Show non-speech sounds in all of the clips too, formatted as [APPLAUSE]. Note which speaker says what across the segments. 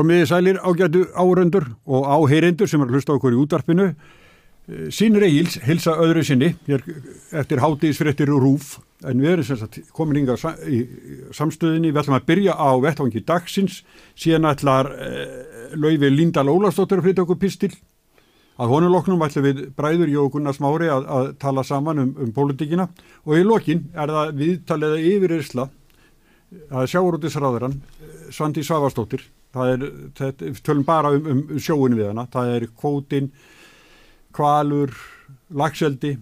Speaker 1: Komiði sælir ágætu áröndur og áheyrendur sem er að hlusta okkur í útvarpinu. Sýnir Egil's hilsa öðru sinni eftir hátíðisfrettir og rúf en við erum sem sagt komin yngar í samstöðinni. Við ætlum að byrja á vettvangi dagsins síðan ætlar eh, Lauvi Líndal Ólafsdóttir að flytja okkur pistil. Að honuloknum ætlum við bræður Jó Gunnars Mári að, að tala saman um, um pólitíkina og í lokin er það viðtaliða yfir Írsla að sjáurútisræðurann Svandi Svavastóttir það er, þetta, tölum bara um, um sjóinu við hana, það er kvótin kvalur, lagseldi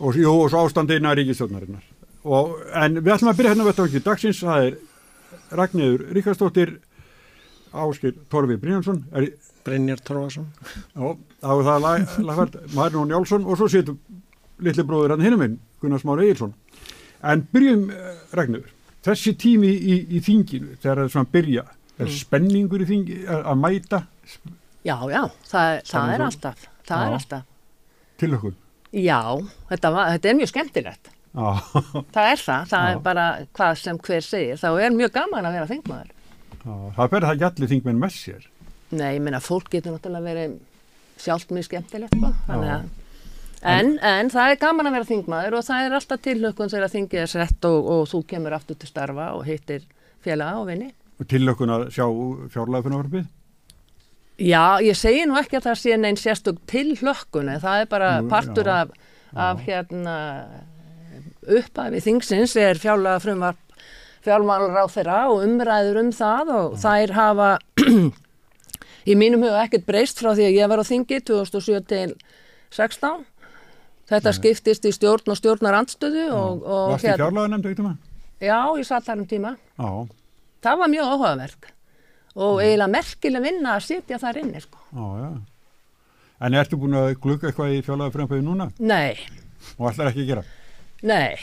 Speaker 1: og, jú, og svo ástandina ríkistjónarinnar en við ætlum að byrja hérna vettu ekki dagsins, það er Ragnæður Ríkastóttir Áskil Torfi Brynjarsson
Speaker 2: Brynjar Torfarsson
Speaker 1: og það er lagfært Marjón Jálsson og svo setur litli bróður hann hinnum minn Gunnar Smári Eilsson en byrjum eh, Ragnæður þessi tími í, í þinginu þegar það er svona að byrja er mm. spenningur í þingi að mæta?
Speaker 3: Já, já, það, það er alltaf það já. er alltaf.
Speaker 1: Til okkur?
Speaker 3: Já, þetta, var, þetta er mjög skemmtilegt. [LAUGHS] Það er það, það er bara hvað sem hver segir, þá er mjög gaman að vera þingmaður.
Speaker 1: Það verður það ekki allir þingmenn með sér.
Speaker 3: Nei, ég minna, fólk getur náttúrulega verið sjálft mjög skemmtilegt að, en, en það er gaman að vera þingmaður og það er alltaf tilhökkun þegar þingið er sett og, og þú kemur aftur til starfa og hittir félaga og vinni
Speaker 1: Tilökkun að sjá fjárlæðunavarfið?
Speaker 3: Já, ég segi nú ekki að það sé neins sérstök tilökkun það er bara nú, partur já, af, af hérna uppæfið þingsins er fjárlæða frumvarp fjármálur á þeirra og umræður um það og já. þær hafa [CLEARS THROAT] í mínum huga ekkert breyst frá því að ég var á þingi 2007 til 16 þetta Nei. skiptist í stjórn og stjórnar andstöðu og,
Speaker 1: og Varst þið fjárlæða nefndu eitthvað?
Speaker 3: Já, ég satt þar um tíma Já það var mjög áhugaverk og eiginlega merkileg vinna að sitja þar inni sko.
Speaker 1: Ja. En ertu búin að glukka eitthvað í fjálaða fremfæði núna?
Speaker 3: Nei.
Speaker 1: Og ætlar ekki að gera?
Speaker 3: Nei.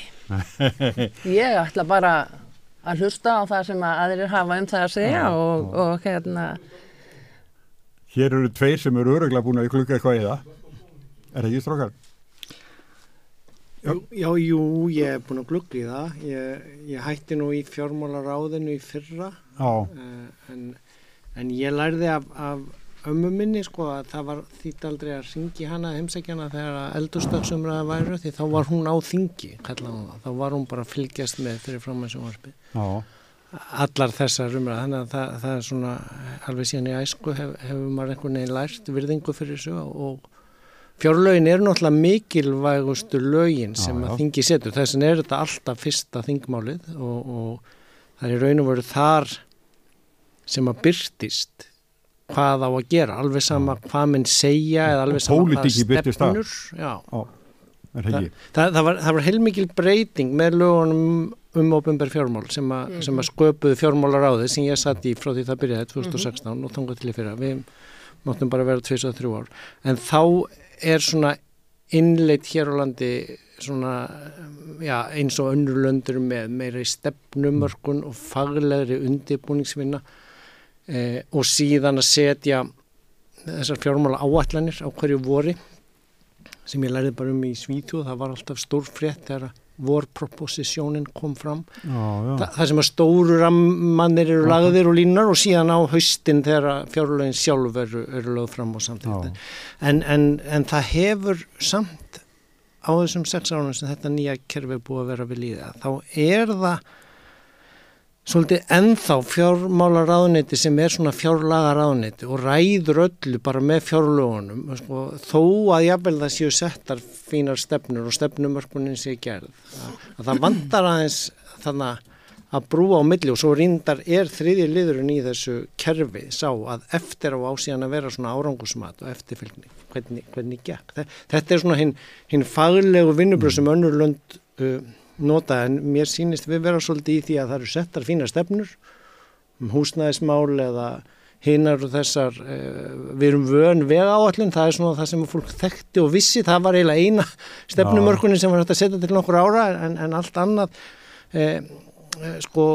Speaker 3: [LAUGHS] ég ætla bara að hlusta á það sem að aðrir hafa um það að segja já, og, já. og hérna
Speaker 1: Hér eru tveir sem eru öruglega búin að glukka eitthvað í það. Er það ekki strókar?
Speaker 2: Já, já, jú, ég hef búin að glugga í það. Ég, ég hætti nú í fjármálaráðinu í fyrra uh, en, en ég lærði af, af ömmu minni sko að það var þýtt aldrei að ringi hana heimsækjana þegar eldurstöksumræða væru því þá var hún á þingi, þá var hún bara fylgjast með fyrir framhæmsum varfi. Allar þessar umræða, þannig að það, það er svona alveg síðan í æsku hef, hefur maður einhvern veginn lært virðingu fyrir þessu og Fjárlögin er náttúrulega mikilvægustu lögin sem já, já. að þingi setur, þess vegna er þetta alltaf fyrsta þingmálið og, og það er í raun og veru þar sem að byrtist hvað á að gera, alveg sama hvað minn segja eða alveg sama hvað stefnur. Já,
Speaker 1: það,
Speaker 2: það, það var, var heilmikil breyting með lögunum um ofinbær fjármál sem, a, mm -hmm. sem að sköpuðu fjármálar á þess sem ég satt í frá því það byrjaði 2016 mm -hmm. og þangað til í fyrra. Við máttum bara vera 2-3 ár. En þá er svona innleitt hér á landi svona, já, eins og önnur löndur með meiri stefnumörkun og faglegri undibúningsvinna eh, og síðan að setja þessar fjármála áallanir á hverju vori sem ég lærði bara um í Svíþjóð, það var alltaf stór frétt þegar vorproposisjónin kom fram. Já, já. Þa, það sem að stóru rammannir eru lagðir og línar og síðan á haustin þegar fjárlegin sjálf eru, eru lögð fram og samtíð en, en, en það hefur samt á þessum sex ánum sem þetta nýja kerfi er búið að vera við líða þá er það svolítið ennþá fjármála ráðniti sem er svona fjárlaga ráðniti og ræður öllu bara með fjárlögunum sko, þó að jáfnvel það séu settar fínar stefnur og stefnumörkunin sé gerð að það vandar aðeins þannig að brúa á milli og svo reyndar er þriðji liðurinn í þessu kerfi sá að eftir á ásíðan að vera svona árangusmat og eftirfylgni hvernig, hvernig gekk. Þetta er svona hinn hin faglegu vinnubröð sem önnur lönd uh, nota en mér sýnist við vera svolítið í því að það eru settar fína stefnur um húsnæðismál eða hinnar og þessar, uh, við erum vön vega áallin, það er svona það sem fólk þekkti og vissi, það var eiginlega eina stefnumörkunin sem var hægt að setja til nokkur ára en, en allt annað uh, sko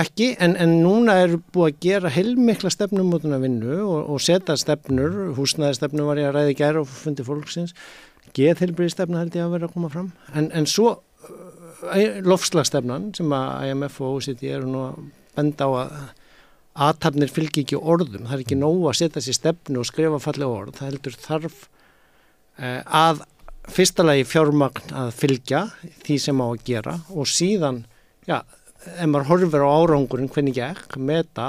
Speaker 2: ekki en, en núna er búið að gera heilmikla stefnum út af vinnu og, og setja stefnur, húsnæðistefnu var ég að ræði gæra og fundi fólksins geðheilbriði stefna held ég að vera að koma fram en, en svo lofslagstefnan sem að IMF og OECD eru nú að benda á að, aðtapnir fylgir ekki orðum, það er ekki nóg að setja sér stefnu og skrifa fallega orð, það heldur þarf uh, að fyrsta lagi fjármagn að fylgja því sem á að gera og síðan, já, ef maður horfir á árangurinn hvernig ekki, meta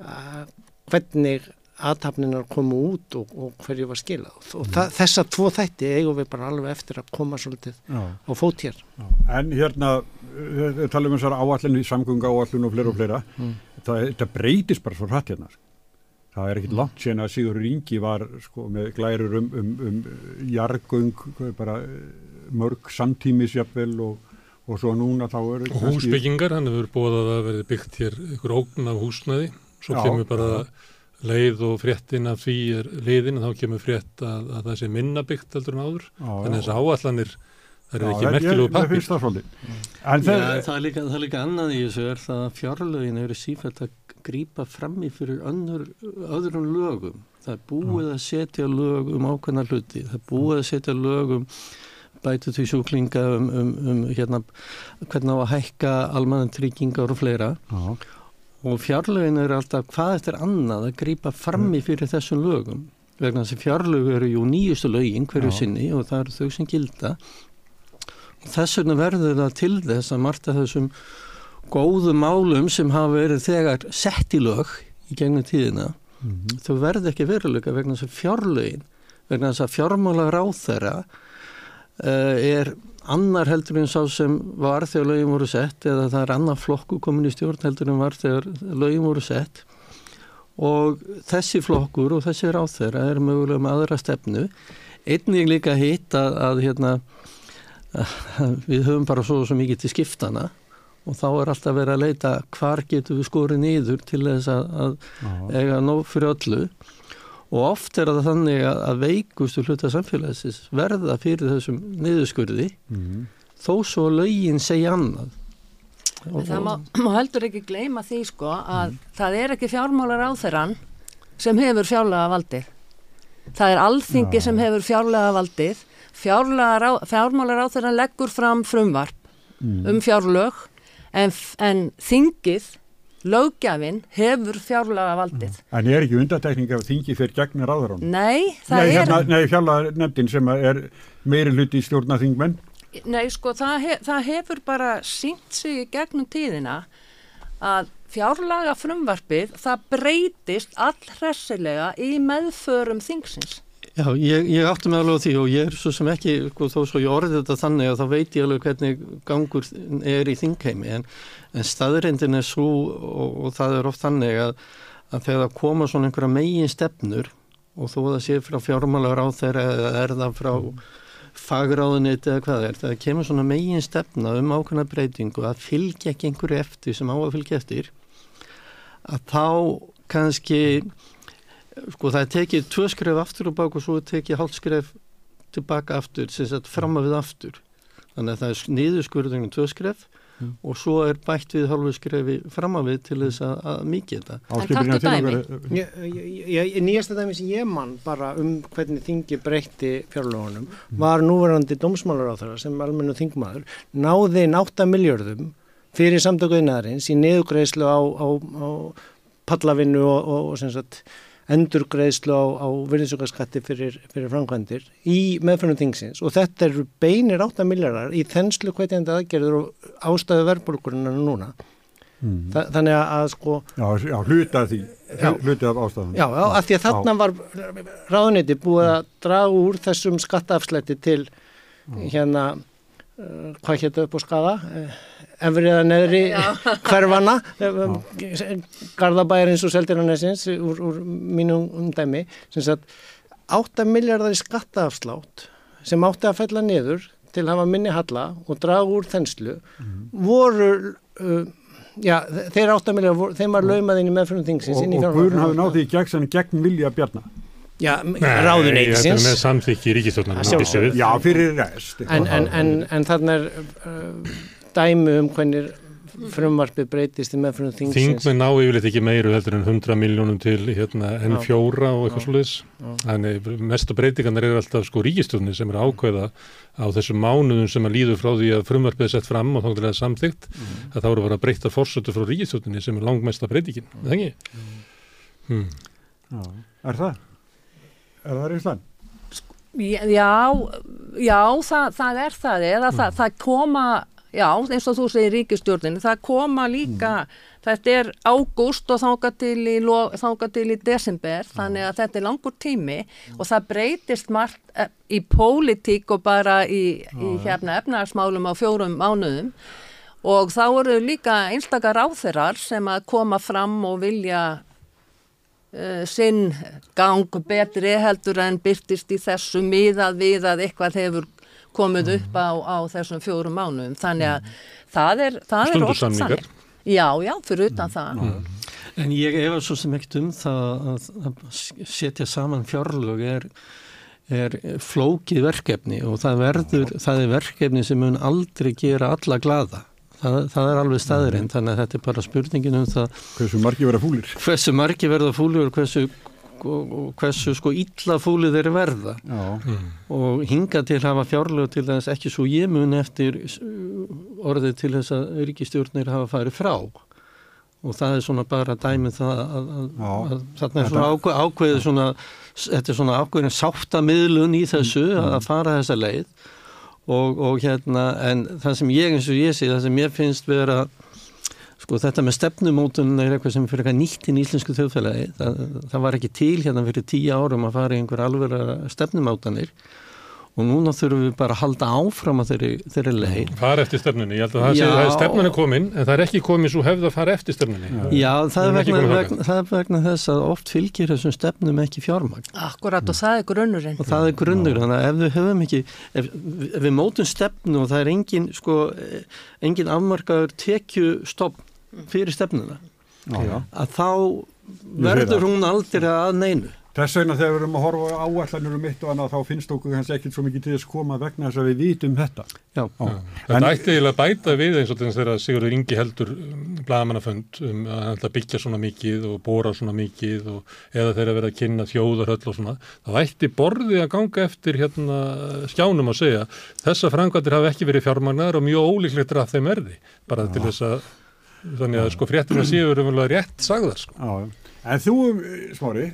Speaker 2: uh, hvernig aðtapninar komu út og, og hverju var skilað og mm. þessa tvo þætti eigum við bara alveg eftir að koma svolítið Já. á fót hér
Speaker 1: Já. En hérna, við talum um þessar áallinu samgönga áallinu og fleira og fleira mm. það, þetta breytist bara svo hratt hérna það er ekkit langt sen að Sigur Ringi var sko, með glærur um, um, um jargung bara mörg samtímisjafvel og, og svo núna þá er
Speaker 4: og húsbyggingar, hann hefur búið að það verði byggt hér ykkur ógn af húsnaði svo kemur bara leið og fréttin af því er leiðin þá kemur frétt að, að það sé minna byggt heldur en áður, já, þannig að þessi áallanir það er ekki merkilegu pappir
Speaker 5: það, það, það er líka, annað í þessu er það að fjárlögin eru sífælt að grýpa frammi fyrir önnur, öðrum lögum. Það er búið að setja lög um ákveðna hluti, það er búið að setja lög um bætu því sjúklinga um, um, um hérna, hvernig á að hækka almanna tryggingar og fleira. Já og fjárlögin eru alltaf hvað eftir annað að grýpa frammi mm. fyrir þessum lögum vegna þess að fjárlögu eru jú nýjustu lögin hverju Já. sinni og það eru þau sem gilda og þess vegna verður það til þess að marta þessum góðu málum sem hafa verið þegar sett í lög í gegnum tíðina mm -hmm. þau verður ekki veruleika vegna þess að fjárlögin vegna þess að fjármála ráð þeirra uh, er annar heldur en sá sem var þegar lögjum voru sett eða það er annar flokku komin í stjórn heldur en var þegar lögjum voru sett. Og þessi flokkur og þessi ráð þeirra er mögulega með aðra stefnu. Einnig líka hitt að, að hérna að [LAUGHS] við höfum bara svo, svo mikið til skiptana og þá er alltaf verið að leita hvar getur við skorið nýður til þess að, að eiga nóg fyrir öllu og oft er það þannig að veikustu hluta samfélagsins verða fyrir þessum niðurskurði mm -hmm. þó svo lögin segja annað
Speaker 3: og, Það má, [CLEARS THROAT] má heldur ekki gleyma því sko að mm. það er ekki fjármálar á þeirran sem hefur fjárlega valdið það er alþingi ja. sem hefur fjárlega valdið fjármálar á þeirran leggur fram frumvarp mm. um fjárlög en, en þingið lögjafinn hefur fjárlaga valdið.
Speaker 1: En ég er ekki undatekning af þingi fyrir gegnir áður án?
Speaker 3: Nei, það nei,
Speaker 1: hérna, er... Nei, fjárlaga nefndin sem er meiri hluti í stjórna þingmenn?
Speaker 3: Nei, sko, það, hef, það hefur bara sínt sig í gegnum tíðina að fjárlaga frumvarpið, það breytist allhressilega í meðförum þingsins.
Speaker 5: Já, ég, ég átti með alveg á því og ég er svo sem ekki, sko, þó svo ég orði þetta þannig að þá veit ég alveg hvernig gangur er í þingheimi. En, en staðrindin er svo og, og það er oft þannig að, að þegar það koma svona einhverja megin stefnur og þó það sé frá fjármálar á þeirra eða er það frá fagráðunit eða hvað er, það kemur svona megin stefna um ákveðna breytingu að fylgja ekki einhverju eftir sem á að fylgja eftir að þá kannski sko það er tekið tvö skref aftur og bák og svo er tekið hálf skref tilbaka aftur, sem sagt fram að við aftur þannig að það er niðurskurðunum tvö skref mm. og svo er bætt við hálfu skrefi fram að við til þess að, að mikið þetta.
Speaker 3: En taktu
Speaker 2: dæmi Nýjasta dæmi sem ég mann bara um hvernig þingi breytti fjárlóðunum mm. var núverandi dómsmálar á þeirra sem almennu þingmaður náði nátta miljörðum fyrir samtökuðinarins í niðugreislu á, á, á pallavinnu og, og, og sem sagt endurgreðslu á, á virðisökkarskatti fyrir, fyrir framkvæmdir í meðfærnum þingsins og þetta eru beinir 8 miljardar í þenslu hvetjandi aðgerður og ástæðu verðbólkurinn núna. Mm. Þa, þannig að sko...
Speaker 1: Já, já hlutað því, hlutað af ástæðum.
Speaker 2: Já, já, af því að þarna var ráðniti búið að draga úr þessum skattafslætti til hérna, uh, hvað héttu upp á skada? Uh, efrið að neðri [LAUGHS] hverfana Garðabæjarins og Seldirannessins úr, úr mínum umdæmi sem sagt 8 miljardar í skattaafslátt sem átti að fella niður til að hafa minni halla og draga úr þenslu mm. voru uh, já, þeir 8 miljardar, þeim var laumaðinn í meðfjörnum þingsins
Speaker 1: og, og Guðrun hafi náði í gegn, gegn vilja bjarnar
Speaker 2: Já, ráðuneytisins. Þetta
Speaker 4: er með samþykki ríkistofnarnar.
Speaker 1: Já, fyrir rest.
Speaker 2: En, en, en, en þannig er uh, dæmi um hvernig frumvarpið breytist í meðfram þingsins.
Speaker 4: Þingmenn ná yfirleitt ekki meiru heldur en 100 miljónum til hérna, N4 og eitthvað slúðis. Þannig mestu breytingarnir eru alltaf sko ríkistjóðni sem er ákveða á þessum mánuðum sem að líður frá því að frumvarpið er sett fram og þá er það samþygt mm. að þá eru bara breyta fórsötu frá ríkistjóðinni sem er langmesta breytingin. Mm. Það ekki?
Speaker 1: Mm. Já, er það? Er það reynslan?
Speaker 3: Já, já það, það er það, eða það, það koma Já, eins og þú segir ríkistjórninu, það koma líka, mm. þetta er ágúst og þánga til, til í desember, mm. þannig að þetta er langur tími mm. og það breytist margt eh, í pólitík og bara í, í hérna efnarsmálum á fjórum mánuðum og þá eru líka einstakar áþeirar sem að koma fram og vilja sinn gang betri heldur en byrtist í þessu miðað við að eitthvað hefur komið upp á, á þessum fjórum mánuðum þannig að það er, það er oft þannig. Já, já, fyrir utan það. Mm.
Speaker 5: En ég efa svo sem ekkert um það að, að setja saman fjárlög er, er flókið verkefni og það, verður, það er verkefni sem mun aldrei gera alla glada. Það, það er alveg staðurinn, þannig að þetta er bara spurningin um það.
Speaker 1: Hversu margi verða fúlir?
Speaker 5: Hversu margi verða fúlir og hversu hversu sko illafúlið þeir verða mm. og hinga til hafa fjárlög til þess ekki svo ég mun eftir orðið til þess að ríkistjórnir hafa farið frá og það er svona bara dæmið það að, að, að þarna er svona ákveð, ákveðið svona, þetta er svona ákveðin sáttamiðlun í þessu mm. að fara þessa leið og, og hérna en það sem ég eins og ég sé, það sem ég finnst vera Sko þetta með stefnumótun er eitthvað sem fyrir eitthvað nýtt í nýllensku þjóðfélagi. Það, það var ekki til hérna fyrir tíu árum að fara í einhver alveg stefnumótanir og núna þurfum við bara að halda áfram að þeirri, þeirri leið.
Speaker 4: Fara eftir stefnunni, ég held að það sé að stefnunni er komin en það er ekki komið svo hefð að fara eftir stefnunni.
Speaker 5: Já, það, er vegna, vegna, það er vegna þess að oft fylgir þessum stefnum ekki fjármagn.
Speaker 3: Akkurat og það er grunnurinn.
Speaker 5: Og það er grunnurinn, þannig að ef við höfum ekki, ef, ef við mótum stefnu og það er engin, sko, engin afmarkaður tekjustopp fyrir stefnuna Já. að þá verður hún aldrei að neinu
Speaker 1: Þess vegna þegar við erum að horfa áallanir um mitt og annað þá finnst okkur kannski ekkert svo mikið til þess að koma vegna þess að við vítum þetta.
Speaker 5: Já.
Speaker 4: Já. Þetta ætti eiginlega að bæta við eins og þess að Sigurður Ingi heldur um, blagamannafönd um að byggja svona mikið og bóra svona mikið og eða þeirra verið að kynna þjóðarhöll og svona. Það ætti borðið að ganga eftir hérna skjánum að segja þessa frangvættir hafi ekki verið fjármagnar og mjög ólíklegt að þeim erði bara til þess að þannig að sko fréttina séu umverulega rétt sagðar sko.
Speaker 1: Já, en þú, smári,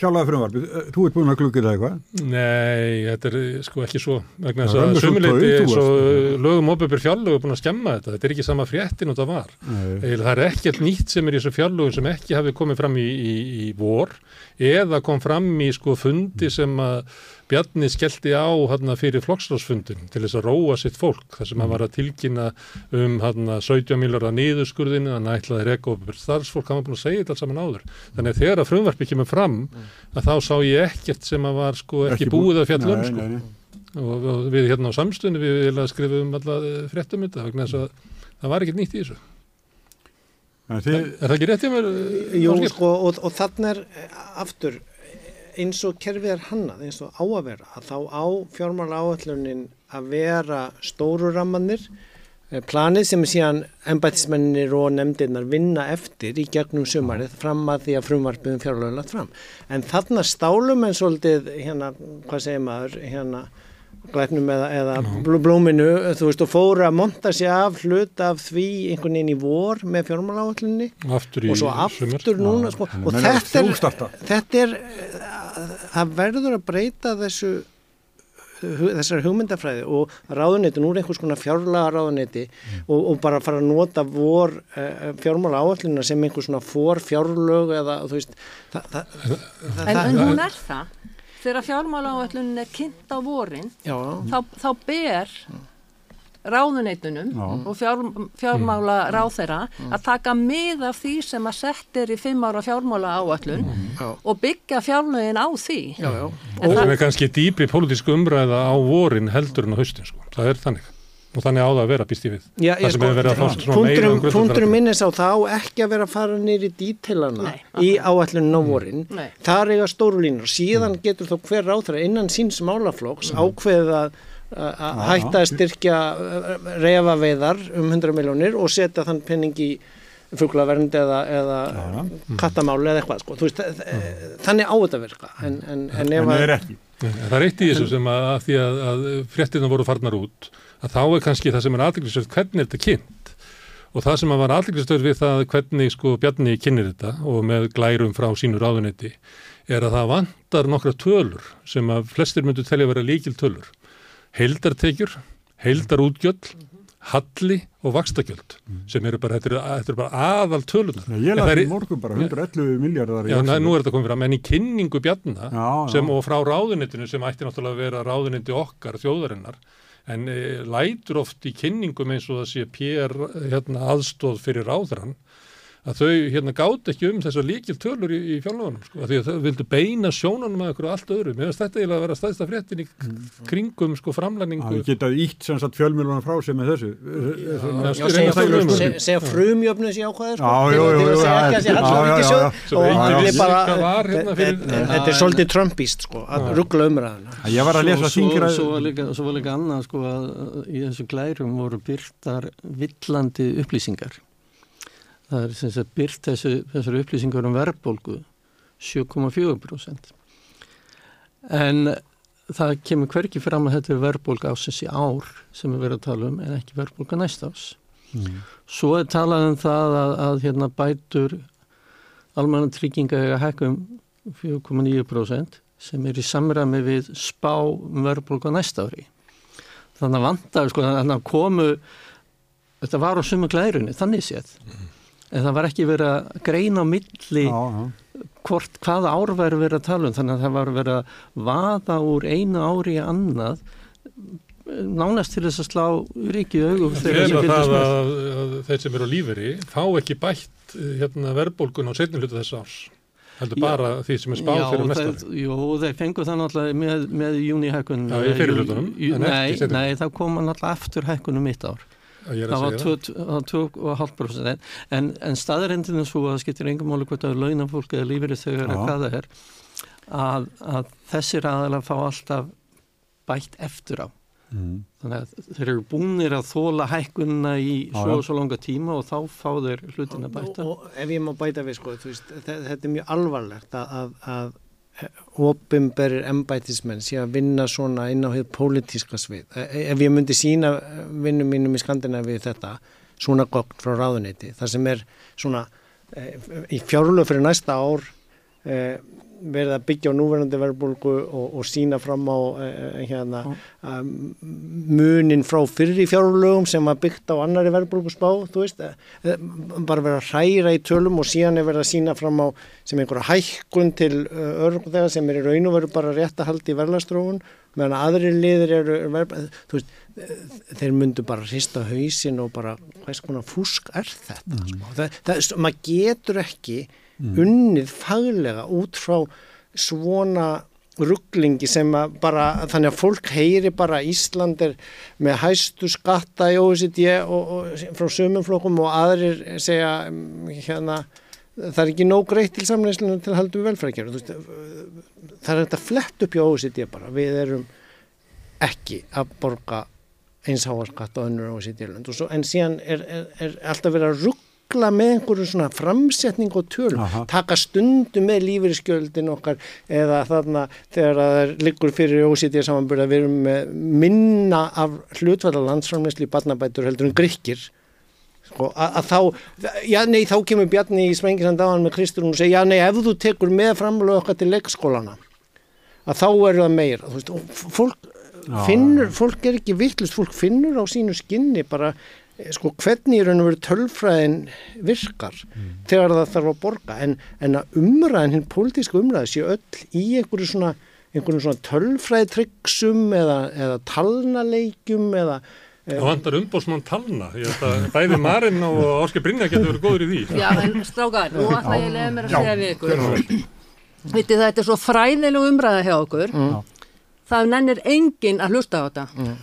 Speaker 1: fjálaða frumvarfið, þú ert búin að glukka það eitthvað?
Speaker 4: Nei, þetta er sko ekki svo vegna þess að sumuleiti eins og lögum óbyrgur fjárlögu er búin að skemma þetta, þetta er ekki sama fréttin og það var. Eða, það er ekkert nýtt sem er í þessu fjárlögum sem ekki hafi komið fram í, í, í vor eða kom fram í sko fundi sem að Bjarni skellti á hana, fyrir flokksráðsfundin til þess að róa sitt fólk þar sem hann var að tilkynna um hana, 17 miljóra nýðurskurðinu hann ætlaði reyka og starfsfólk hann var búin að segja þetta alls saman áður. Þannig að þegar að frumvarpi kemur fram að þá sá ég ekkert sem að var sko, ekki, ekki búið að fjalla um sko. og, og við hérna á samstunni við skrifum alla fréttum þetta vegna þess að það var ekkert nýtt í þessu. Þið... Er, er það ekki rétt í mér?
Speaker 2: Jú, sko, og, og þannig er aftur eins og kerfið er hannað, eins og á að vera að þá á fjármála áallunin að vera stóru rammanir eh, planið sem er síðan ennbætismennir og nefndirnar vinna eftir í gegnum sumarið fram að því að frumvarpiðum fjárlega lagt fram. En þarna stálum en svolítið hérna, hvað segir maður hérna glæknum eða, eða blóminu þú veist og fóru að monta sér af hlut af því einhvern veginn í vor með fjármáláallinni og svo aftur núna sko, og þetta er, þetta er það verður að breyta þessu þessari hugmyndafræði og ráðuneti, nú er einhvers konar fjárlaga ráðuneti mm. og, og bara fara að nota vor uh, fjármála áallina sem einhvers svona for fjárlög eða þú veist það, það,
Speaker 3: það, En, en hún er það þegar fjármála áallin er kynnt á vorin þá, þá ber ráðuneytunum Já. og fjár, fjármála mm. ráþeira mm. að taka mið af því sem að settir í fimm ára fjármála áallun mm. og byggja fjárlögin á því
Speaker 4: Já, já. og það er kannski dýbri pólitísku umræða á vorin heldur en á haustin sko. það er þannig og þannig á það að vera býst í við.
Speaker 2: Já, það sem sko, hefur verið að fást svona meira um Pundurum minnis á þá ekki að vera að fara nýri dítilana í áallunum á vorin. Það er eiga stóru línur. Síðan getur þó hver ráþeira innan síns málaflóks ákveðið að að hætta að styrkja reyfaveiðar um 100 miljónir og setja þann penning í fugglavernd eða, eða kattamáli eða eitthvað sko. veist, þannig á þetta virka. En, en, en ef
Speaker 1: að
Speaker 4: það er eitt í þessu sem að, að því að, að fréttina voru farnar út að þá er kannski það sem er aðliklisvöld hvernig er þetta kynnt og það sem að var aðliklisvöld við það hvernig sko Bjarni kynir þetta og með glærum frá sínu ráðunetti er að það vantar nokkra tölur sem að flestir myndu telja að vera líkil tölur heildartekjur, heildarútgjöld halli og vakstakjöld mm. sem eru bara, þetta eru bara aðal tölunar.
Speaker 1: Ég laði morgun bara 111 miljardar.
Speaker 4: Já, næ, nú er þetta komið fram, en í kynningu bjarna já, sem já. og frá ráðunitinu sem ætti náttúrulega að vera ráðuniti okkar þjóðarinnar en e, lætur oft í kynningum eins og það sé pér hérna, aðstóð fyrir ráðurann að þau hérna gátt ekki um þessar líkil tölur í, í fjárlöfunum sko, því að þau vildu beina sjónanum að okkur og allt öðru. Mér finnst þetta eiginlega að vera staðista fréttin í kringum sko framlæningu.
Speaker 1: Það getaði ítt sem sagt fjölmjöluna frá sem er þessu.
Speaker 2: Já, segja frumjöfnus í ákvæður sko.
Speaker 1: Já, jú, jú, jú.
Speaker 2: Þetta er svolítið trumpist sko, að ruggla umræðina.
Speaker 1: Ég var að lesa þingra.
Speaker 5: Svo var líka annað sko að í þessu glærum voru byrtar villandi upplýsingar það er sem sagt byrt þessu, þessar upplýsingar um verðbólgu 7,4% en það kemur hverki fram að þetta er verðbólga ásins í ár sem við verðum að tala um en ekki verðbólga næst ás mm. svo er talað um það að, að hérna bætur almanna trygginga eða hækkum 4,9% sem er í samræmi við spá um verðbólga næst ári. Þannig að vandar sko þannig að komu þetta var á sumu glærunni þannig séð. Mm en það var ekki verið að greina á milli já, já. hvort hvaða ár væri verið að tala um þannig að það var verið að vaða úr einu ári í annað nánast til þess að slá ríkið augum
Speaker 4: þegar það að, að þeir sem eru á líferi fá ekki bætt hérna, verðbólgun á setni hlutu þess árs heldur já, bara því sem er spáð fyrir mestar
Speaker 5: Jú, þeir fengu það náttúrulega með, með júnihækkun
Speaker 4: Já, í fyrirlutunum
Speaker 5: Nei, nei, það kom náttúrulega aftur hækkunum mitt ár það var 2,5% en, en staðarhendinu svo að það skiptir engum máli hvort að launafólk eða lífeyri þegar að hvað það er að, að þessir aðalega fá alltaf bætt eftir á. Mm. þannig að þeir eru búinir að þóla hækkunna í svo og svo langa tíma og þá fá þeir hlutin að bæta
Speaker 2: og, og ef ég má bæta við sko veist, þetta er mjög alvarlegt að, að, að opimberir embætismenn sé að vinna svona inn á hefur pólitíska svið. E, e, ef ég myndi sína vinnum mínum í Skandinavi þetta, svona gogn frá ráðuniti, það sem er svona e, í fjárlöf fyrir næsta ár verið að byggja á núverandi verðbólgu og, og sína fram á uh, hérna, uh, munin frá fyrri fjárlögum sem að byggta á annari verðbólgu uh, bara verið að hræra í tölum og síðan er verið að sína fram á sem einhverja hækkun til örgum þegar sem er í raun og veru bara rétt að halda í verðlastrófun, meðan aðri liðir eru, er, veist, þeir myndu bara hrista hausin og bara, hvað svona fúsk er þetta, mm. sko. það, það, maður getur ekki mm. unnið faglega út frá svona rugglingi sem að bara þannig að fólk heyri bara Ísland er með hæstu skatta í OECD og, og frá sömumflokkum og aðrir segja hérna það er ekki nóg greitt til samleyslinu til að halda um velfrækjara það er þetta flett upp í OECD bara. Við erum ekki að borga einsháarskatt á önnur OECD-lund en síðan er, er, er alltaf verið að rugg negla með einhverju svona framsetning og tölum, Aha. taka stundu með lífeyriskjöldin okkar eða þarna þegar það liggur fyrir ósítið samanbyrða að við erum með minna af hlutvæða landsframleysli í barnabætur heldur en grykkir sko, að, að þá, já nei þá kemur Bjarni í Svengisand áhan með Kristurinn og segja já nei ef þú tekur með framlög okkar til leikskólana að þá eru það meir veist, fólk finnur, fólk er ekki vittlust, fólk finnur á sínu skinni bara sko hvernig í raun og veru tölfræðin virkar mm. þegar það þarf að borga en, en að umræðin, hinn pólitíska umræði sé öll í einhverju svona, svona tölfræðitryggsum eða, eða talnaleikjum eða
Speaker 4: Það vandar umbósmann talna, ég held að bæði Marinn og Ásker Brynja getur verið góður í því.
Speaker 3: Já, en strákar, nú ætla ég að leiða mér að segja við ykkur. Vitið það, þetta er svo fræðileg umræða hjá okkur, mm. það nennir engin að hlusta á þetta. Mm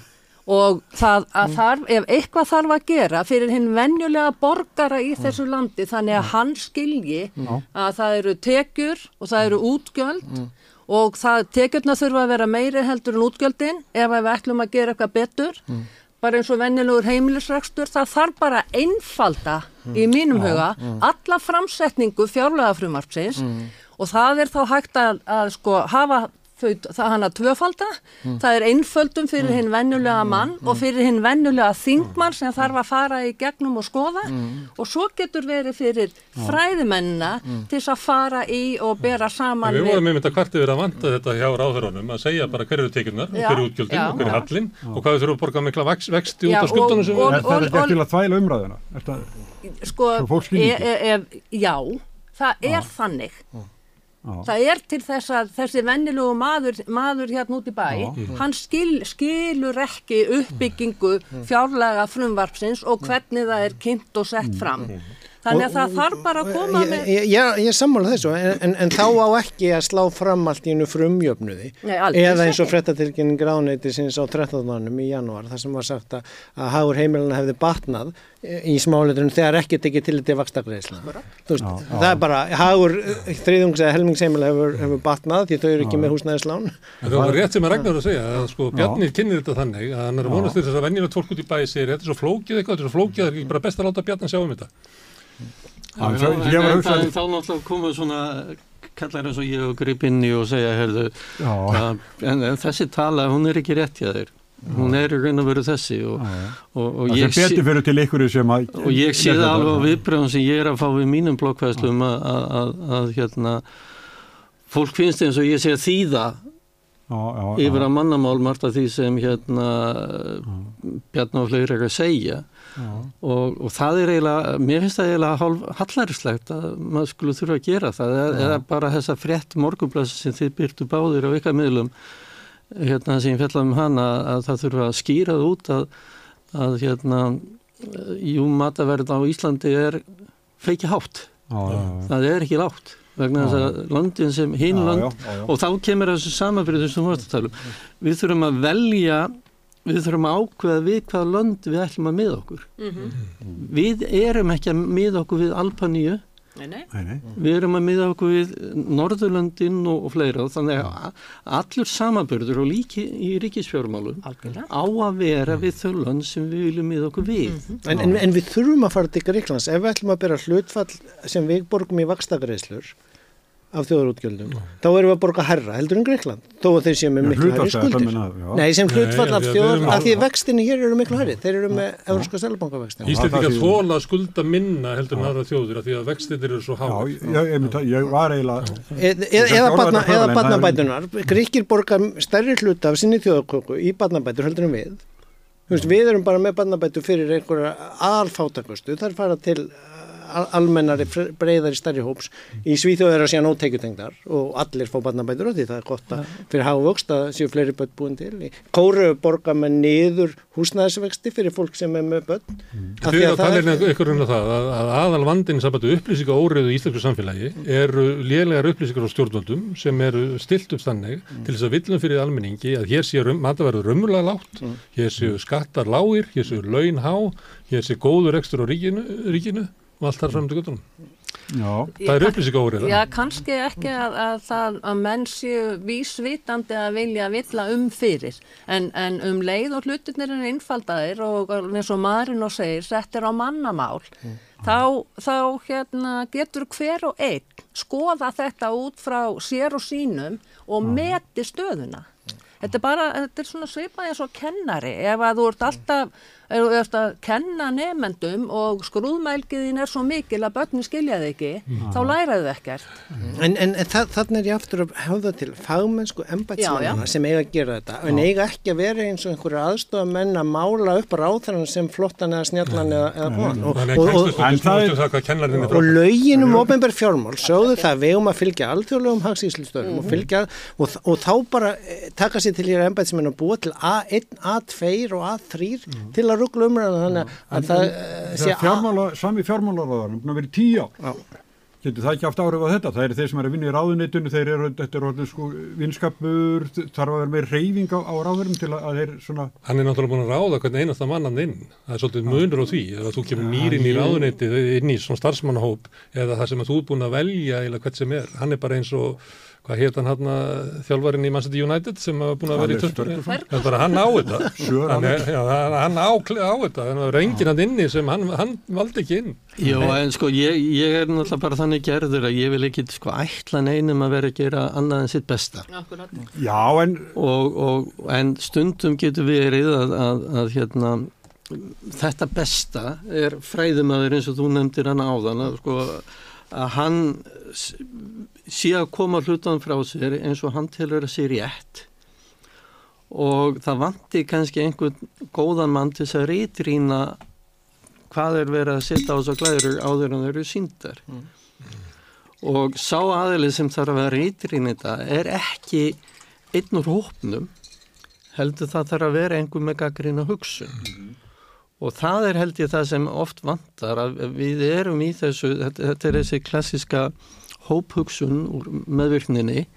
Speaker 3: og það að þarf, ef eitthvað þarf að gera fyrir hinn venjulega borgara í þessu landi þannig að hann skilji að það eru tekjur og það eru útgjöld og það tekjurna þurfa að vera meiri heldur en útgjöldin ef við ætlum að gera eitthvað betur. Bara eins og venjulegur heimilisrækstur það þarf bara einfalda í mínum huga alla framsetningu fjárlega frumvarpsins og það er þá hægt að, að sko hafa það hann að tvöfalda, það er einföldum fyrir hinn vennulega mann og fyrir hinn vennulega þingmann sem þarf að fara í gegnum og skoða. Og svo getur verið fyrir fræðimennina til þess að fara í og bera saman
Speaker 4: Við vorum einmitt að kvarti verið að vanta þetta hjá ráðherranum að segja bara hverju tekjurnar,
Speaker 3: Já,
Speaker 4: hverju útgjöldin og hverju hallin og hvað við þurfum að borga mikla vex, vexti út af skuldunum sem
Speaker 3: og-
Speaker 4: við
Speaker 1: Er það
Speaker 3: og-
Speaker 1: ekki til að þvæla umræðuna? Er það,
Speaker 3: sko,
Speaker 1: Svo fólk skilji
Speaker 3: e, e, e, já, það er þannig.
Speaker 1: Já.
Speaker 3: Það er til þess að þessi vennilegu maður, maður hérna út í bæ hann skil, skilur ekki uppbyggingu fjárlega frumvarpsins og hvernig það er kynnt og sett fram þannig að það þarf bara að koma
Speaker 2: Ég,
Speaker 3: með
Speaker 2: ég, ég, ég sammála þessu en, en, en þá á ekki að slá fram allt í einu frumjöfnuði.
Speaker 3: Nei, aldrei.
Speaker 2: Eða eins og
Speaker 3: ekki.
Speaker 2: frettatilkynning ráðneyti sinns á 13. í janúar þar sem var sagt að, að hagur heimilina hefði batnað í smáleiturinn þegar ekki tekið til þetta vakstakleisla það er bara hagur þriðungs eða helmingsheimila hefur, hefur batnað því þau eru ekki með húsnæðislán.
Speaker 4: En það var rétt sem að Ragnar að segja að sko Bjarni kynir þetta þannig að hann er að vonast til þess að venjulegt fólk út í bæði að
Speaker 5: en,
Speaker 1: að
Speaker 5: en, það, þá náttúrulega koma svona kallar eins og ég og grip inn í og segja heyrðu,
Speaker 1: Já.
Speaker 5: að, en, en þessi tala, hún er ekki rétt hjá þér. Hún er í raun og veru þessi og, og, og ég
Speaker 1: að...
Speaker 5: sé það alveg á viðbröðum sem ég er að fá við mínum blokkvæðslum að, að, að, að hérna fólk finnst eins og ég sé að þýða
Speaker 1: Já, já,
Speaker 5: yfir
Speaker 1: já.
Speaker 5: að mannamál margt af því sem hérna fleiri er að segja og, og það er eiginlega, mér finnst það eiginlega hálf hallaríslegt að maður skulle þurfa að gera það eða, eða bara þessa frétt morgunblæs sem þið byrtu báðir á ykkar miðlum hérna sem ég fjallaði um hana að það þurfa að skýra það út að, að hérna jú mataverð á Íslandi er feiki hátt,
Speaker 1: Já, já, já.
Speaker 5: það er ekki lágt vegna þess að landin sem hinn land og þá kemur þessu að tala um. Við þurfum að velja, við þurfum að ákveða við hvaða lönd við ætlum að miða okkur. Við erum ekki að miða okkur við Alpaníu,
Speaker 3: Nei, nei.
Speaker 1: Nei, nei.
Speaker 5: við erum að miða okkur við Norðurlöndin og, og fleira þannig að allur samanbyrður og líki í ríkisfjármálum
Speaker 3: Algjörlega.
Speaker 5: á að vera við þau lönd sem við viljum miða okkur við.
Speaker 2: en, en, en við þurfum að fara til Greiklands ef við ætlum að bera hlutfall sem við borgum í vakstakreislur af þjóðarútgjöldum, þá erum við að borga herra heldur en Greikland, þó að þeir séu með miklu herri skuldir.
Speaker 1: já.
Speaker 2: Nei, sem hlutfall af þjóðar, af því
Speaker 4: að-
Speaker 2: vextinni hér eru miklu herri, þeir eru með Európska
Speaker 4: að
Speaker 1: sé-
Speaker 4: þóla að skulda minna heldur en aðra þjóðir af því að vextir eru svo háir.
Speaker 1: ég, ég, ég, ég var eiginlega...
Speaker 2: Eða barnabætunar Gríkir borga stærri hluta af sinni þjóðaköku í barnabætur heldur en við. Við erum bara með barnabætur fyrir einhverja alfátakustu þar fara til almennari breiðari stærri hóps í Svíþjóð er að síðan óteikutengdar og allir fá barnabætur á því. Það er gott að fyrir hávöxt að séu fleiri börn búin til. Kóru borga með niður húsnæðisvexti fyrir fólk sem er með börn. Af
Speaker 4: Þið
Speaker 2: því
Speaker 4: að tala
Speaker 2: það er-
Speaker 4: ykkur um það að, að aðal vandinn sambandi upplýsinga óriðu í íslensku samfélagi eru lélegar upplýsingar á stjórnvöldum sem eru stilt upp þannig til þess að villum fyrir almenningi að hér séu mataverður raumulega lágt, hér séu skattar lágir, hér séu laun há, hér séu góður ekstur á ríkinu, ríkinu og allt þar fram til göttunum.
Speaker 1: Já,
Speaker 4: Það er upplýsinga óriða.
Speaker 3: Já, kannski ekki að, að, það, að menn séu vísvitandi að vilja villa um fyrir en, en um leið og hlutirnir er einfaldaðir og eins og maðurinn og segir settir á mannamál þá, þá hérna, getur hver og einn skoða þetta út frá sér og sínum og meti stöðuna. Þetta er bara, þetta er svona svipað eins og kennari, ef að þú ert alltaf, ert að kenna nefendum og skrúðmælgiðin er svo mikil að börnin skilja þig ekki, þá læraðu ekkert.
Speaker 2: En, en, en það, þannig er ég aftur að hafa til fagmennsku
Speaker 3: Já,
Speaker 2: embætsmennina
Speaker 3: já.
Speaker 2: sem eiga að gera þetta. En eiga ekki að vera eins og einhverju aðstofamenn að mála upp ráþarann sem flottan eða snjallan eða, eða góðan og, og, og, og lögin um ofenbar fjármál sögðu það að við um að fylgja alþjóðlegum hagsíslustöðum og fylgja og, og þá bara eh, taka sér til hér embætsmenn að búa til A1, A2 og A3 til að ruggla umræðan þannig að það eh, sé
Speaker 1: það fjármála, sami fjármálaráðan, að vera í tíu ár. Getur það ekki haft áhrif á þetta? Það eru þeir sem er að vinna í ráðunitunum, þeir eru, þetta er orðið sko vinskapur, þarf að vera með reyfing á, á ráðurum til að þeir svona...
Speaker 4: Hann er náttúrulega búin að ráða hvernig einasta mannan inn. Það er svolítið munur á því. Ef þú kemur nýrin í ráðunitið inn í svona starfsmannahóp eða það sem að þú er búin að velja eða hvert sem er. Hann er bara eins og hvað hétt hann hann þjálfarinn í Manchester United sem hafa búin að vera í törnum hann á þetta. [LAUGHS] Hann, já, hann á, á þetta. Það er enginn hann inni sem hann, hann valdi ekki inn.
Speaker 5: Jó en sko ég, ég er náttúrulega bara þannig gerður að ég vil ekki sko ætla neinum að vera að gera annað en sitt besta.
Speaker 1: Já en
Speaker 5: og, og, en stundum getur verið að, að, að hérna þetta besta er fræðumöður eins og þú nefndir hann áðan að sko að hann sé að koma hlutan frá sér eins og hann tilur að sé rétt og það vanti kannski einhvern góðan mann til þess að reytrýna hvað er verið að setja á þess að glæður áður en þau eru síndar mm. og sá aðlið sem þarf að vera reytrýna þetta er ekki einn úr hópnum heldur það þarf að vera einhver með gaggrina hugsun mm. Og það er held ég það sem oft vantar að við erum í þessu, þetta, er þessi klassiska hóphugsun úr meðvirkninni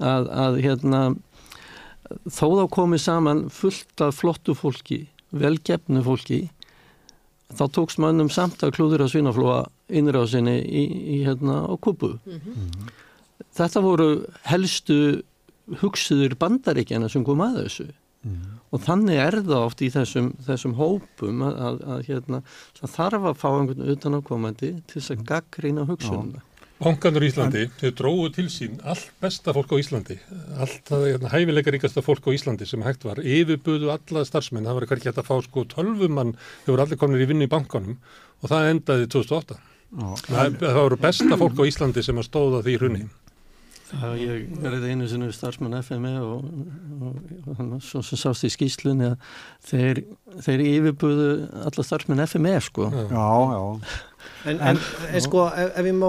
Speaker 5: að, að hérna þó þá komið saman fullt af flottu fólki, velgefnu fólki þá tóks mannum samt að klúður að svinaflóa innrásinni í, í hérna á kupu mm -hmm. þetta voru helstu hugsuður bandaríkjana sem kom að þessu mm -hmm. Og þannig er það oft í þessum, þessum hópum að, að, að hérna, þarf að fá einhvern utan ákomandi til þess að gaggrýna hugsununa
Speaker 4: Bankanur í Íslandi, þau dróðu til sín allt besta fólk á Íslandi, allt hérna, hæfileikaríkasta fólk á Íslandi sem hægt var, yfirbuðu alla starfsmenn, það var ekki hægt að fá sko tölvumann, þau voru allir komin í vinnu í bankanum og það endaði 2008. Ó, það, það voru besta fólk á Íslandi sem að stóða því hrunni.
Speaker 5: Það ég verið einu sinu starfsmann FME og, og, og svo sem sást í skýslunni að þeir, þeir yfirbuðu alla starfsmann FME sko.
Speaker 1: Já, já.
Speaker 2: En, en, en sko, ef, ef ég má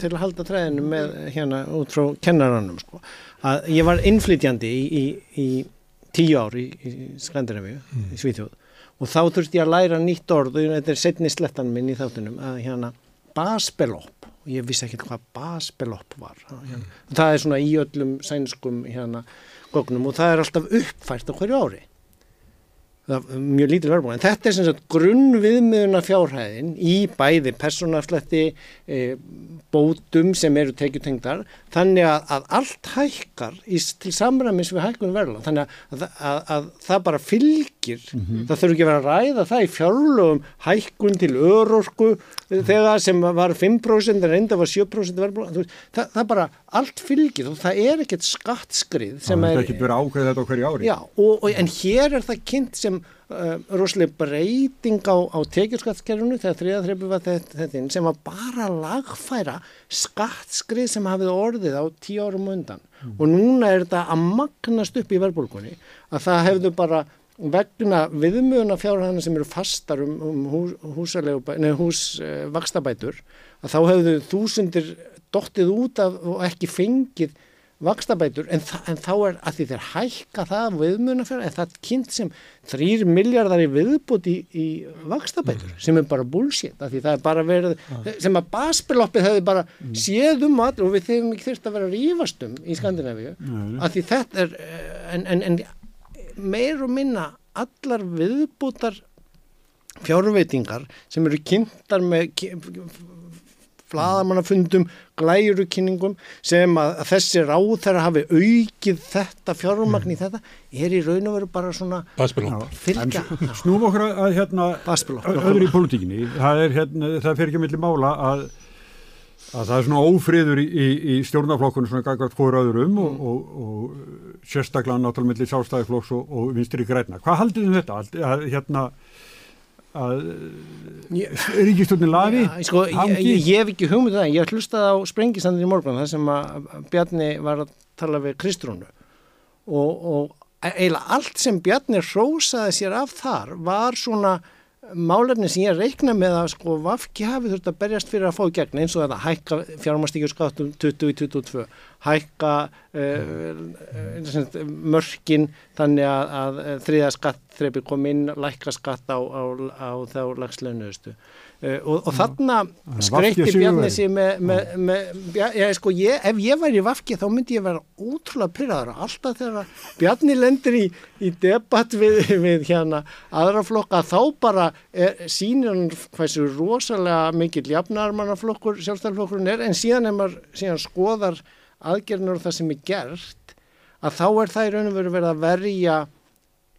Speaker 2: til að halda træðinu með hérna út frá kennaranum sko, að ég var innflytjandi í, í, í tíu ár í, í Skandinavíu, mm. í Svíþjóð og þá þurfti ég að læra nýtt orð og þetta er setni slettan minn í þáttunum að hérna basbelopp og ég vissi ekki hvað basbelopp var hérna. það er svona í öllum sænskum hérna gognum og það er alltaf uppfært á hverju ári mjög lítil verðbúin en þetta er sem sagt grunn viðmiðuna fjárhæðin í bæði personafslætti e, bótum sem eru tekjutengdar þannig að, að allt hækkar í, til samræmis við hækkun verðla þannig að, að, að það bara fylgir. Mm -hmm. það þurfi ekki verið að ræða það í fjárlögum hækkun til örorku mm -hmm. þegar sem var 5% en reynda var 7% verðbúin það, það bara allt fylgir. Og það er ekkert skattskrið sem
Speaker 1: það er ekki verið ákveð þetta á hverju ári.
Speaker 2: Já, og, og, en hér er það kynnt sem uh, rosalega breyting á, á tekjurskattskerfunu þegar þriðaþreifu var þetta sem var bara lagfæra skattskrið sem hafið orðið á tíu árum undan mm. og núna er þetta að magnast upp í verðbólkunni að það hefðu bara vegna viðmjöna fjárhæðana sem eru fastar um, um hús, húsvakstabætur uh, að þá hefðu þúsundir dottið út af og ekki fengið vakstabætur en, en þá er að því þeir hækka það viðmunafjara en það kynnt sem þrýr miljardar í viðbúti í, í vakstabætur mm. sem er bara bullshit að því það er bara verið ah. sem að basbeloppið hefur bara mm. séð um allir og við þurfum ekki þurft að vera rífastum í Skandinavíu mm. að því þetta er en, en, en meir og minna allar viðbútar fjárveitingar sem eru kynntar með flaðamannafundum, glæjurukynningum sem að, þessi ráð þeirra hafi aukið þetta fjármagn í mm. þetta er í raun og veru bara svona
Speaker 4: fylgja.
Speaker 1: Snúm okkur að hérna öðru í politíkinni, það er hérna, það fer ekki millir mála að að það er svona ófriður í, í, í stjórnaflokkunum svona gagart hóra öðrum og, mm. og, og sérstaklega náttúrulega millir sjálfstæðiflokks og, og vinstri græna. Hvað haldið um þetta? Að, hérna að ríkistöldin lafi
Speaker 2: ja, sko, ég, ég, ég hef ekki hugmyndið um það ég hlustaði á sprengisandir í morgun þar sem að Bjarni var að tala við Kristrúnu. Og, og eiginlega allt sem Bjarni rósaði sér af þar var svona málefni sem ég reikna með að sko Vafki hafi þurft að berjast fyrir að fá í gegn eins og þetta hækka fjármastíkjurskattum 20 í 22, hækka uh, mörkin þannig að, að þriða skattþreipir kom inn, lækka skatt á, á, á þá lagslaunuðustu. Uh, og, og þarna skreitti Bjarni sér með, með, með já, sko, ég, ef ég væri í Vafki þá myndi ég vera útrúlega pyrraðar alltaf þegar Bjarni lendir í, í debatt við, við hérna aðra flokka þá bara sínir hann hversu rosalega mikil jafnarmannaflokkur sjálfstæðarflokkurinn er en síðan ef maður síðan skoðar aðgerðinu og það sem er gert að þá er það í raun og veru verið að verja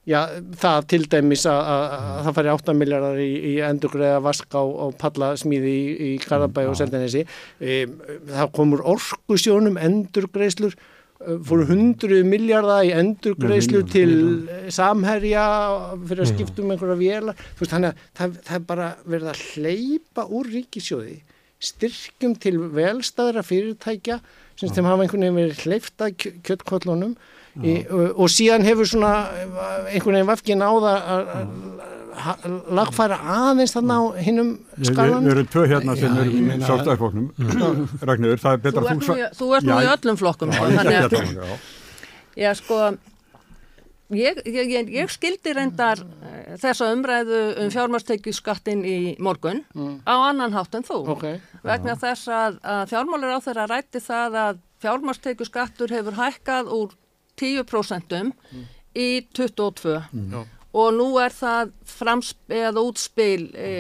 Speaker 2: Já, það til dæmis að, að, að það fari 8 miljardar í, í endurgreða vask á, á pallasmíði í, í Karabæ og Seldanesi. E, það komur orkusjónum endurgreislur, e, fóru 100 miljardar í endurgreislu til samherja fyrir að skiptum einhverja vélar. Veist, þannig að það, það er bara verið að hleypa úr ríkisjóði, styrkjum til velstaðra fyrirtækja sem þeim hafa einhvern veginn verið hleyfta kjöttkollunum Í, og, og síðan hefur svona einhvern veginn vafkin á það að lagfæra aðeins þarna á hinnum skalan
Speaker 1: Við erum tvö hérna sem erum í sástæðifloknum Ragnir, það er betra
Speaker 3: þú Þú, þú ert nú í öllum flokkum Já, sko ég, ég, ég skildi reyndar eh, þessa umræðu um fjármástekjuskattin í morgun mm. á annan hátt en þú okay. vegna þess að, að fjármálur á þeirra rætti það að fjármástekjuskattur hefur hækkað úr 10% mm. í 22 mm. og nú er það framspil útspil e,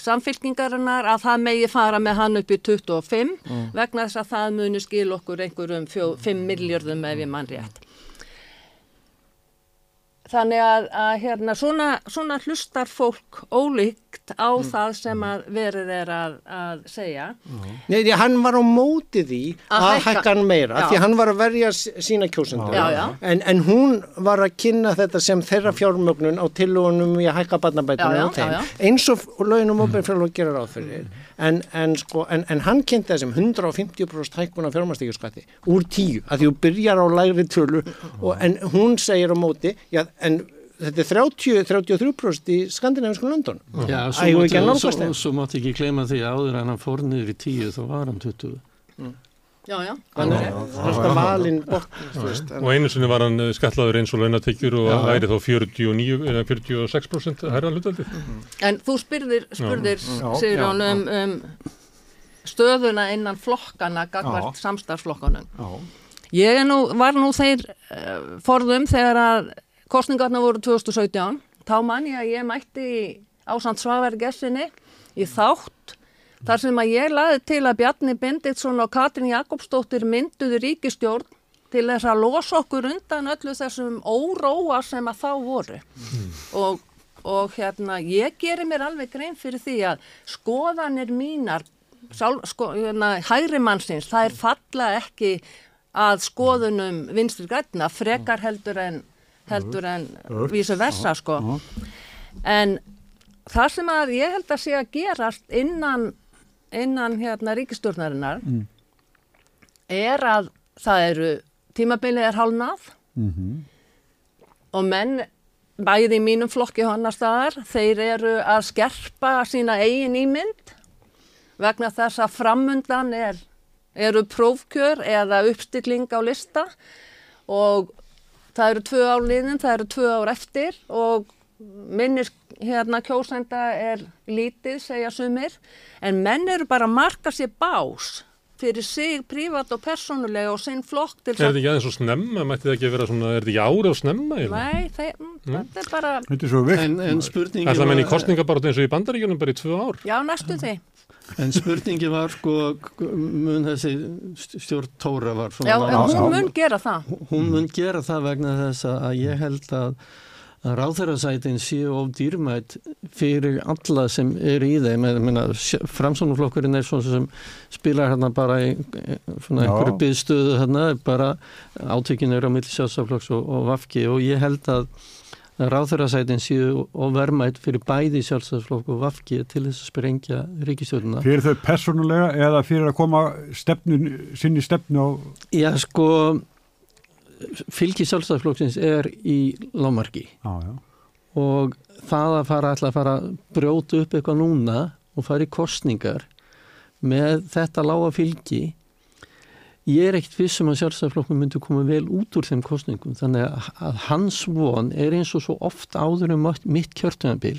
Speaker 3: samfylkingarinnar að það megi fara með hann upp í 25 mm. vegna þess að það muni skil okkur einhverjum 5 miljardum ef ég mann rétt. Þannig að, að hérna, svona, svona hlustar fólk ólíkt á mm. það sem að verið er að, að segja.
Speaker 2: Nei, því hann var á móti því að, að hækka hann meira, já. því hann var að verja sína kjósendur. En, en hún var að kynna þetta sem þeirra fjármögnun á tilunum í að hækka barnabætunum á þeim, eins og löginum óbyrgfjárlók gerir áfyrir. Mm. En, en, sko, en hann kynnti þessum 150% hækkun af fjármæstíkjaskatti úr tíu, að því hún byrjar á læri tölu, og, en hún segir á móti, já, en þetta er 30-33% í skandinavisku London
Speaker 5: Já, svo, svo mátti ekki klema því áður en hann fór niður í 10 þá var hann 20 mm.
Speaker 3: Já, já.
Speaker 2: Þannig að valin bort
Speaker 4: Og einu sinni var hann eh, skallaður eins og launatekjur og það væri þá 49 eða 46% herra hlutaldið
Speaker 3: mm. En þú spyrðir, spurðir Sigrun um, um stöðuna innan flokkana gagvart samstarflokkanum Ég nú, var nú þeir uh, forðum þegar að kostningarna voru 2017 þá man ég að ég mætti ásand Svavar Gessinni í þátt þar sem að ég laði til að Bjarni Benditsson og Katrin Jakobsdóttir mynduði ríkistjórn til þess að losa okkur undan öllu þessum óróa sem að þá voru mm. og, og hérna ég gerir mér alveg grein fyrir því að skoðanir mínar sál, sko, hérna, hægri mannsins það er falla ekki að skoðunum vinstri græna frekar heldur en heldur en vísu versa sko. En það sem að ég held að sé að gerast innan, innan hérna ríkistjórnarinnar mm. er að það eru tímabilið er hálnað. Mm -hmm. og menn bæði í mínum flokki hann að staðar þeir eru að skerpa sína eigin ímynd vegna þess að framundan er, eru prófkjör eða uppstilling á lista. Og það eru tvö ár liðin, það eru tvö ár eftir og minnir hérna kjósænda er lítið, segja sumir, en menn eru bara að marka sér bás fyrir sig, prívat og persónulega og sinn flokk til
Speaker 4: Er þetta ekki aðeins svo snemma? Mætti það ekki vera svona, er þetta ekki ára á snemma?
Speaker 3: Nei, þeir, mm. þetta er bara
Speaker 1: Þetta er svo vitt
Speaker 5: En, en spurningi
Speaker 4: Það er menn í kostningabartu eins og í bandaríkjunum bara í tvö ár
Speaker 3: Já, næstu því
Speaker 5: En spurningi var sko, mun þessi stjórn Tóra var
Speaker 3: Já, hún mun gera það.
Speaker 5: Hún mun gera það vegna þess að ég held að, að ráþærasætin séu of dýrmætt fyrir alla sem eru í þeim. Framsónuflokkurinn er svona sem spilar hérna bara í svona einhverju byðstöðu hérna, bara átökinu eru á millisjátsaflokks og, og vafki og ég held að ráþurasætin síðu og vermætt fyrir bæði sjálfstæðsflokk og vafki til þess að sprengja ríkistjóðuna.
Speaker 1: Fyrir þau personulega eða fyrir að koma stefnun, sinni stefnu á...
Speaker 5: Já sko, fylgi sjálfstæðsflokksins er í lámarki og það að fara alltaf að fara að brjóta upp eitthvað núna og fara í kostningar með þetta lága fylgi ég er ekkert vissum að sjálfstæðarflokknum myndi koma vel út úr þeim kostningum þannig að hans von er eins og svo oft áður um mitt kjörtunabil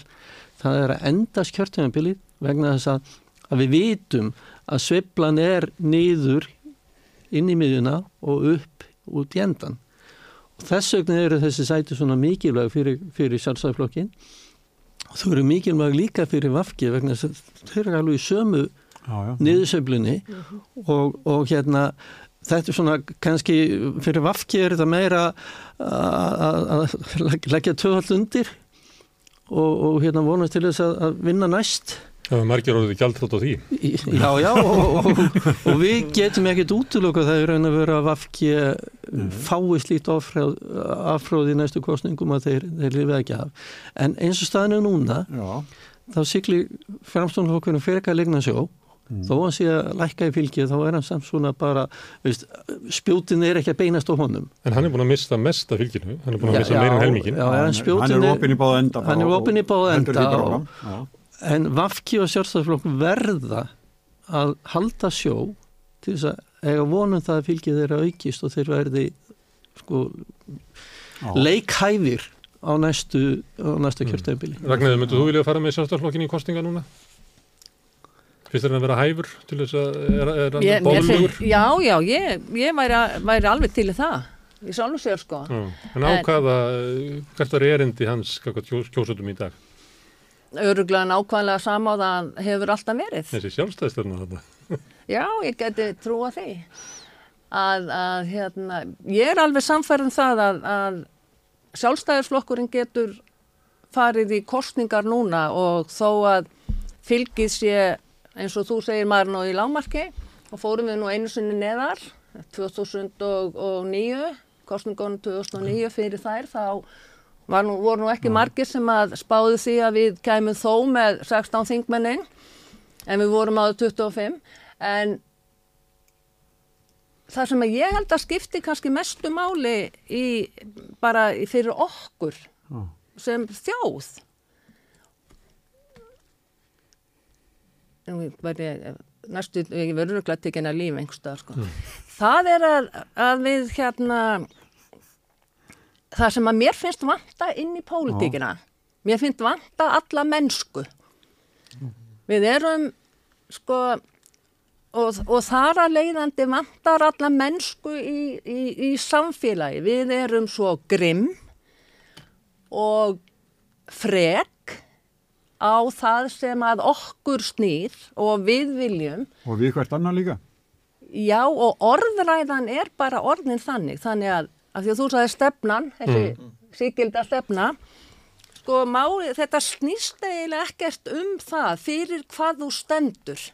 Speaker 5: það er að endast kjörtunabilið vegna þess að, að við vitum að sveiflan er niður inn í miðjuna og upp út í endan og þess vegna eru þessi sæti svona mikilvæg fyrir, fyrir sjálfsæðiflokkin og þau eru mikilvæg líka fyrir vafki vegna þess að þau eru alveg í sömu niðursöflunni og, og hérna þetta er svona kannski fyrir vafki er þetta meira að leggja töðall undir og, og hérna vonast til þess að, að vinna næst
Speaker 4: Það er margir orðið gældrátt á því.
Speaker 5: Já, já, og, og, og við getum ekkert útlöku að það er raun að vera að vafki fái slíkt affráð í næstu kostningum að þeir, þeir lifið ekki af. En eins og staðinu núna, já. þá sykli framstofnflokkurinn fyrir ekki að legna sjó Mm. þó að sé að lækka í fylgið þá er hann samt svona bara veist, spjótin er ekki að beinast á honum
Speaker 4: En hann er búin að mista mest af fylginu hann er búin að mista meirin helmingin
Speaker 5: já,
Speaker 1: hann, hann er opinn í báða enda
Speaker 5: hann er opinn í báða enda og, en Vafki og sjálfstæðarflokk verða að halda sjó til þess að eiga vonum það að fylgið þeirra aukist og þeir verði sko leikhæfir á næstu, næstu mm. kjörtæmbili
Speaker 4: Ragnæður, myndu þú vilja fara með sjálfstæðarflokkin í kostinga núna? Fyrst er hann að vera hæfur til þess að er, er hann bóðlugur?
Speaker 3: Já, já, ég, ég væri, væri alveg til það, ég sálu sér sko. Já,
Speaker 4: en ákvaða, hvert var erindi hans kjósutum í dag?
Speaker 3: Öruglega nákvæmlega samáðan hefur alltaf verið.
Speaker 4: Þessi sjálfstæðstöðna þetta? [LAUGHS]
Speaker 3: Já, ég geti trúa því. Að, að hérna, ég er alveg samfærið um það að, að sjálfstæðisflokkurinn getur farið í kostningar núna og þó að fylgið sé eins og þú segir maður nú í lámarki og fórum við nú einu sinni neðar 2009 kostningunum 2009 fyrir þær þá nú, voru nú ekki margir sem að spáðu því að við kæmum þó með 16 þingmennin en við vorum áður 25 en það sem ég held að skipti kannski mestu máli í, bara fyrir okkur sem þjóð næstu, ég verður ekki að tekja hennar líf einhverstað sko. mm. það er að, að við hérna það sem að mér finnst vanta inn í pólitíkina oh. mér finnst vanta alla mennsku mm. við erum sko og, og þar að leiðandi vantar alla mennsku í, í, í samfélagi við erum svo grimm og frek á það sem að okkur snýr og við viljum.
Speaker 1: Og við hvert annar líka?
Speaker 3: Já og orðræðan er bara orðin þannig, þannig að, að því að þú sagði stefnan, þessi mm. síkilda stefna, sko máli, þetta snýst eiginlega ekkert um það fyrir hvað þú stendur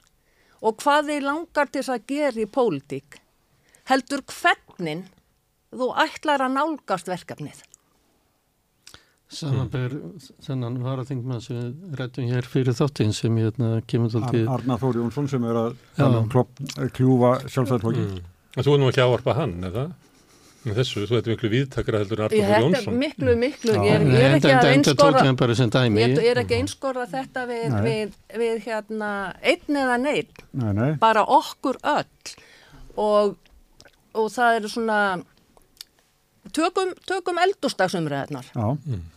Speaker 3: og hvað þið langar til að gera í pólitík. Heldur hvernig þú ætlar að nálgast verkefnið.
Speaker 5: Samanber þennan varaþingmann sem við rættum hér fyrir þáttinn sem ég hérna, kemur
Speaker 1: til Arna Þóri Jónsson sem er að klopp, kljúfa sjálfsæðarflokki mm.
Speaker 4: Þú er nú ekki áarpa hann, eða? Þessu, þú ert miklu viðtakra heldur Arna Þóri Jónsson.
Speaker 3: Miklu, miklu, ég er, ég er ekki að einskora ég er ekki að einskora þetta við, við, við hérna einn eða neitt nei, nei. bara okkur öll. Og, og það eru svona tökum, tökum eldurstagsumræðnar Já. Mm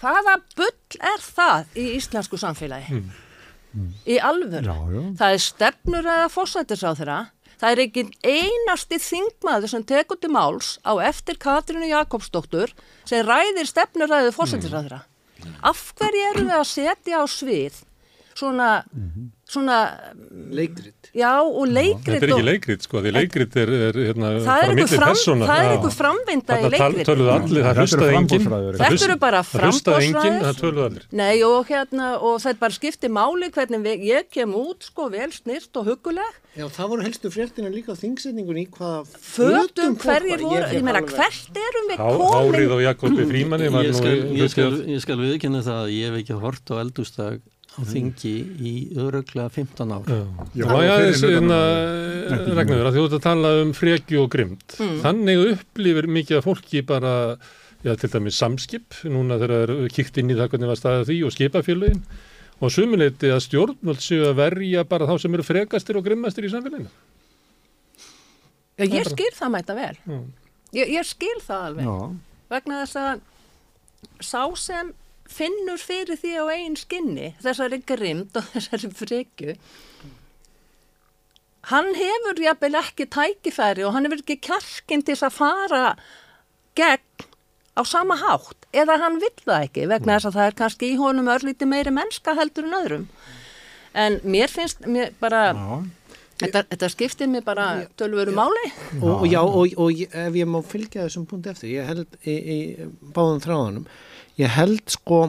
Speaker 3: hvaða bull er það í íslensku samfélagi? Mm. Mm. Í alvöru. Já, já. Það er stefnur eða fórsættisráð þeirra. Það er ekki einasti þingmaður sem tekur til máls á eftir Katrínu Jakobsdóttur sem ræðir stefnur eða fórsættisráð þeirra. Mm. Af hverju eru við að setja á svið svona, -hmm. Svona
Speaker 2: leikrit.
Speaker 3: Já, og leikrit
Speaker 4: Þetta er ekki leikrit, sko, því leikrit er, er hérna,
Speaker 3: það er einhver fram, það er framvinda í leikrit.
Speaker 4: Það allir, það hlustaði enginn.
Speaker 3: Þetta eru bara
Speaker 4: Það allir.
Speaker 3: Nei, og hérna, og þetta bara skipti máli hvernig við, ég kem út, sko, vel snýrt og huguleg
Speaker 2: Já, það voru helstu fréttina líka þingsetningun í hvaða
Speaker 3: fötum hverjir voru, ég meina, hvert erum við komin?
Speaker 4: Hárið og Jakobi Frímanni
Speaker 5: Ég skal viðkynna það að ég hef ekki hort á eldústag á þingi í öruglega 15 ár.
Speaker 4: Já, já þess vegna Ragnar, að þú ert að tala um frekju og grymt mm. þannig upplifir mikið að fólki bara, já til dæmis samskip núna þegar það er kikt inn í það hvernig var staðið því og skipafélagin og sumuleiti að stjórnvöld séu að verja bara þá sem eru frekastir og grymmastir í samfélaginu.
Speaker 3: Já, ég skil það mæta vel. Ég, ég skil það alveg. Já. vegna þess að sá sem finnur fyrir því á einn skinni, þessari grimt og [LAUGHS] þessari frekju, hann hefur jafnvel ekki tækifæri og hann hefur ekki kjarkinn til að fara gegn á sama hátt. Eða hann vill það ekki vegna þess að það er kannski í honum örlíti meiri mennska heldur en öðrum. En mér finnst mér bara þetta, þetta skiptir mér bara tölveru máli.
Speaker 2: Og, og já og, og ef ég má fylgja þessum punkti eftir ég held í, í báðum þráðanum ég held sko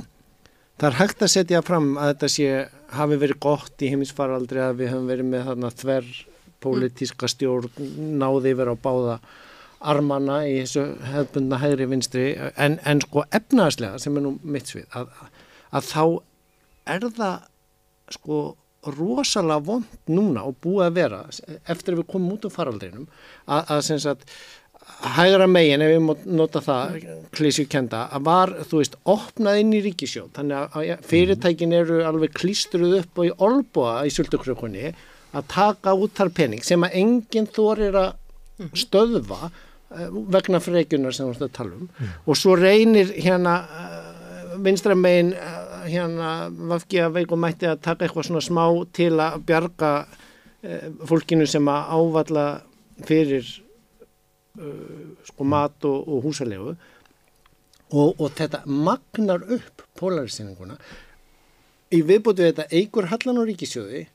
Speaker 2: það er hægt að setja fram að þetta sé hafi verið gott í heimisfaraldri að við höfum verið með þarna þverr pólitíska stjórn náði verið á báða armana í þessu hefðbundna hægri vinstri. En, en sko efnaðslega sem er nú mitt svið að, að þá er það sko rosalega vond núna og búið að vera eftir að við komum út á faraldrinum að, að sem sagt hægra megin ef við nota það klísju kenda að var þú veist opnað inn í ríkisjóð þannig að fyrirtækin eru alveg klístruð upp og í olboa í sultukrökunni að taka út þar pening sem að enginn þorir að mhm. stöðva Eh, vegna frekjunar sem við ætlum að tala um mm. og svo reynir hérna uh, vinstramegin uh, hérna vafki að veik og mætti að taka eitthvað svona smá til að bjarga fólkinu sem að ávalla fyrir sko mat og, og húsalegu og, og þetta magnar upp polarisýninguna í viðbútið þetta eigur hallan og ríkisjóði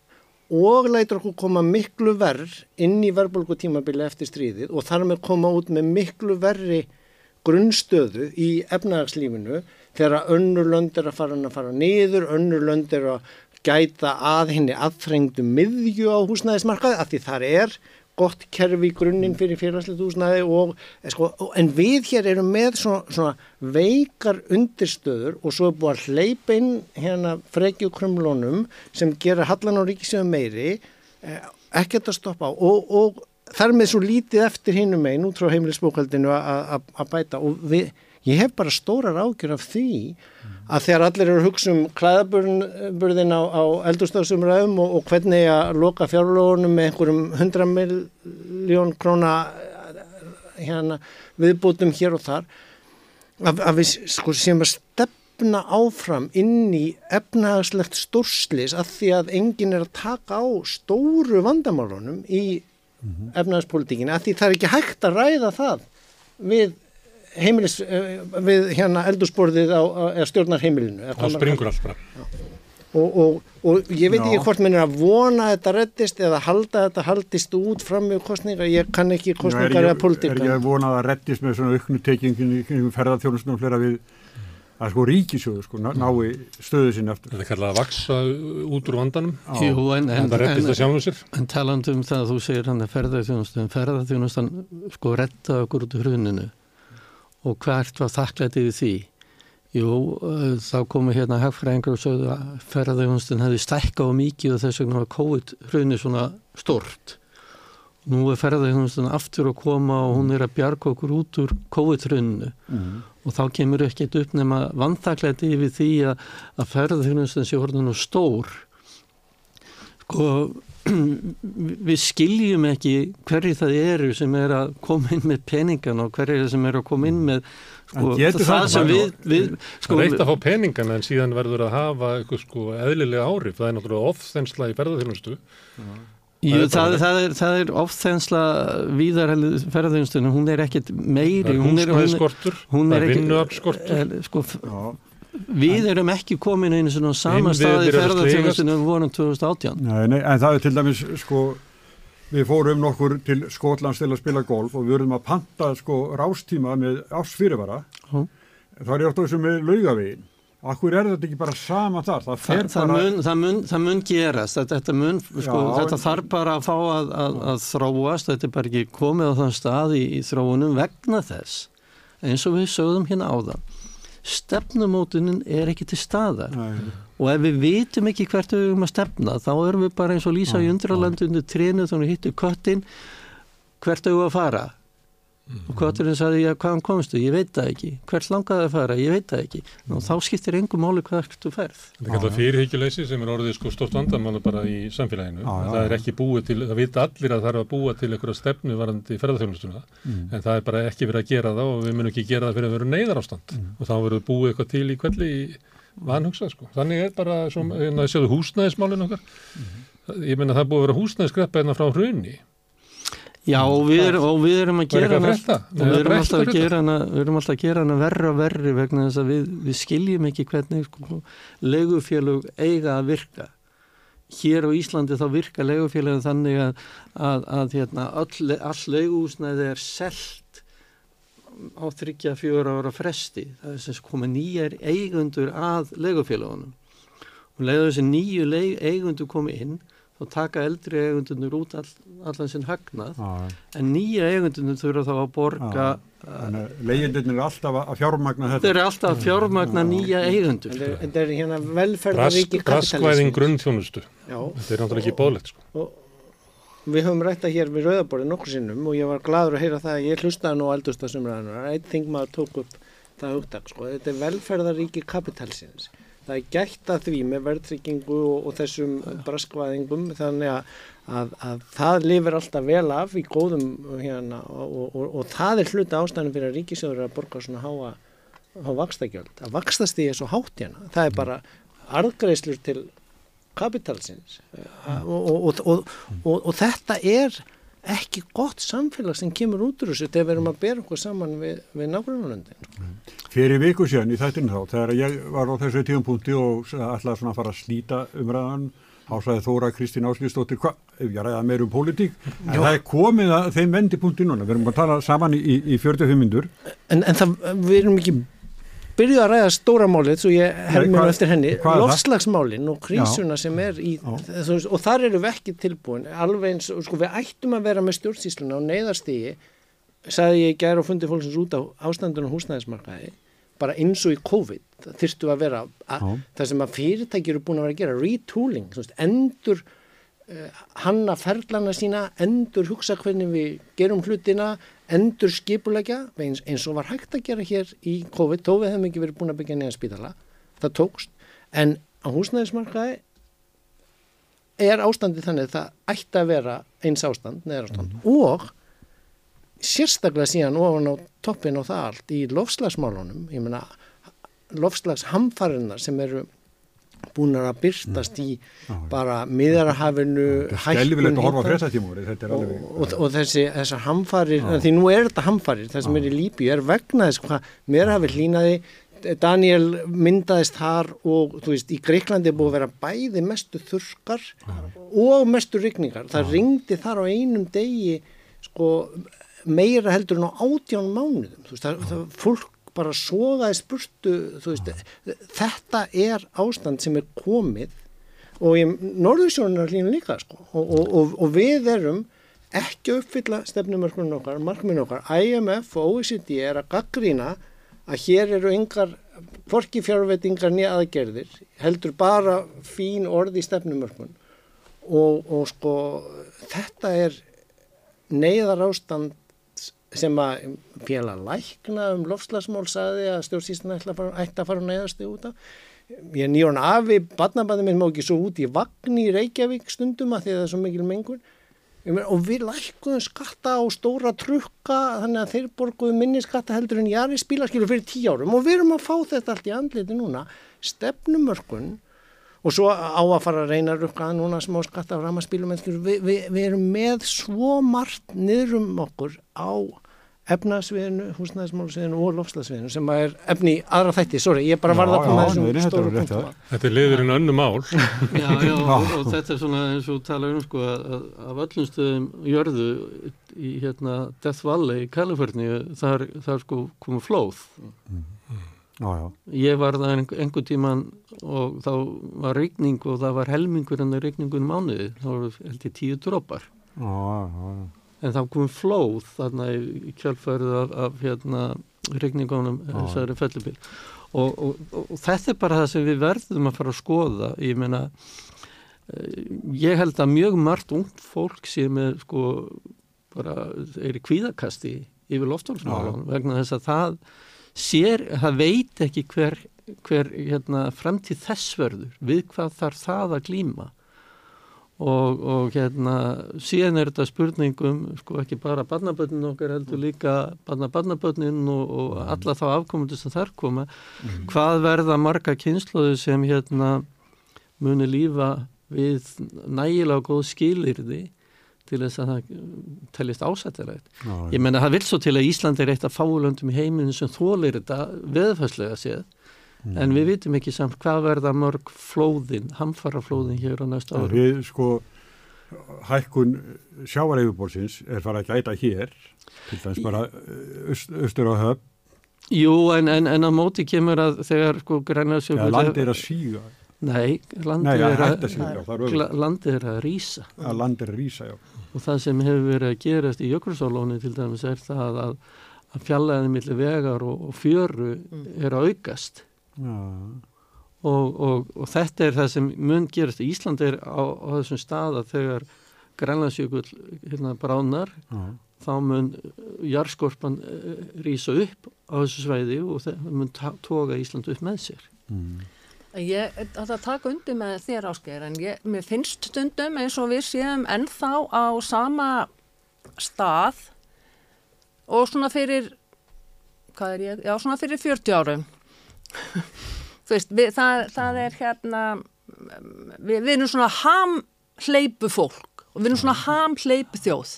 Speaker 2: og lætur okkur koma miklu verð inn í verðbólku tímabili eftir stríðið og þar með koma út með miklu verri grunnstöðu í efnagslífinu þegar önnur lönd er að fara, að fara niður, önnur lönd er að gæta að henni aðþrengdu miðju á húsnæðismarkaði af því þar er gott kerfi í grunninn fyrir félagslegt húsnæði og, eh, sko, en við hér erum með svona, svona veikar undirstöður og svo er búið að hleypa inn hérna frekjukrumlónum sem gera hallan og ríkisöðu meiri eh, ekkert að stoppa og, og þar með svo lítið eftir hinnum megin út frá heimilisbókaldinu að bæta og við Ég hef bara stórar ágjör af því að þegar allir eru að hugsa um klæðaburðin á, á eldurstafsumræðum og, og hvernig að loka fjárlóðunum með einhverjum 100 miljón króna hérna, viðbútum hér og þar að, að við sko séum að stefna áfram inn í efnahagslegt stórslis að því að enginn er að taka á stóru vandamálunum í mm -hmm. efnahagspolitíkinu að því það er ekki hægt að ræða það við heimilis eh, við hérna eldursporðið á, á stjórnarheimilinu
Speaker 4: þá springur allt bara
Speaker 2: og, og, og ég veit ekki hvort minn er að vona að þetta reddist eða halda að þetta haldist út fram með kostningar, ég kann ekki kostningar eða politíka.
Speaker 1: Er ég að vona að reddist með svona auknutekingin og flera við að sko ríkisjóðu sko nái stöðu sinni eftir.
Speaker 4: Þetta er kallað að vaksa út úr vandanum
Speaker 5: Jú, en, en,
Speaker 4: en það reddist að sjálfum sér.
Speaker 5: En talandum það að þú segir hann að ferðarþjónustum, ferðarþjónustan sko redda okkur út úr hruninu og hvert var þakklætið því? Jú, uh, þá komu hérna hagfræðingar og sögðu að ferðarðjónustin hefði stækkað mikið og þess vegna var COVID-hrunni svona stort. Nú er ferðarðjónustin aftur að koma og hún er að bjarga okkur út úr COVID-hrunnu mm. og þá kemur ekkert upp nema vanþakklætið við því að, að ferðarðjónustin sé orðin og stór. Sko, við skiljum ekki hverju það eru sem er að koma inn með peningan og hverju sem er að koma inn með
Speaker 1: sko, það, það sem við, við
Speaker 4: sko, Það er eitt að fá peningan en síðan verður að hafa eitthvað sko eðlilega áhrif. Það er náttúrulega ofþensla í ferðarþjónustu
Speaker 5: Jú, það, það, er, það er ofþensla víðar ferðarþjónustunum, hún er ekkit meiri
Speaker 4: hún er húsnæðiskortur, það er vinnuafskortur
Speaker 5: sko, Við erum ekki komin einu svona sama staði ferðarþjóðastinu en við vorum 2018.
Speaker 1: Nei, nei, en það er til dæmis sko, við fórum nokkur til Skotlands til að spila golf og við verðum að panta sko rástíma með ásfyrirvara. Uh. Það er alltaf sem með laugavegin. Akkur er þetta ekki bara sama þar?
Speaker 5: Það, Þa, það, bara... mun, það, mun, það mun gerast, þetta, þetta, mun, sko, Já, þetta en... þarf bara að fá að, að, að þróast, þetta er bara ekki komið á þann stað í, í þróunum vegna þess, eins og við sögðum hérna áðan stefnumótunin er ekki til staðar. Nei. og ef við vitum ekki hvert við erum að stefna þá erum við bara eins og lýsa í undralandunni trénu þannig hittu köttin hvert við erum að fara og kvarturinn sagði, já, hvaðan komstu? Ég veit það ekki. Hvert langaði að fara? Ég veit það ekki. Og þá skiptir engum máli hvert þú ferð.
Speaker 4: Þetta er kallað fyrirhyggjuleysi sem er orðið sko stort vandamann bara í samfélaginu. Já, já, það er ekki búið til, það vita allir að það er að búa til einhverja stefnu varandi ferðarþjónustuna, mm. en það er bara ekki verið að gera það og við munum ekki gera það fyrir að vera neyðar ástand. Mm. Og þá verður búið eitthvað til í kvelli í vanhugsað sko. Þannig er bara, sem,
Speaker 5: Já, og við, er, og við erum að gera hana, við erum alltaf að gera hana, við erum alltaf að gera hana verra og verri vegna þess að við, við skiljum ekki hvernig sko, legufélög eiga að virka. Hér á Íslandi þá virka legufélögum þannig að, að, að hérna, all, all leguhúsnæði er selt á þryggja fjóra ára fresti. Það er sem komið nýjar eigundur að legufélögunum. Og leiður þessi nýju eigundur komið inn þá taka eldri eigundunir út all, allan sinn hagnað.
Speaker 1: Já,
Speaker 5: en nýja eigundunir þurfa þá að borga
Speaker 1: Þannig að leyendirnir eru alltaf að fjármagna
Speaker 5: þeir
Speaker 1: þetta.
Speaker 5: eru alltaf að fjármagna nýja eigundur
Speaker 2: Þetta er, þetta er hérna velferðaríki
Speaker 4: Braskvæðing grunnþjónustu.
Speaker 2: Já,
Speaker 4: Þetta er náttúrulega ekki bóðlegt sko.
Speaker 2: við höfum rætta hér við Rauðaborði nokkur sinnum og ég var gladur að heyra það að ég hlustaði nú á eldustasumræðanar eitt þing maður tók upp það hugtak sko. þetta er velferðaríki kapitalsins það er gætt að því með verðtryggingu og, og þessum braskvæðingum þannig að, að, að það lifir alltaf vel af í góðum hérna og, og, og það er hluta ástæðan fyrir að ríkisjóður að borga svona háa, háa vakstakjöld að vakstast því er svo hátt hérna. Það er bara arðgreislur til kapitalsins og, og, og, og þetta er ekki gott samfélag sem kemur út úr þessu þegar við erum að bera okkur saman við, við nágrunulöndin.
Speaker 1: Fyrir viku síðan í þættinu þá, þegar ég var á þessu tíumpunkti og ætlaði svona að fara að slíta umræðan, þá sagði Þóra Kristín Áslýstóttir, hvað, ef ég ræða meir um pólitík, en það er komið að þeim vendipunkti núna, við erum að tala saman í, í, í 45 mindur.
Speaker 2: En, en það, við erum ekki byrjuð að ræða stóra málið svo ég herr mér eftir henni lofslagsmálin og krísuna Já. sem er í þess, og þar eru við ekki tilbúin alveg eins, sko við ættum að vera með stjórnsísluna og neyðarstígi sagði ég gæra og fundi fólksins út á ástandunum húsnæðismarkaði bara eins og í COVID þyrstu að vera að, það sem að fyrirtæki eru búin að vera að gera retooling, svona, endur uh, hanna ferlana sína endur hugsa hvernig við gerum hlutina endur skipulegja eins, eins og var hægt að gera hér í COVID þó við hefum ekki verið búin að byggja nýja spítala það tókst, en á húsnæðismarkaði er ástandið þannig að það ætti að vera eins ástand, neðar ástand mm. og sérstaklega síðan ofan á toppin og það allt í lofslagsmálunum, ég menna lofslagshamfarinnar sem eru búin að byrtast í bara miðarahafinu
Speaker 1: hækkun og,
Speaker 2: og, þessi þessar hamfarir, því nú er þetta hamfarir það sem er í Líbi, er vegna þess hvað miðarahafi hlýnaði Daniel myndaðist þar og þú veist, í Greiklandi er búið að vera bæði mestu þurskar og mestu rigningar, það ringdi þar á einum degi sko meira heldur en á átján mánuðum, þú veist, það, það fólk bara sogaði spurtu veist, þetta er ástand sem er komið og í Norðursjónu er hlýna líka sko. og, og, og við erum ekki uppfylla stefnumörkunum okkar, markminu okkar IMF og OECD er að gaggrína að hér eru yngar forki fjárveitingar nýja aðgerðir heldur bara fín orði í stefnumörkun og, og sko þetta er neyðar ástand sem að fjela lækna um lofslagsmál saði að stjórnsýstina ætti að fara að neyðast út af. Ég nýjón afi, badnabæði minn má ekki svo út í vagn í Reykjavík stundum að því að það er svo mikil mengun. Og við lækuðum skatta á stóra trukka þannig að þeir borguðu minni skatta heldur en jari spílaskilu fyrir tíu árum. Og við erum að fá þetta allt í andliti núna stefnumörkun. Og svo á að fara að reyna að rukka að núna smá skatta á ramaspílum við, við, við erum með svo margt niður um okkur á efnaðsviðinu, húsnæðismálusviðinu og lofslagsviðinu sem er efni í aðra þætti, sorry, ég bara varða að koma þessum stóru punktum.
Speaker 4: Þetta er liðurinn önnu mál. [LAUGHS]
Speaker 5: já, já, [LAUGHS] og, og þetta er svona eins og tala um sko að af öllum stöðum jörðu í hérna Death Valley í Kaliforníu, þar, þar sko komu flóð. Mm.
Speaker 1: Já, já.
Speaker 5: Ég var það einhver tíman og þá var regning og það var helmingur en það regningun mánuði, þá var held ég tíu drópar.
Speaker 1: Já, já, já
Speaker 5: en þá komum flóð þarna í kjálfærið af, af hérna regningunum þessari fellibil og, og, og, og þetta er bara það sem við verðum að fara að skoða. Ég meina ég held að mjög margt ungt fólk sem er sko bara er í kvíðakasti yfir loftálsmálunum vegna þess að það sér, það veit ekki hver, hver hérna, fremtíð þess verður við hvað þarf það að glýma og, og hérna síðan er þetta spurningum sko ekki bara barnabötnin okkar heldur líka barnabötnin og, og alla þá afkomundu sem þar koma mm. hvað verða marga kynsluðu sem hérna muni lífa við nægilega góð skilirði til þess að það teljist ásættilegt. Ég menna það vil svo til að Ísland er eitt af fáulöndum í heiminu sem þólir þetta veðfærslega séð mm. en við vitum ekki samt hvað verða mörg flóðin, hamfara flóðin hér á næsta ári.
Speaker 1: Við sko hækkun sjávareifubórsins er farið að gæta hér til þess bara öst, austur á höfn.
Speaker 5: Jú en, en, en á móti kemur að þegar sko grænlega
Speaker 1: ja, land er að síga.
Speaker 5: Nei, landið er, að, landi er að rýsa.
Speaker 1: Að landi er að rýsa, já.
Speaker 5: Og það sem hefur verið að gerast í Jökulsálónu til dæmis er það að, að fjallaðið millir vegar og, og fjöru mm. er að aukast og, og, og þetta er það sem mun gerast. Ísland er á, á þessum stað að þegar Grænlandsjökull hérna bránar Já. þá mun jarðskorpan eh, rýsa upp á þessu sveiði og það mun toga Ísland upp með sér. Mm.
Speaker 3: Ég ætla að taka undir með þér ásker en ég, mér finnst stundum eins og við séum ennþá á sama stað og svona fyrir hvað er ég, já svona fyrir 40 árum þú veist, við, það, það er hérna við, við erum svona hamhleipu fólk og við erum svona hamhleipu þjóð.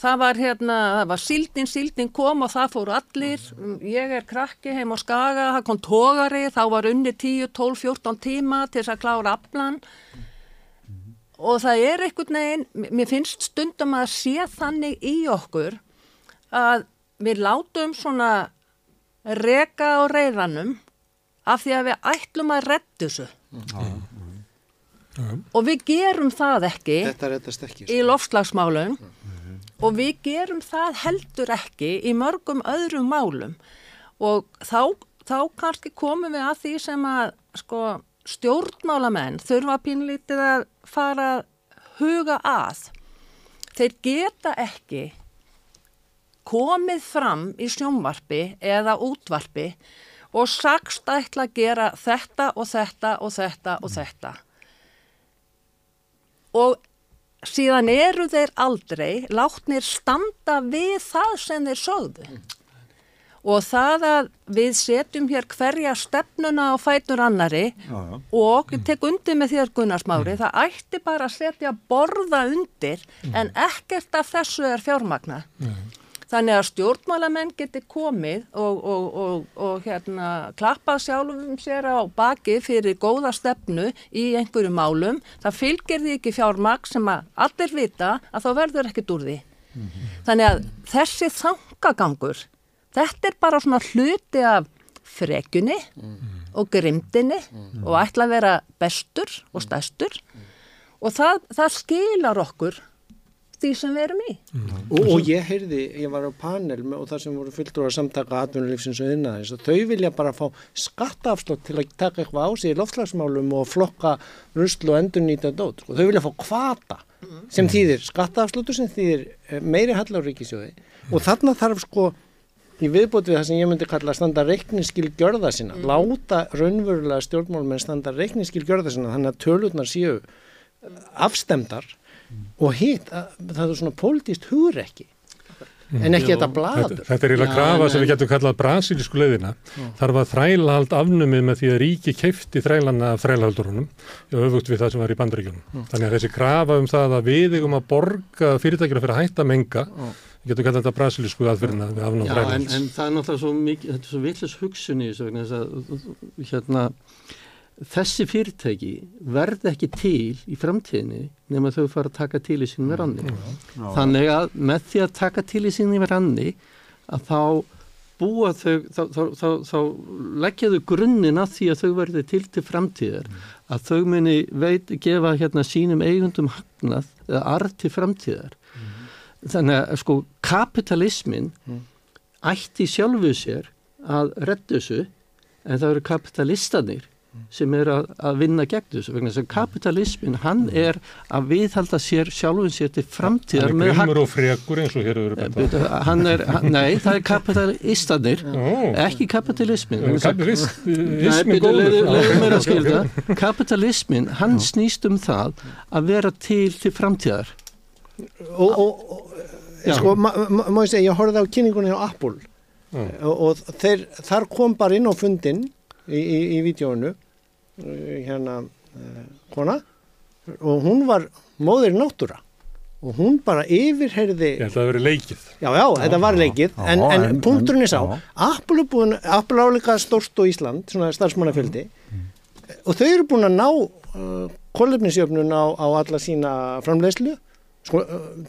Speaker 3: Það var hérna, það var síldin, síldin kom og það fóru allir. Ég er krakki heim á Skaga það kom tógari, þá var unni 10, 12, 14 tíma til þess að klára aflan og það er einhvern veginn, mér finnst stundum að sé þannig í okkur að við látum svona reka á reyðanum af því að við ætlum að redda þessu mm. Mm. og við gerum það ekki, ekki í lofslagsmálum mm. og við gerum það heldur ekki í mörgum öðrum málum og þá, þá kannski komum við að því sem að sko, stjórnmálamenn þurfa pínlítið að fara að huga að þeir geta ekki komið fram í sjónvarpi eða útvarpi og sagst að ætla að gera þetta og þetta og þetta og þetta. Og síðan eru þeir aldrei látnir standa við það sem þeir sögðu. Og það að við setjum hér hverja stefnuna á fætur annari já, já. og tek undir með þér Gunnarsmári, mm. það ætti bara að setja borða undir mm. en ekkert af þessu er fjármagna. Mm. Þannig að stjórnmálamenn geti komið og, og, og, og hérna, klappað sjálfum sér á baki fyrir góða stefnu í einhverju málum. Það fylgir því ekki fjármag sem að allir vita að þá verður ekkert úr því. Mm -hmm. Þannig að þessi þangagangur, þetta er bara svona hluti af frekunni mm -hmm. og grimdinni mm -hmm. og ætla að vera bestur og stæstur og það, það skilar okkur því sem við erum í.
Speaker 2: Mm. Og, og ég heyrði, ég var á panel með, og það sem voru fulltur að samtaka atvinnulífsins og þess að þau vilja bara fá skattaafslott til að taka eitthvað á sig í loftslagsmálum og flokka rusl og endur nýta dót. Og þau vilja fá kvata sem mm. þýðir skattaafslottu sem þýðir eh, meiri hall á ríkisjóði mm. og þarna þarf sko í viðbúti við það sem ég myndi kalla standa reikningskil gjörða sína, mm. láta raunverulega stjórnmálmenn standa reikningskil gjörða sína þannig að tölurnar séu afstemdar og hitt, það er svona pólitíst hugur ekki en ekki Já, þetta bladur.
Speaker 4: Þetta, þetta er eiginlega krafa sem við getum kallað brasilísku leiðina. Þar var þrælahald afnumið með því að ríki keifti þrælana af þrælahaldurunum og öfugt við það sem var í bandaríkjunum. Þannig að þessi krafa um það að við eigum að borga fyrirtækjara fyrir að hætta menga, við getum kallað þetta brasilísku aðferðina við afnáðum þrælahald.
Speaker 5: En, en það er náttúrulega svo mikið, þetta er svo villus hugsun í þessu, hérna, þessi fyrirtæki verði ekki til í framtíðinni nema þau fara að taka til í sínum ranni. Þannig að með því að taka til í sínum ranni að þá búa þau, þá, þá, þá, þá leggjaðu grunninn að því að þau verði til til framtíðar, mm. að þau muni veit gefa hérna sínum eigundum hagnað eða arð til framtíðar. Mm. Þannig að sko kapitalismin mm. ætti sjálfuð sér að reddu þessu en það eru kapitalistanir sem er að, að vinna gegn þessu vegna þess að kapitalismin hann er að viðhalda sér sjálfum sér til framtíðar
Speaker 4: með grimmur og frekur eins og hér eru
Speaker 5: þetta hann er, hann, nei það er kapitalistanir oh. [LAUGHS] ekki kapitalismin
Speaker 4: kapitalismin [LAUGHS] góður. [LAUGHS]
Speaker 5: kapitalismin hann snýst um það að vera til til framtíðar.
Speaker 2: Og, og, og sko má ég segja, ég horfði á kynningunni á Apple. Mm. og, og þeir, þar kom bara inn á fundin í, í, í vídjónu eh, hérna uh, kona. Og hún var móðir náttúra. Og hún bara yfirherði
Speaker 4: Ég held að það veri leikið.
Speaker 2: Já, já, þetta var leikið já, en, en, en punkturinn er sá. Apple er búin, Apple áleika stórst og Ísland svona starfsmannafjöldi. Mm. og þau eru búin að ná uh, kollefnisjöfnun á, á alla sína framlegslu sko,